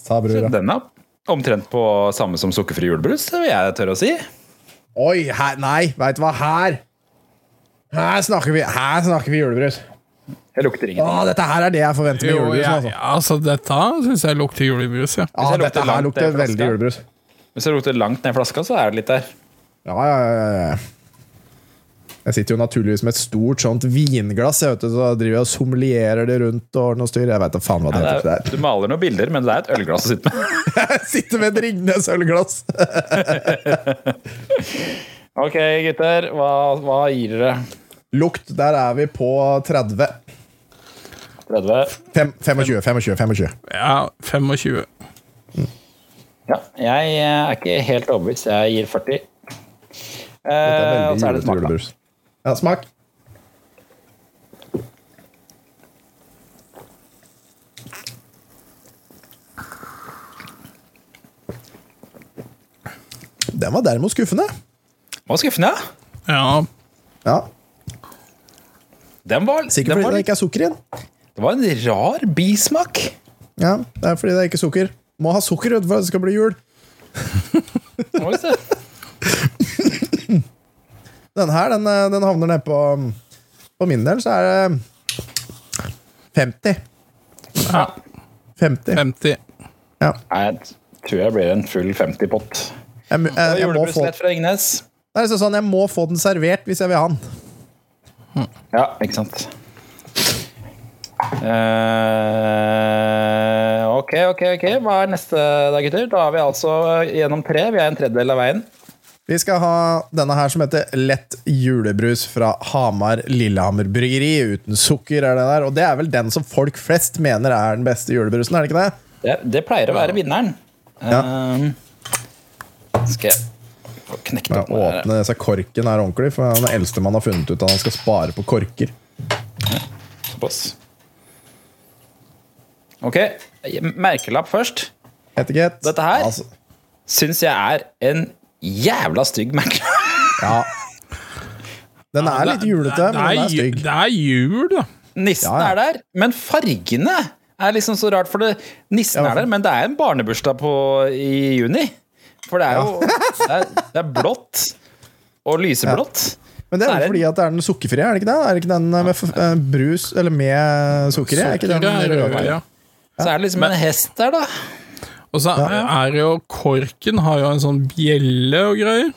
Sa brura. Den er omtrent på samme som sukkerfri julebrus, vil jeg tørre å si. Oi, her, nei, veit du hva, her Her snakker vi, her snakker vi julebrus. Jeg lukter Å, Åh, dette her er det jeg forventer med julebrus. Altså. ja, altså, dette syns jeg lukter julebrus, ja. Ja, dette her lukter veldig julebrus. Hvis det lukter langt ned i flaska, så er det litt der. Ja, ja, ja, ja. Jeg sitter jo naturligvis med et stort sånt vinglass, jeg vet så så driver jeg og sommelierer det rundt og noe styr. Jeg vet da faen hva det Ja, heter. det er, du maler noen bilder, men det er et ølglass å sitte med. [LAUGHS] Jeg sitter med et Ringnes ølglass. [LAUGHS] Ok, gutter. Hva, hva gir dere? Lukt, der er vi på 30. 30? Fem, 25, 25, 25. Ja, 25. Ja, jeg er ikke helt overbevist. Jeg gir 40. Er Eh, og så er det smak, da. Ja, smak. Den var derimot skuffende. Var skuffende. Ja. Ja. Den var, Sikkert fordi var, det ikke er sukker i den. det var en rar bismak. Ja, det er fordi det er ikke sukker. Må ha sukker for at det skal bli jul. Den her, den, eh, den havner ned på For min del så er det 50. Ja. 50. 50. Ja. Jeg tror jeg blir en full 50-pott. Jeg, må- jeg, jeg, må få, er liksom sånn, jeg må få den servert hvis jeg vil ha den. Ja, ikke sant. Uh, ok, ok, ok. Hva er neste da, gutter? Da er vi altså gjennom tre. Vi er en tredjedel av veien. Vi skal ha denne her som heter Lett julebrus fra Hamar Lillehammer Bryggeri. Uten sukker, er det der. Og det er vel den som folk flest mener er den beste julebrusen, er det ikke det? Det, det pleier å være vinneren. Eh, skal jeg knekke Ja, opp den her. åpne seg korken her ordentlig, for det er eldstemann har funnet ut at han skal spare på korker. Såpass. Ok, merkelapp først. Etikett. Dette her Altså, syns jeg er en jævla stygg merkelapp. [LAUGHS] ja. Den er litt julete, men den er stygg. Det er jul, da. Nissen Ja, ja. er der, men fargene er liksom så rart. For det, nissen Ja, er der, men det er en barnebursdag på, i juni. For det er jo det er, det er blått og lyseblått. Men det er er jo fordi at det er den sukkerfrie, er det ikke det? Er det ikke den med f- eh, brus, eller med sukker i? Er ikke den røde? ja. Så er det liksom en hest der, da. Og så er det jo Korken har jo en sånn bjelle og greier.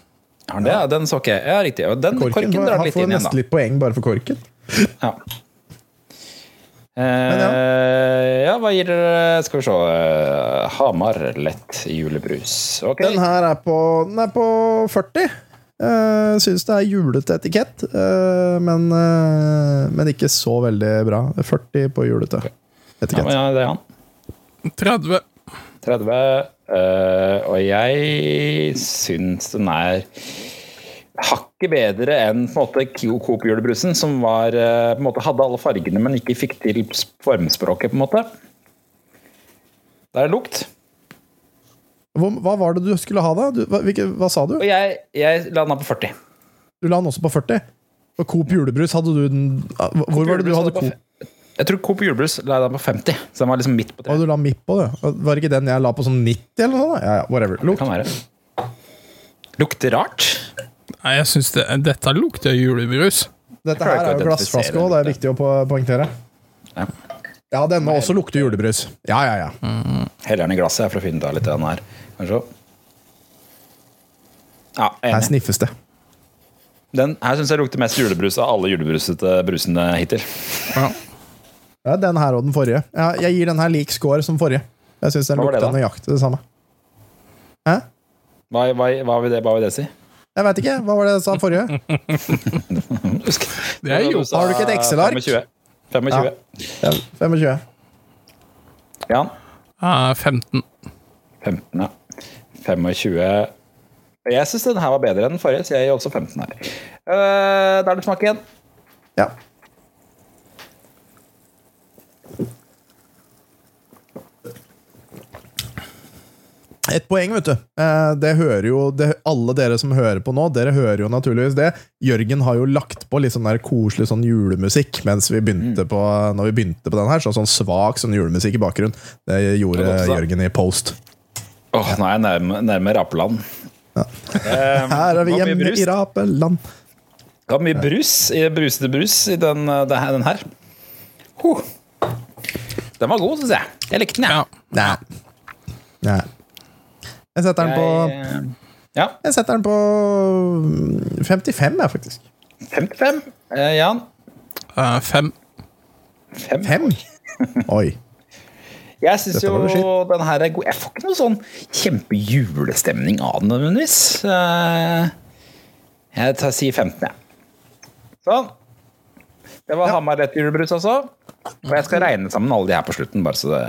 Ja, det, den så ikke jeg. Ja, riktig. Og den korken, Korken drar litt inn igjen, da. Han får nesten litt poeng bare for korken. Ja. Eh, ja, hva gir dere Skal vi se. eh, Hamar lett julebrus. Ok. Den her er på, den er på 40. Uh, Syns det er julete etikett, uh, men, uh, men ikke så veldig bra. 40 på julete Ja, etikett. men ja, det er han. 30. 30. eh, og jeg syns den er hakket bedre enn på en måte Coop-julebrusen, som var, eh, på en måte hadde alle fargene, men ikke fikk til formspråket, på en måte. Det er lukt. Hva, var det du skulle ha, da? Du, hva, hvilke, hva sa du? Jeg, jeg la den på 40. Du la den også på 40? Og Coop julebrus, hadde du den ah, Hvor var det du hadde Coop? Jeg tror Coop julebrus la jeg den på 50, så den var liksom midt på Og du la midt på det? Var det ikke den jeg la på sånn 90, eller noe sånt? Ja, ja, whatever. Det Lukt. kan være. Lukter rart. Nei, jeg synes det, Dette lukter julebrus. Dette Jeg klarer her ikke er å jo glassflaske identifisere òg, det er viktig å po- poengtere. Ja. Ja, denne også lukter julebrus. Ja, ja, ja. Heller den i glasset jeg, for å finne ut av litt av den her. Kanskje. Ja, Her enig. sniffes det. Den her syns jeg lukter mest julebrus av alle julebrusete brusene hittil. Ja, den her og den forrige. Ja, jeg gir den her lik score som forrige. Jeg syns den lukter nøyaktig det samme. Hæ? Hva, hva, hva, vil det, hva vil det si? Jeg veit ikke. Hva var det jeg sa forrige? [LAUGHS] Det er jo Har du ikke et Excel-ark? 25. 25. Ja, 25. Jan? Ja, 15. 15, ja. 25 Jeg syns den her var bedre enn den forrige, så jeg gir også 15 her. Uh, da er det smak igjen. Ja. Et poeng, vet du. Eh, Det hører jo det, Alle dere som hører på nå, dere hører jo naturligvis det. Jørgen har jo lagt på litt sånn der koselig sånn julemusikk mens vi begynte på, når vi begynte på den her. Sånn, sånn svak sånn julemusikk i bakgrunnen. Det gjorde Det. Jørgen i Post. Åh, nå er jeg nærme, nærme Rapeland. Ja. Her er vi hjemme i Rapeland. Det var mye brus i brusete brus i den, eh, den her. Huh. Den var god, syns jeg. Jeg likte den, jeg. Nei. Nei. Jeg setter den på Jeg, ja. Jeg setter den på mm, 55, jeg, faktisk. 55. Eh, Jan? Eh, fem. Fem. Fem? [LAUGHS] Oi. Jeg syns jo den her er god. Jeg får ikke noe sånn kjempejulestemning av den nødvendigvis. Eh, Jeg tar, sier 15, jeg. Sånn. Det var Hamar rett julebrus også. Og jeg skal regne sammen alle de her på slutten, bare så det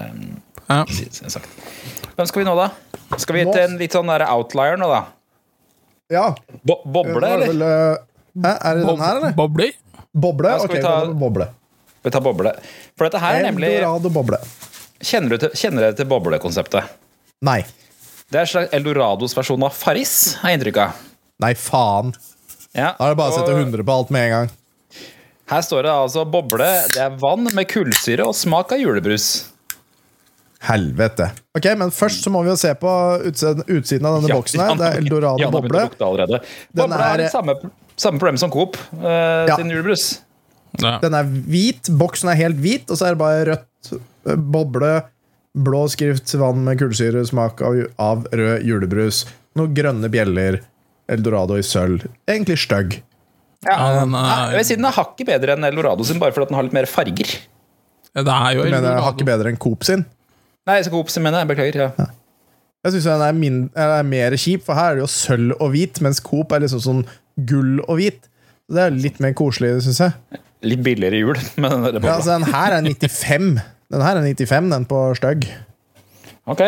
Ja. Hvem skal vi nå, da? Skal vi til en litt sånn der outlier nå, da? Ja. Bo boble, er eller? vel, eh, Hæ, er det den her, eller? Boble? Ja, skal Ok, vi ta- boble. Vi tar boble. For dette her er nemlig Eldorado boble. Kjenner, du til, kjenner dere til boblekonseptet? Nei. Det er en slags Eldorados versjon av Farris, har jeg inntrykk av. Nei, faen. Ja, Da er det bare å sette 100 på alt med en gang. Her står det altså boble. Det er vann med kullsyre og smak av julebrus. Helvete. Ok, Men først så må vi jo se på utsiden, utsiden av denne Ja, boksen. her Det er Eldorado å boble. Den Boble er- litt samme, samme problem som Coop uh, Ja. sin julebrus. Den er hvit. Boksen er helt hvit, og så er det bare rødt eh, boble. Blå skrift, vann med kullsyre, smak av, av rød julebrus. Noen grønne bjeller. Eldorado i sølv. Egentlig stygg. Ja, den er- Jeg vil si den er hakket bedre enn Eldorado sin, bare fordi den har litt mer farger. Det er jo Du mener er hakket bedre enn Coop sin? Nei, Coop sin mener jeg. Beklager. Ja. Jeg syns den er, min, er mer kjip, for her er det jo sølv og hvit, mens Coop er liksom sånn gull og hvit. Så Det er litt mer koselig, syns jeg. Litt billigere hjul. [LAUGHS] men den Ja, altså, den her er 95. Den her er 95, den på stygg. Ok,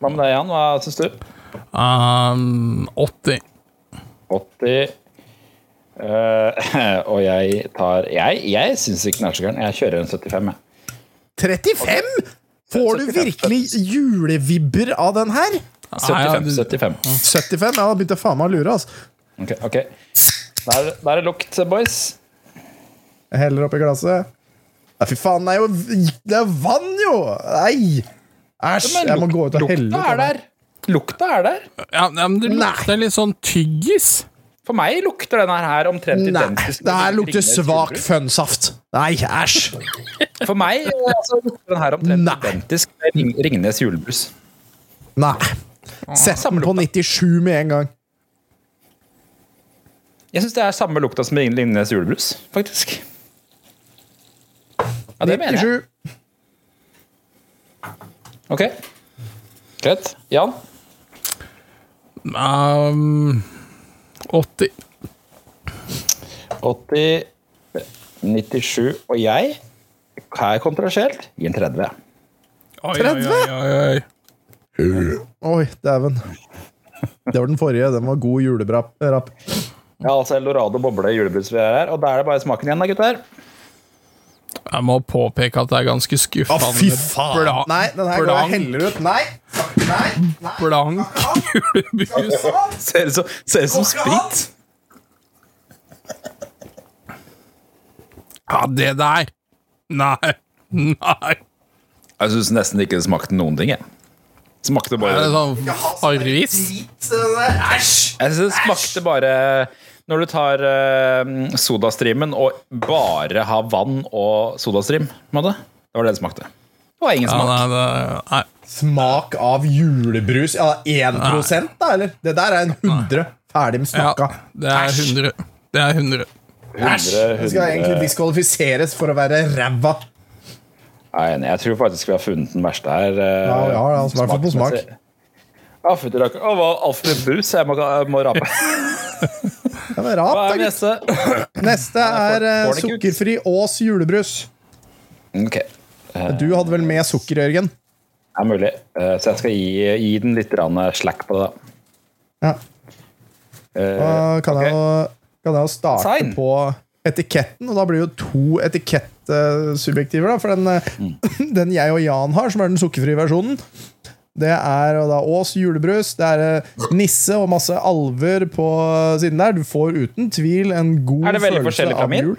hva med deg, Jan? Hva syns du? Um, 80. 80 Uh, Og jeg tar Jeg, jeg syns ikke den er så gæren. Jeg kjører en 75, jeg. 35?! Får du virkelig julevibber av den her? 75. 75. 75? Ja, da begynte jeg faen meg å lure. Altså. Ok, ok. Da er, er det lukt, boys. Jeg heller oppi glasset. Nei, fy faen, det er jo Det er vann, jo! Nei! Æsj! Jeg må gå ut og lukta er der. Lukta er der. Ja, ja, men det lukter litt sånn tyggis. For meg lukter denne her omtrent identisk. Nei, det her lukter svak fønsaft. Nei, æsj! For meg altså, lukter den her omtrent identisk med Ringnes julebrus. Nei. Sett den på 97 med en gang. Jeg syns det er samme lukta som Ringnes julebrus, faktisk. Ja, det mener jeg. 97. Ok. Greit. Jan? Um, 80. 80, 97 og jeg, her kontrasjelt, gir en 30. Oi, 30? oi, oi, oi. Oi, dæven. Det var den forrige. Den var god julebrapp. Ja, altså Eldorado boble julebrus vi er her, og da er det bare smaken igjen, da, gutter. Jeg må påpeke at det er ganske Å, fy faen! Bla- Nei, den her går jeg heller ut. Nei! Blank julebrus. Ser ut som, ser som sprit. Ja, det der. Nei. Nei. Jeg syns nesten ikke det smakte noen ting. Jeg. Smakte bare det sånn harris? Æsj! Jeg synes det smakte bare Når du tar uh, sodastreamen og bare har vann og sodastream på en. Det var det det smakte. Det var ingen Ja, smak. nei, det, nei. Smak av julebrus. Ja, 1 da, eller? Det der er en 100. Ferdig med Ja, snakka. det er 100. Det er 100. Æsj! Det skal egentlig diskvalifiseres for å være ræva. Jeg er enig. Jeg tror faktisk vi har funnet den verste her. Ja, Ja, ja, smak, hvert fall på smak. Ja, fytti rakker. Å, hva altfor mye brus. Jeg må, jeg må rape. Ja, men rap, Hva er neste? Neste er eh, sukkerfri Ås julebrus. Ok. Eh, Du hadde vel med sukker, Jørgen? Det er mulig. Eh, Så jeg skal gi, gi den litt grann slack på det. da. Ja. Eh, Da kan jeg jo, kan jeg jo starte Sign. på etiketten, og da blir det jo to etikettsubjektiver. da, For den, eh, Mm. [LAUGHS] den jeg og Jan har, som er den sukkerfrie versjonen, det er og da Ås julebrus. Det er eh, nisse og masse alver på siden der. Du får uten tvil en god Er det veldig følelse forskjellig fra av min? jul.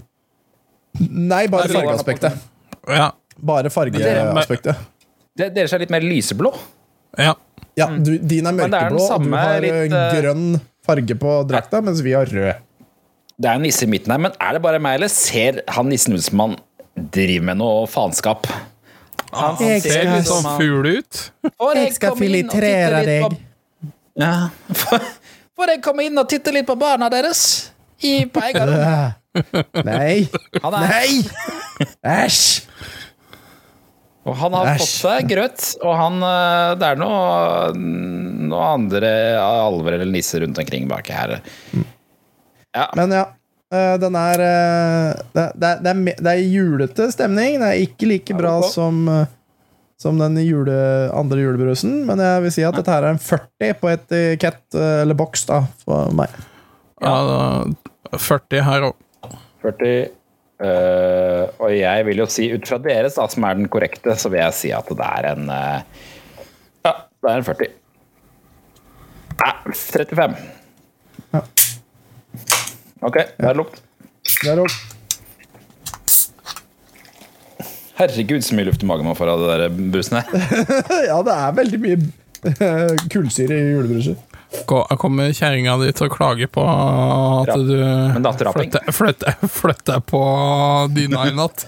Nei, bare fargeaspektet. Ja. Bare fargeaspektet. Det- Dere er litt mer lyseblå. ja. Ja, du, din er mørkeblå, er samme, og du har eh, litt, eh, grønn farge på drakta, mens vi har rød. Det er en nisse i midten her, men er det bare meg, eller ser han nissen ut som han driver med noe faenskap? Han han Ser litt sånn fugl ut. Jeg skal filitrere deg. Ja. [LAUGHS] Får jeg komme inn og titte litt på barna deres? I, på? [LAUGHS] Nei! Nei! [LAUGHS] Æsj! Og han har Æsj. fått seg grøt, og han eh, Det er noe, noe andre alver eller nisser rundt omkring baki her. Men ja, eh, den er eh, det, det, er, det, er, det er julete stemning. Det er ikke like bra som som den jule, andre julebrusen, men jeg vil si at dette her er en 40 på etikett, eller boks, da, for meg. Ja, da- 40 her òg. 40. eh, og jeg vil jo si, ut fra deres, da, som er den korrekte, så vil jeg si at det er en uh, Ja, det er en 40. Nei, 35. Ja. Ok, det er lukt. Det er lukt. Herregud, så mye luft i magen man får av det der brusen her. [LAUGHS] ja, det er veldig mye eh, kullsyre i julebruser. Kommer kjerringa di til å klage på at du flytter, flytter, flytter på dyna i natt?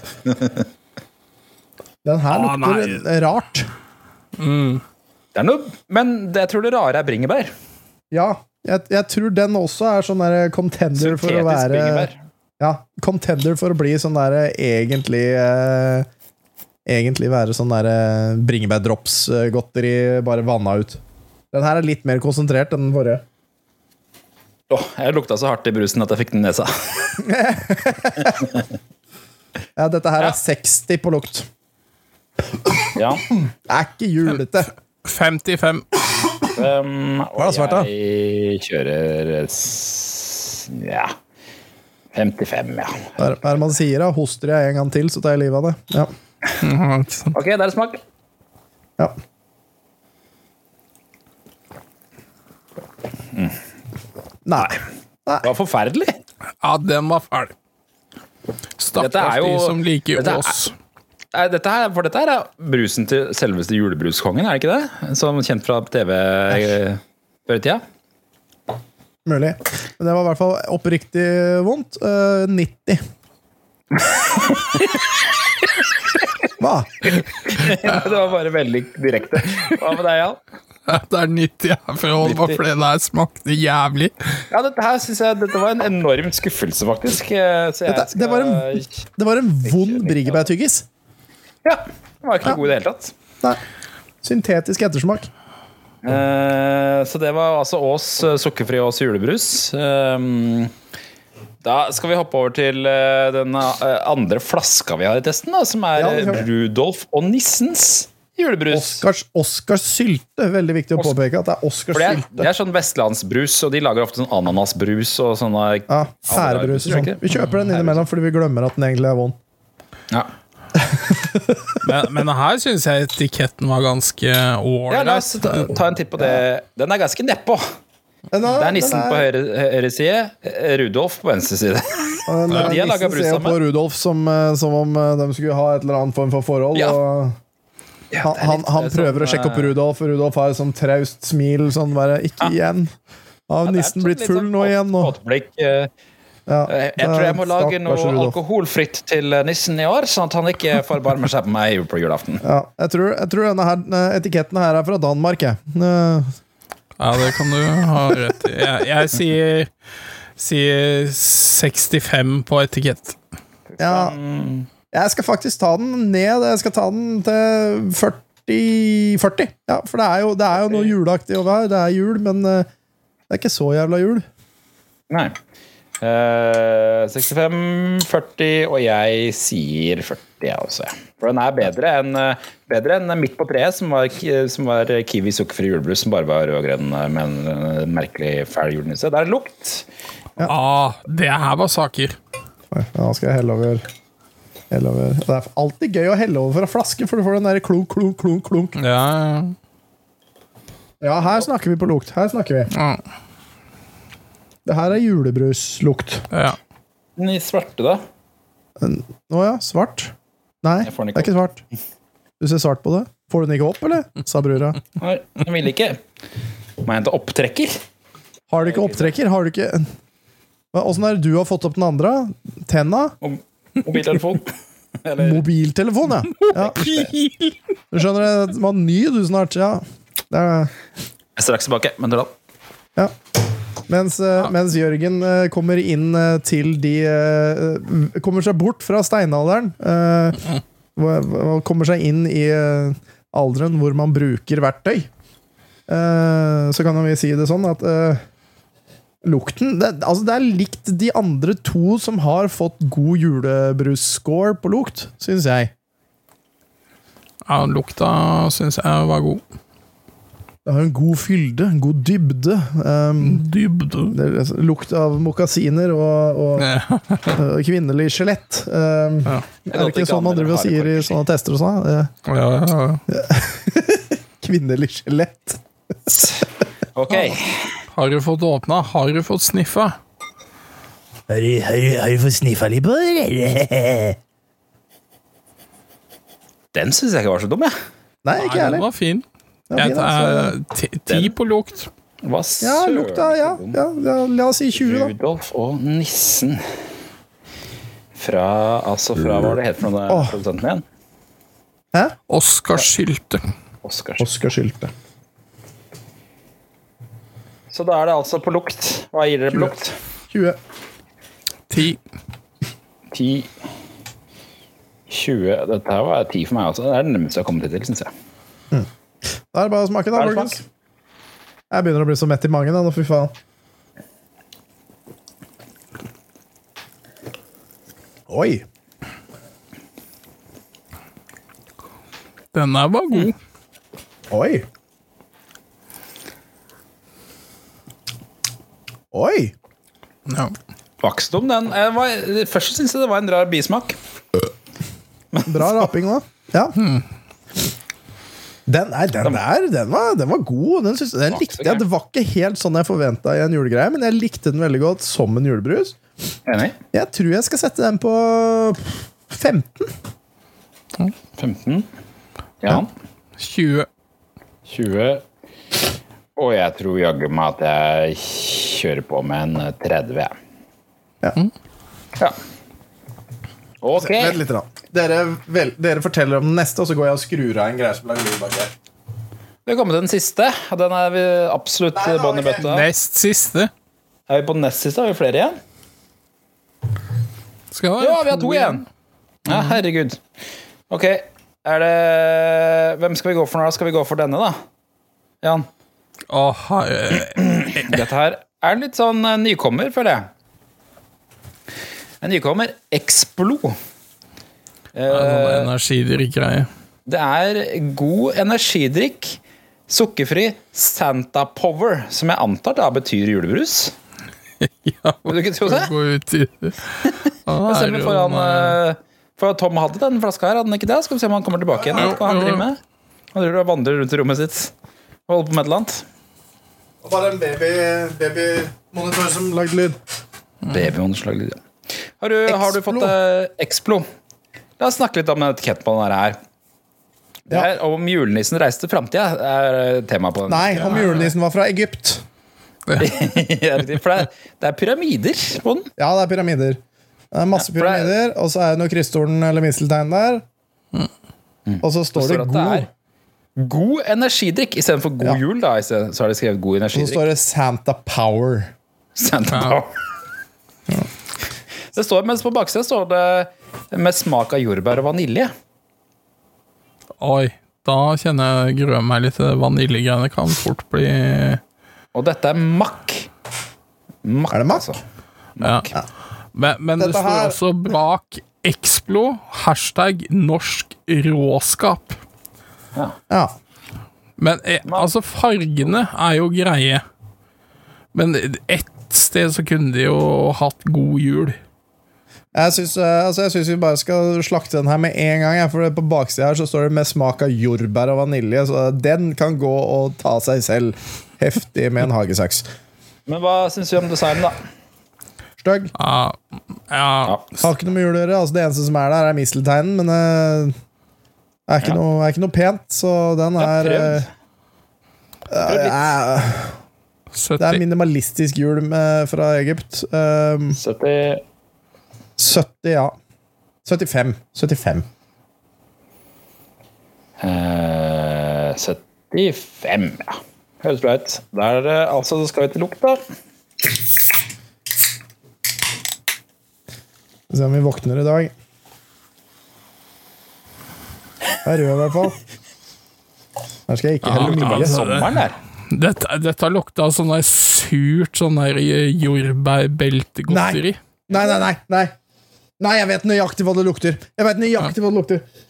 Den her Ah, lukter nei. rart. Det er noe, men det, jeg tror det rare er bringebær. Ja, jeg, jeg tror den også er sånn der contender for å være bringebær. Ja, contender for å bli sånn der egentlig eh, Egentlig være sånn der eh, bringebærdrops-godteri bare vanna ut. Den her er litt mer konsentrert enn den forrige. Åh, jeg lukta så hardt i brusen at jeg fikk den i nesa. [LAUGHS] Ja, dette her Ja. er 60 på lukt. Ja. Det er ikke julete. 55. Um, Hva er det svart, da? Jeg kjører ja 55, ja. Hva er det man sier? da? Hoster jeg en gang til, så tar jeg livet av det. Ja. [LAUGHS] Ok, der er smak. ja. Nei. Det var forferdelig. Ja, den var. Dette Stakkars er de som liker dette er- Ås. Nei, Dette her, for dette her er brusen til selveste julebruskongen, er det ikke det? Som kjent fra TV eh, før i tida. Mulig. Men det var i hvert fall oppriktig vondt. Uh, 90. [LAUGHS] Hva? det var bare veldig direkte. Hva med deg, Jan? [LAUGHS] Det er 90 herfra, bare 90. for det der smakte jævlig. Ja, dette her synes jeg Dette var en enorm skuffelse, faktisk. Eh, Så jeg Dette, det, var en, det var en vond bringebærtyggis. Ja. Den var ikke noe god i det hele tatt. Nei. Syntetisk ettersmak. Eh, Så det var altså Ås eh, sukkerfri Ås julebrus. Um, Da skal vi hoppe over til eh, den andre flaska vi har i testen, da, som er Ja. Rudolf og nissens julebrus. Oscars, Oscars sylte. Veldig viktig å påpeke at det er Oscars For det er, sylte. det er sånn vestlandsbrus, og de lager ofte sånn ananasbrus og sånne Ja, Pærebrus og sånn. Vi kjøper den innimellom fordi vi glemmer at den egentlig er vond. Ja. [LAUGHS] Men, men her syns jeg etiketten var ganske Ja, la oss ta, ta en titt på det. Den er ganske nedpå. Det er, er nissen på høyre, høyre side, Rudolf på venstre side. De har sammen. nissen ser på. Rudolf som, eh, som om eh, de skulle ha et eller annet form for forhold. Ja. Og han, han, han prøver prøver å sånn, sjekke opp eh, Rudolf, og Rudolf har et sånn traust smil. Sånn bare, Ikke igjen! Har nissen sånn blitt full sånn nå igjen? Nå? Eh, Ja, Jeg jeg tror jeg må lage noe Rudolf. alkoholfritt til eh, nissen i år, sånn at han ikke forbarmer seg på meg på julaften. Ja, jeg tror, jeg tror denne her, eh, etiketten her er fra Danmark. Jeg. Eh, Ja, det kan du ha rett i. Jeg, jeg sier, sier 65 på etikett. Ja, jeg skal faktisk ta den ned. Jeg skal ta den til 40. 40. Ja, for det er jo, det er jo noe juleaktig over her. Det er jul, men eh, det er ikke så jævla jul. Nei. Uh, 65, 40, og jeg sier 40, jeg også. For den er bedre enn eh, bedre enn Midt på treet, som var, som var Kiwi sukkerfri julebrus, som bare var rød og grønn eh, med en merkelig fæl julenisse. Det er lukt. Ah, det her var saker. Nå skal jeg helle over. Helle over. Det er alltid gøy å helle over fra flaske, for du får den der klunk, klunk, klunk. klunk. Ja, ja. Ja, her snakker vi på lukt. Her snakker vi. ja. Det her er julebruslukt. ja. Den i svarte, da? Å ja, svart? Nei, det er ikke svart. Du ser svart på det. Får du den ikke opp, eller? sa brura. Nei, den ville ikke. Må jeg hente opptrekker? Har du ikke opptrekker? Har du ikke Åssen er det du har fått opp den andre? Tenna? Mob- Mobiltelefon? [LAUGHS] Eller Mobiltelefon, ja. ja. Du skjønner det, var ny du snart. Ja. Det er, Jeg er straks tilbake, men da. ja. Mens, ja. mens Jørgen eh, kommer inn eh, til de eh, Kommer seg bort fra steinalderen. eh, og- og kommer seg inn i eh, alderen hvor man bruker verktøy. Eh, så kan vi si det sånn at eh, lukten det, altså det er likt de andre to som har fått god julebrusscore på lukt, syns jeg. ja lukta syns jeg var god. Det har en god fylde, en god dybde. Um, Dybde. det altså lukt av mokasiner og, og Ja. [LAUGHS] kvinnelig skjelett. Um, Ja. Er det ikke sånn man driver og sier i sånne tester og sånn? Ja, ja, ja. [LAUGHS] Kvinnelig skjelett. Ok. Har du fått åpna? Har du fått sniffa? Har du, fått sniffa litt på det, eller? Den syns jeg ikke var så dum, jeg. Nei, ikke jeg den var fin. Den var fin, altså. tar ti- på lukt. Hva Ja, lukta, ja. ja, ja. La oss si 20, da. Rudolf og nissen. Fra Altså fra Hva var det het for noe, produsenten igjen? Hæ? Oskar Sylte. Oskar Sylte. Så da er det altså på lukt. Hva gir dere på lukt? 20. 10. 10 20 Dette her var 10 for meg også. Det er det nærmeste jeg har kommet til, syns jeg. Da er det bare å smake, da, folkens. Jeg begynner å bli så mett i magen, da, nå, fy faen. Oi. Den der var god. Oi. Oi. Ja. Var om den. Jeg var, først syntes jeg det var en rar bismak. Bra raping nå. Ja. Den, nei, den der den var, den var god. Den, synes, den likte jeg. Det var ikke helt sånn jeg forventa i en julegreie, men jeg likte den veldig godt som en julebrus. Enig? Jeg tror jeg skal sette den på 15. 15. Ja. 20. 20. Og jeg tror jaggu meg at jeg kjører på med en 30. jeg. Ja. Ja. Ok. Vent litt. Da. Dere, vel, dere forteller om den neste, og så går jeg og skrur av en greie som lager lyd bak her. Vi har kommet til den siste. Den er vi absolutt bånn i bøtta. Nest siste. Er vi på nest siste? Har vi flere igjen? Skal være Ja, vi har to igjen. Ja, herregud. Ok. Er det Hvem skal vi gå for nå? Skal vi gå for denne, da? Jan? Åh, eh, Dette her er litt sånn eh, nykommer, føler jeg. En nykommer. Explo. det er sånn Eh, energidrikk-greie. det er god energidrikk. Sukkerfri Santa Power, som jeg antar da betyr julebrus. [LAUGHS] Ja, Vil du ikke tro det? Gå ut i [LAUGHS] det. Foran eh, For Tom hadde den flaska her, hadde han ikke det? Skal vi se om han kommer tilbake igjen. Hva han driver med? Han driver og vandrer rundt i rommet sitt holder på med et eller annet. Og bare en baby, babymonitor som lagde lyd. Ja. Har, du- har du fått uh, Explo? La oss snakke litt om etiketten på den her. Det er Om julenissen reiste til framtida, er eh, temaet på den. Nei, om julenissen var fra Egypt. [LAUGHS] For det er, det er pyramider på den. Ja, det er pyramider. Det er masse er- pyramider, og så er det noe krysttorn eller misteltein der. Og så står det at god. God energidrikk istedenfor god Ja. jul. da Så har de skrevet god Og så står det Santa Power. Santa Power. Det står, mens på baksida står det med smak av jordbær og vanilje. Oi, da kjenner jeg gruer meg litt. Det Vaniljegreiene kan fort bli Og dette er makk. Makk, Er det makk? altså. Ja. Men, men det står her- også bak Explo, hashtag norsk råskap. Ja. Men eh, altså, fargene er jo greie. Men ett sted så kunne de jo hatt god jul. Jeg syns, eh, altså vi bare skal slakte den her med en gang. jeg, For på baksida her så står det med smak av jordbær og vanilje. Så den kan gå og ta seg selv heftig med en hagesaks. Men hva syns vi om designen, da? Stygg. Ja, ja. Har ikke noe med jul å gjøre. Altså det eneste som er der, er mistelteinen, men eh, er, ikke noe, er ikke noe pent, så den er prøvd. eh, eh, Det er minimalistisk hjul fra Egypt. Um, 70 70, ja. 75. 75. Uh, 75, ja. Høres bra ut. Der altså skal vi til lukta. Skal vi se om vi våkner i dag. Jeg er rød, i hvert fall. Her skal jeg ikke helle mye. Sommeren der. Dette, dette lukta sånn der surt sånn der jordbærbeltegodteri. Nei, nei, nei. nei. Nei, jeg vet nøyaktig hva det lukter. Jeg vet nøyaktig hva det lukter.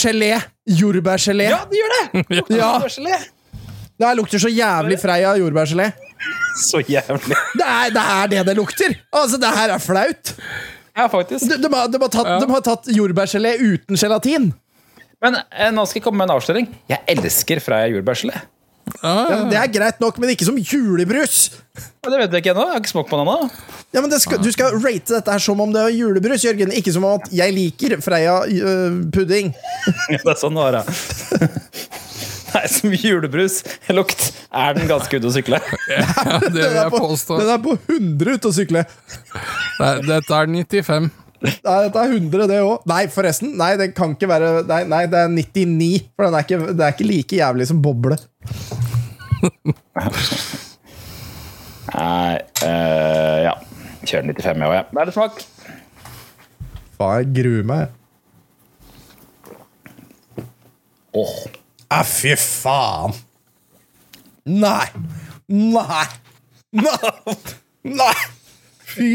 Gelé. Jordbærgelé. Ja, det gjør det! [LAUGHS] Ja. Gelé. Det lukter så jævlig Freia jordbærgelé. Så jævlig. Det er, det er det det lukter! Altså, det her er flaut. Ja, faktisk. De, de, har, de, har, tatt, de har tatt jordbærgelé uten gelatin. Men eh, nå skal jeg komme med en avsløring. Jeg elsker Freia jordbærgelé. Ja, men det er greit nok, men ikke som julebrus! Ja, Det vet jeg ikke ennå. Jeg har ikke smakt på den ennå. Ja, men det skal, Du skal rate dette her som om det er julebrus, Jørgen. Ikke som om at jeg liker Freia-pudding. [LAUGHS] Ja, det er sånn det var, ja. [LAUGHS] Nei, som julebrus lukt er den ganske ute å sykle. [LAUGHS] Ja, det vil jeg påstå. Den er på 100 ute å sykle. Nei, Dette er 95. Nei, dette er 100, det òg. Nei, forresten. Nei, det kan ikke være Nei, nei det er 99. For den er ikke, det er ikke like jævlig som boble. Nei, eh, ja. Kjører 95 jeg òg, jeg. Da er det smak. Faen, jeg gruer meg. Åh. Ah, fy faen! Nei! Nei! Nei! Nei! Fy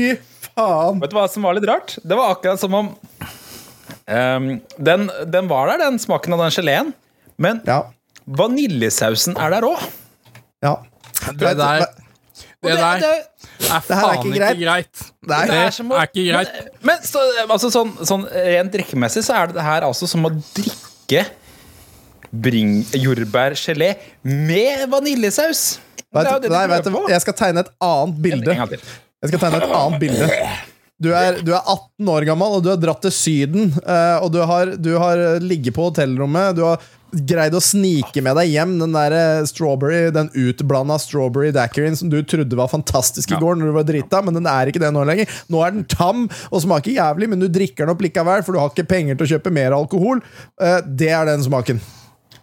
faen! Vet du hva som var litt rart? Det var akkurat som om um, den, den var der, den smaken av den geleen. Men vaniljesausen er der òg. Ja. Det der Det der er er faen ikke ikke greit. Det, er, Det er ikke greit. Men, men så, altså, sånn, sånn rent drikkemessig så er det her altså som å drikke bring, jordbærgelé med vaniljesaus. Vet, er det nei, vet du, jeg skal tegne et annet bilde. Jeg skal tegne et annet bilde. Du er, du er 18 år gammel, og du har dratt til Syden. eh, Og du har, du har ligget på hotellrommet. Du har greid å snike med deg hjem den der eh, strawberry Den utblanda strawberry daiquirien som du trodde var fantastisk i går, når du var drita, men den er ikke det nå lenger. Nå er den tam og smaker jævlig, men du drikker den opp likevel, for du har ikke penger til å kjøpe mer alkohol. Eh, Det er den smaken.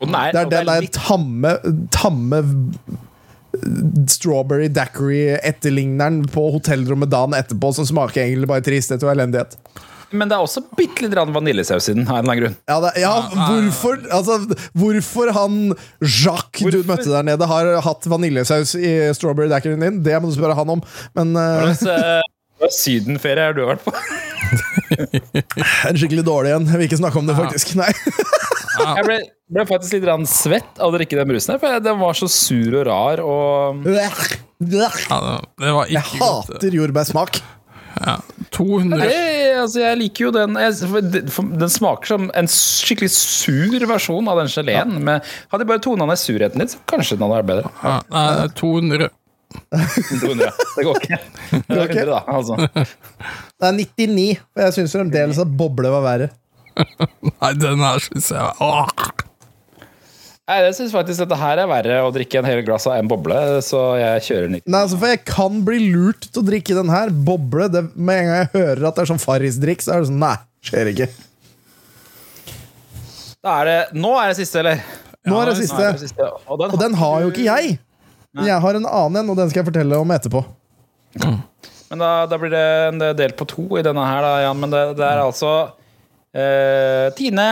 Er, Det er den er der litt, tamme, tamme strawberry daiquiri-etterligneren på hotellrommet dagen etterpå som smaker egentlig bare tristhet og elendighet. men det er også bitte litt vaniljesaus i den, av en eller annen grunn. Ja, det, ja hvorfor, altså, hvorfor han Jacques du møtte der nede, har hatt vaniljesaus i strawberry daiquirien din, det må du spørre han om. Men eh, hva slags sydenferie har du vært på? [LAUGHS] en skikkelig dårlig en. Jeg vil ikke snakke om det, faktisk. Nei. [LAUGHS] Jeg ble, ble faktisk litt svett av å drikke den brusen her, for den var så sur og rar og Ja, det, det var Jeg godt. hater jordbærsmak. Ja, 200 Nei, altså jeg liker jo den jeg, for for Den smaker som en skikkelig sur versjon av den geleen. men Hadde jeg bare tona ned surheten litt, så kanskje den hadde vært bedre. ja, Nei, er 200. 200. Det går ikke. Det går er ikke. 100, da, altså. Det er 99, for jeg syns fremdeles at boble var verre. Nei, den her syns jeg Åh. Nei, Jeg syns faktisk dette her er verre å drikke en hel glass av en boble, så jeg kjører 90. Nei, altså, for jeg kan bli lurt til å drikke den her. Boble. Det, med en gang jeg hører at det er sånn farrisdrikk, så er det sånn Nei, skjer ikke. Da er det, nå er det siste, eller? Nå er det siste. er det siste. Og den, Og den har jo ikke jeg. Jeg har en annen en, og den skal jeg fortelle om etterpå. Men da, da blir det en del på to i denne her, da, Jan. Men det, det er altså eh, Tine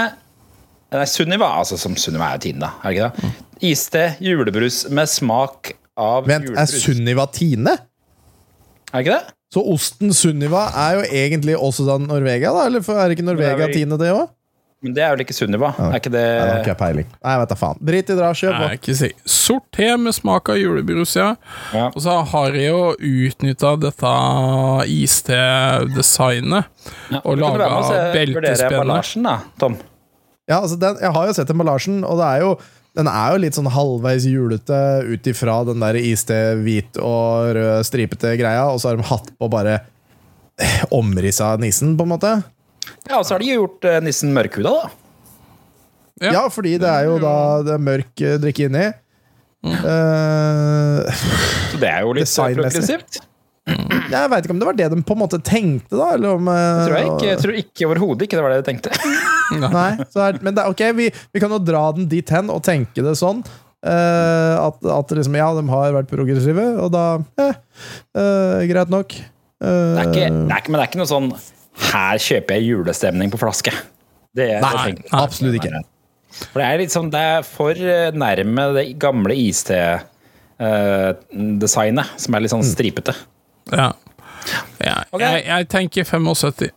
Nei, Sunniva. Altså som Sunniva er jo Tine, da. Er det ikke det? Iste julebrus med smak av Vent, er. Sunniva Tine? Er det ikke det? Så osten Sunniva er jo egentlig også da Norvegia, da? Eller er ikke Norvegia Det er vel- Tine, det òg? Men det er vel ikke Sunniva? Er ikke det Nei, det har ikke peiling. Nei, vet da faen. Drit i det, kjør på. si. Sort te med smak av julebrus, ja. Ja. Og så har jeg jo utnytta dette iste-designet Ja, og laga se- Vurdere beltespenne. da, Tom. Ja, altså den, Jeg har jo sett emballasjen, og det er jo den er jo litt sånn halvveis julete ut ifra den der iste hvit og rød stripete greia, og så har de hatt på bare omrissa nissen, på en måte. Ja, og så har de jo gjort eh, nissen mørkhuda, da. Ja. Ja, fordi det er jo da det er mørk eh, drikke inni. Uh, Så det er jo litt progressivt. jeg veit ikke om det var det de på en måte tenkte, da. Eller om, eh, Tror jeg ikke, jeg tror ikke overhodet ikke det var det de tenkte. [LAUGHS] Nei, så er, men det, ok, vi, vi kan jo dra den dit hen og tenke det sånn. eh, at, at liksom, ja, de har vært progressive, og da eh, eh, Greit nok. Det er ikke, det er ikke, men det er ikke noe sånn Her kjøper jeg julestemning på flaske. Det er, Nei, det absolutt ikke. For det er litt sånn Det er for eh, nærme det gamle iste-designet, som er litt Mm. sånn stripete. Ja. Ja, jeg, jeg tenker 75.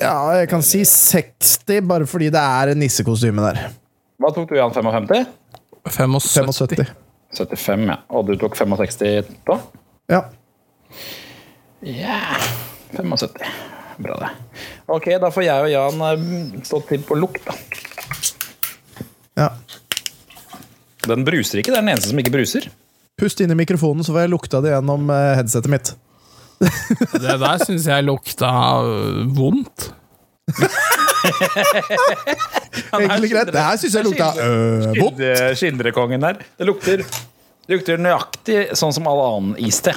Ja, jeg kan si 60, bare fordi det er nissekostyme der. Hva tok du, Jan? 55? 75. 75. 75, ja. Og du tok 65 da? Ja. Ja 75. Bra, det. Ok, da får jeg og Jan eh, stå til på lukt, da. ja. Den bruser ikke. Det er den eneste som ikke bruser. Pust inn i mikrofonen, så får jeg lukta det gjennom eh, headsetet mitt. [LAUGHS] Det der syns jeg lukta øh, vondt. [LAUGHS] Egentlig greit. Det her syns jeg lukta øh, vondt. Skildrekongen der. Det lukter, det lukter nøyaktig sånn som all annen iste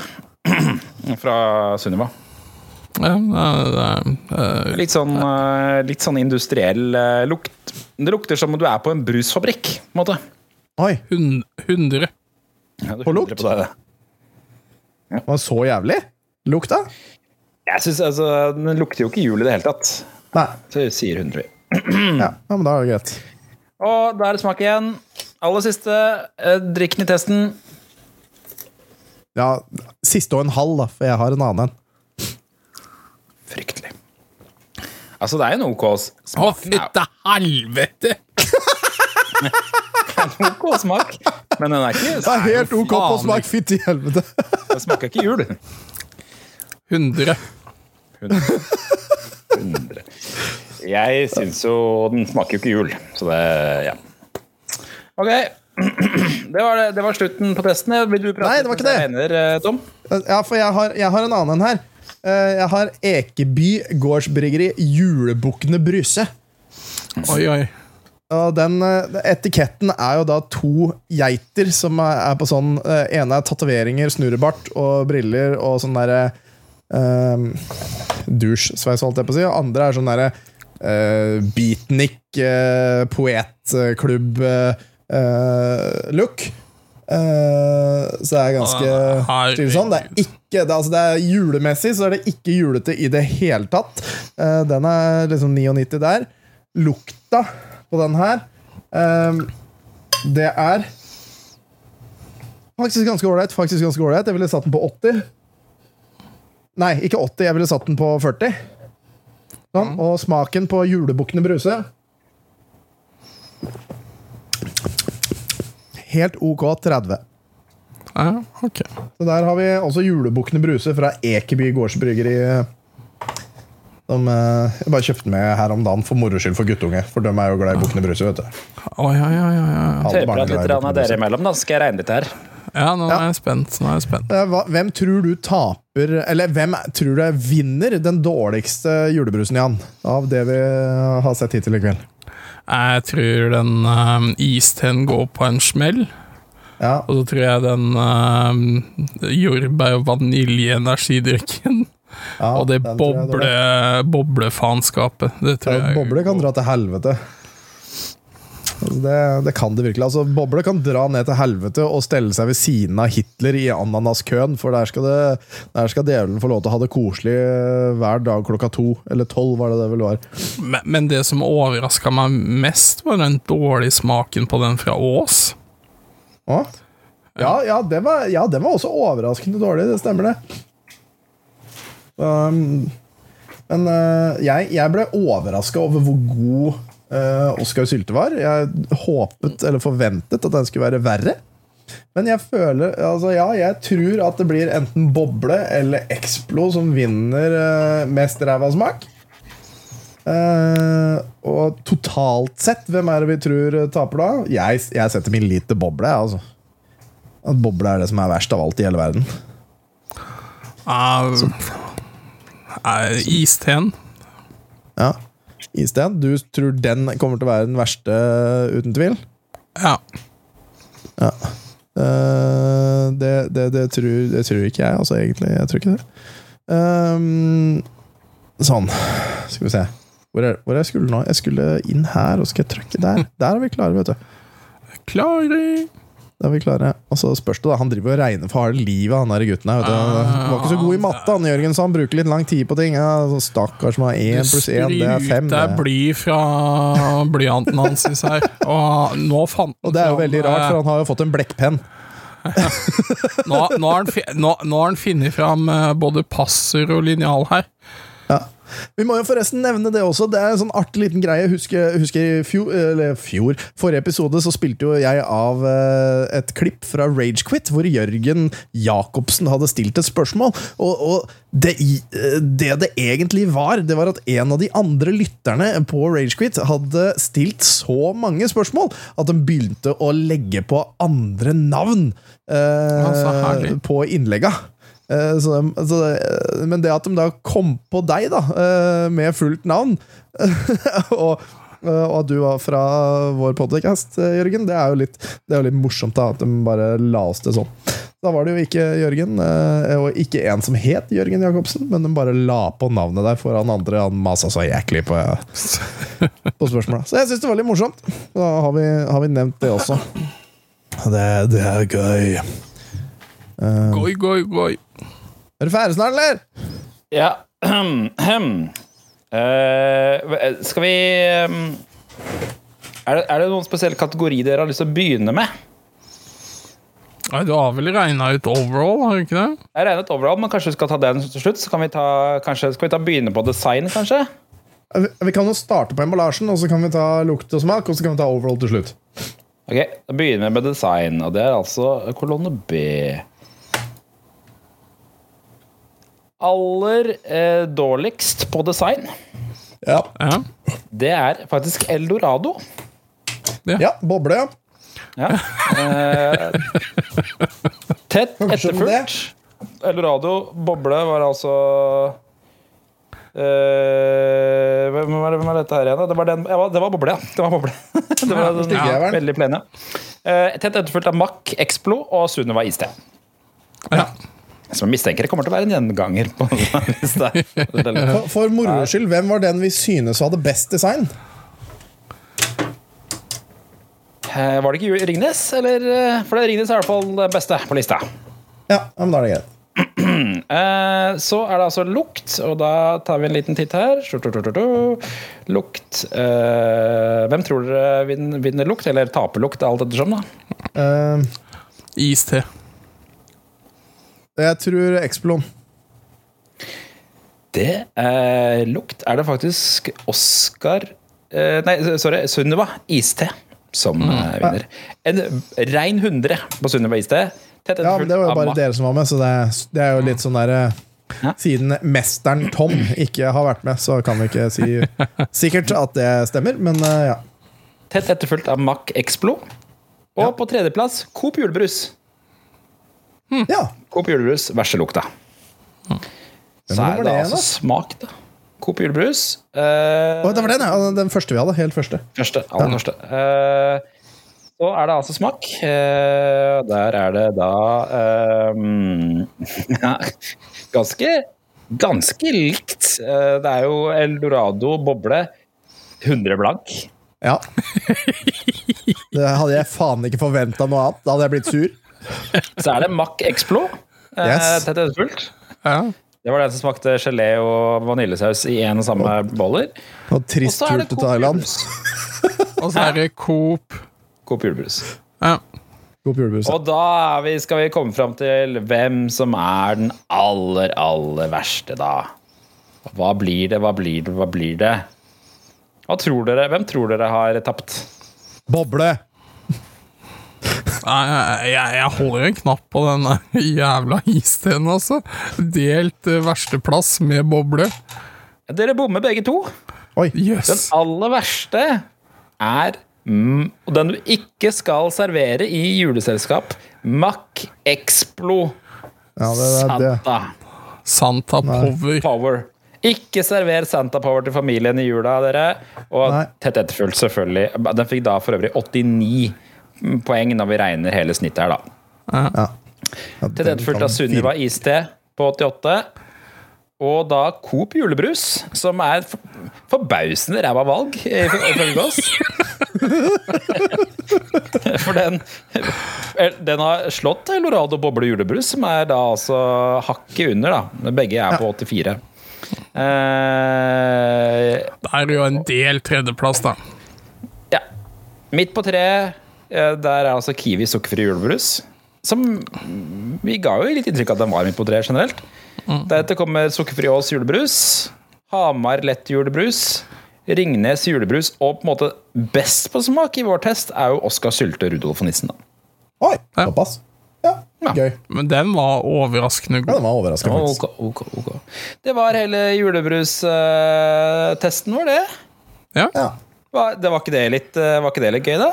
[CLEARS THROAT] fra Sunniva. Ja, er- er- Litt sånn, eh, litt sånn industriell eh, lukt. Det lukter som om du er på en brusfabrikk. på en måte. Oi, hun- 100. Ja, På lukt? På det. var det så jævlig? Lukta? Jeg synes, altså, Den lukter jo ikke jul i det hele tatt. Nei. Så sier 100. Ja, ja men da er det greit. Og da er det smak igjen. Aller siste. Drikk Drikken i testen. Ja, siste og en halv, da, for jeg har en annen en. Fryktelig. Altså, det er jo en OK Å, fytte helvete! Det er en OK smak, men den er ikke Det er helt ok på smak, fytti helvete. Den smaker ikke jul. 100. 100. Jeg syns jo Den smaker jo ikke jul, så det Ja. Ok. [CLEARS THROAT] Det var, det, var slutten på testen. Vil du prate Nei, det var ikke det. Mener, eh, Tom? Ja, for jeg har, jeg har en annen en her. Eh, Jeg har Ekeby gårdsbryggeri Julebukkene Bryse. Oi, oi. Og den eh, etiketten er jo da to geiter som er på sånn ene er tatoveringer, snurrebart og briller og sånn derre um, Dusjsveis, holdt jeg på å si. Og andre er sånn derre uh, beatnik, uh, poetklubb-look. så det er ganske tvilsomt. sånn. Det er ikke det, altså det er Julemessig så er det ikke julete i det hele tatt. Uh, den er liksom 99 der. Lukta på den her ehm, Det er faktisk ganske ålreit. Faktisk ganske ålreit. Jeg ville satt den på 80. Nei, ikke 80. Jeg ville satt den på 40. Sånn. Og smaken på julebukkene Bruse Helt OK 30. Ja, ok. Så der har vi også julebukkene Bruse fra Ekeby gårdsbryggeri. De, eh, jeg bare kjøpte med her om dagen for moro skyld for guttunge. For de er jo glad i Bukkene Bruse. vet du Oi, ja, ja, ja, ja. Tøyprat litt av dere imellom, da. Skal jeg regne litt her. Ja, nå er jeg spent. Nå er jeg spent. Eh, Hvem tror du taper Eller hvem tror du vinner den dårligste julebrusen, Jan? Av det vi har sett hittil i kveld. Jeg tror den um, isten går på en smell. Ja, Og så tror jeg den uh, jordbær- og vanilje-energidrikken ja, og det boble, boblefaenskapet. Det tror jeg boble kan dra til helvete. Altså det, det kan det virkelig. Altså, boble kan dra ned til helvete og stelle seg ved siden av Hitler i ananaskøen, for der skal, det, der skal djevelen få lov til å ha det koselig eh, hver dag klokka to. Eller tolv, var det det vel var. Men, men det som overraska meg mest, var den dårlige smaken på den fra Ås. Ja, ja, det var, ja, den var også overraskende dårlig. Det stemmer, det. Um, men uh, jeg, jeg ble overraska over hvor god uh, Oskar Syltevar. Jeg håpet eller forventet at den skulle være verre. Men jeg føler altså Ja, jeg tror at det blir enten Boble eller Explo som vinner eh, mest ræva smak. Uh, og totalt sett, hvem er det vi tror taper da? Jeg, jeg setter min lit til Boble. Altså. At boble er det som er verst av alt i hele verden. Uh, uh, Isten. Ja. Isten, du tror den kommer til å være den verste, uten tvil? Ja. Ja. Uh, det, det, det, tror, det tror ikke jeg, altså, egentlig. Jeg tror ikke det. Um, sånn. Skal vi se. Hvor er, hvor er jeg skulle nå? Jeg skulle inn her, og skal jeg trykke der. Der er vi klare, vet du. Klaring! Da er vi klare. Og så spørs det, da. Han driver og regner for harde livet, han der gutten her. Han var ikke så god i matte, han Jørgen, så han bruker litt lang tid på ting. Ja, sånn Stakkars som har én pluss én, det er fem. Det er bly fra blyanten hans her. Og nå fant han Og det er jo veldig rart, eh, for han har jo fått en blekkpenn. [LAUGHS] nå, nå, har han, nå, nå har han funnet fram eh, både passer og linjal her. Ja. Vi må jo forresten nevne det også. Det er en sånn artig liten greie. Husker, husker fjor, eller fjor, forrige episode så spilte jo jeg av eh, et klipp fra Ragequit, hvor Jørgen Jacobsen hadde stilt et spørsmål. Og, og det, eh, det det egentlig var, det var at en av de andre lytterne på Ragequit hadde stilt så mange spørsmål at de begynte å legge på andre navn eh, på innlegga. Eh, Så de, så det, men det at de da kom på deg, da, eh, med fullt navn, [LAUGHS] og, eh, og at du var fra vår podcast, eh, Jørgen, det er jo litt, det er jo litt morsomt da, at de bare la oss det sånn. Da var det jo ikke Jørgen, eh, og ikke en som het Jørgen Jacobsen, men de bare la på navnet der foran andre. Han masa så jæklig på, [LAUGHS] på spørsmålet. Så jeg syns det var litt morsomt. Da har vi, har vi nevnt det også. Det, det er gøy. Eh, Goi, goi, goi. Er du ferdig snart, eller? Ja. Eh, skal vi um, er det, er det noen spesiell kategori dere har lyst til å begynne med? Nei, du har vel regna ut overall, har du ikke det? Jeg regnet overall, men kanskje vi skal ta den til slutt? Så kan vi ta, kanskje, skal vi ta begynne på design, kanskje? Vi vi kan jo starte på emballasjen, og så kan vi ta lukt og smak, og så kan vi ta overall til slutt. Ok, Da begynner vi med design, og det er altså kolonne B. Aller eh, dårligst på design, Ja, Ja. det er faktisk Eldorado. ja boble, ja. Ja. Eh, tett etterfulgt. Eldorado, boble, var altså Uh, hvem, var hvem var dette her igjen? Det var, den, ja, det var boble, ja. Det var boble. [LAUGHS] det var den, ja, veldig plene. Uh, tett etterfulgt av Mack, Explo og Sunniva iste. ja. Som jeg mistenker det kommer til å være en gjenganger på. [LAUGHS] [LAUGHS] For, for moro skyld, hvem var den vi synes hadde best design? Eh, Var det ikke Ringnes? Eller, eh, for det Ringnes er i hvert fall det beste på lista. Ja, men da er det greit. [CLEARS THROAT] Eh, Så er det altså lukt, og da tar vi en liten titt her. Sjo, sjo, sjo, sjo, sjo. Lukt eh, Hvem tror dere vin- vinner lukt, eller taper lukt, alt ettersom? da? Eh, Iste. Jeg tror Explon. Det er lukt er det faktisk Oscar eh, Nei, sorry, Sunniva iste som mm. vinner. En rein 100 på Sunniva iste. Tett Ja, men Det var jo bare dere som var med, så det, det er jo litt sånn der eh, Ja. Siden mesteren Tom ikke har vært med, så kan vi ikke si [LAUGHS] sikkert at det stemmer, men eh, ja. Tett etterfulgt av Mack Explo. Og Ja. på tredjeplass Coop julebrus. Ja. Coop julebrus, verste lukta. Så er det det altså smak, da. Coop julebrus. Eh, det var den, ja. Den første vi hadde. Helt første. første. Aller første. Eh, så er det altså smak. Eh, der er det da eh, [LAUGHS] Ganske Ganske likt. Eh, det er jo Eldorado boble 100 blank. Ja. Det hadde jeg faen ikke forventa noe annet. Da hadde jeg blitt sur. [LAUGHS] Så er det Mack Explo. Eh, Yes. Tett etterfulgt. Ja. Det var den som smakte gelé og vaniljesaus i en og samme boller. Og trist tur til Thailand. [LAUGHS] Og så er det Coop. Coop julebrus. Ja. Coop julebrus. Og da er vi, skal vi komme fram til hvem som er den aller, aller verste, da. Hva blir det, hva blir det, hva blir det? Hva tror dere, hvem tror dere har tapt? Boble! Jeg, jeg, holder en knapp på den [LAUGHS] jævla isteen, altså. Delt eh, versteplass med boble. Dere bommer begge to. Oi. Den aller verste er mm, Og den du ikke skal servere i juleselskap. Mac Explo Ja, det, det, det. Santa Santa Power. Power. Ikke server Santa Power til familien i jula, dere. Og Nei. tett etterfulgt, selvfølgelig. Den fikk da for øvrig 89 poeng når vi regner hele snittet her, da. Ja. Ja, Til den fulgte av Sunniva iste på 88. Og da Coop julebrus, som er for- forbausende ræva valg, ifølge oss. [LAUGHS] For den, den har slått Elorado boble julebrus, som er da altså hakket under, da. Begge er på 84. Eh, Det er jo en del tredjeplass, da. ja. Midt på treet, eh, der er altså Kiwi sukkerfri julebrus. Som Vi ga jo litt inntrykk av at den var midt på treet generelt. Deretter kommer sukkerfri Ås julebrus. Hamar lett julebrus, Ringnes julebrus og på en måte best på smak i vår test er jo Oskar Sylte Rudolf og nissen. da. Oi, såpass. Ja, gøy. Men den var overraskende Ja, den var overraskende, ja, okay, ok, ok. Det var hele julebrustesten vår, det. Ja. Ja. Var, det var, ikke det litt, eh, var ikke det litt gøy, da?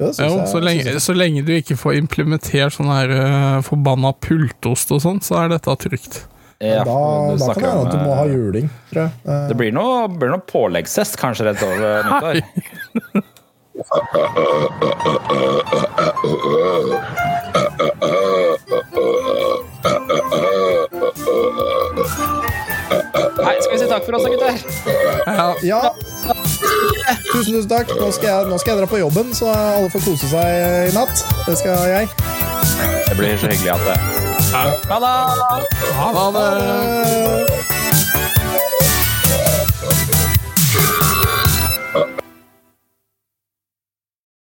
Jo, så, lenge, så lenge du ikke får implementert sånn her uh, forbanna pultost og sånn, så er dette trygt. Ja, da, da kan det hende at du må ha eh, juling, tror jeg. Uh, Det blir noe, blir noe påleggshest kanskje rett over [LAUGHS] nyttår. [LAUGHS] skal vi si takk for oss gutter? Ja, Ja. Tusen, tusen takk. Nå skal, jeg, nå skal jeg dra på jobben, så alle får kose seg i natt. Det skal jeg. Det blir så hyggelig at det Ha det! ha det!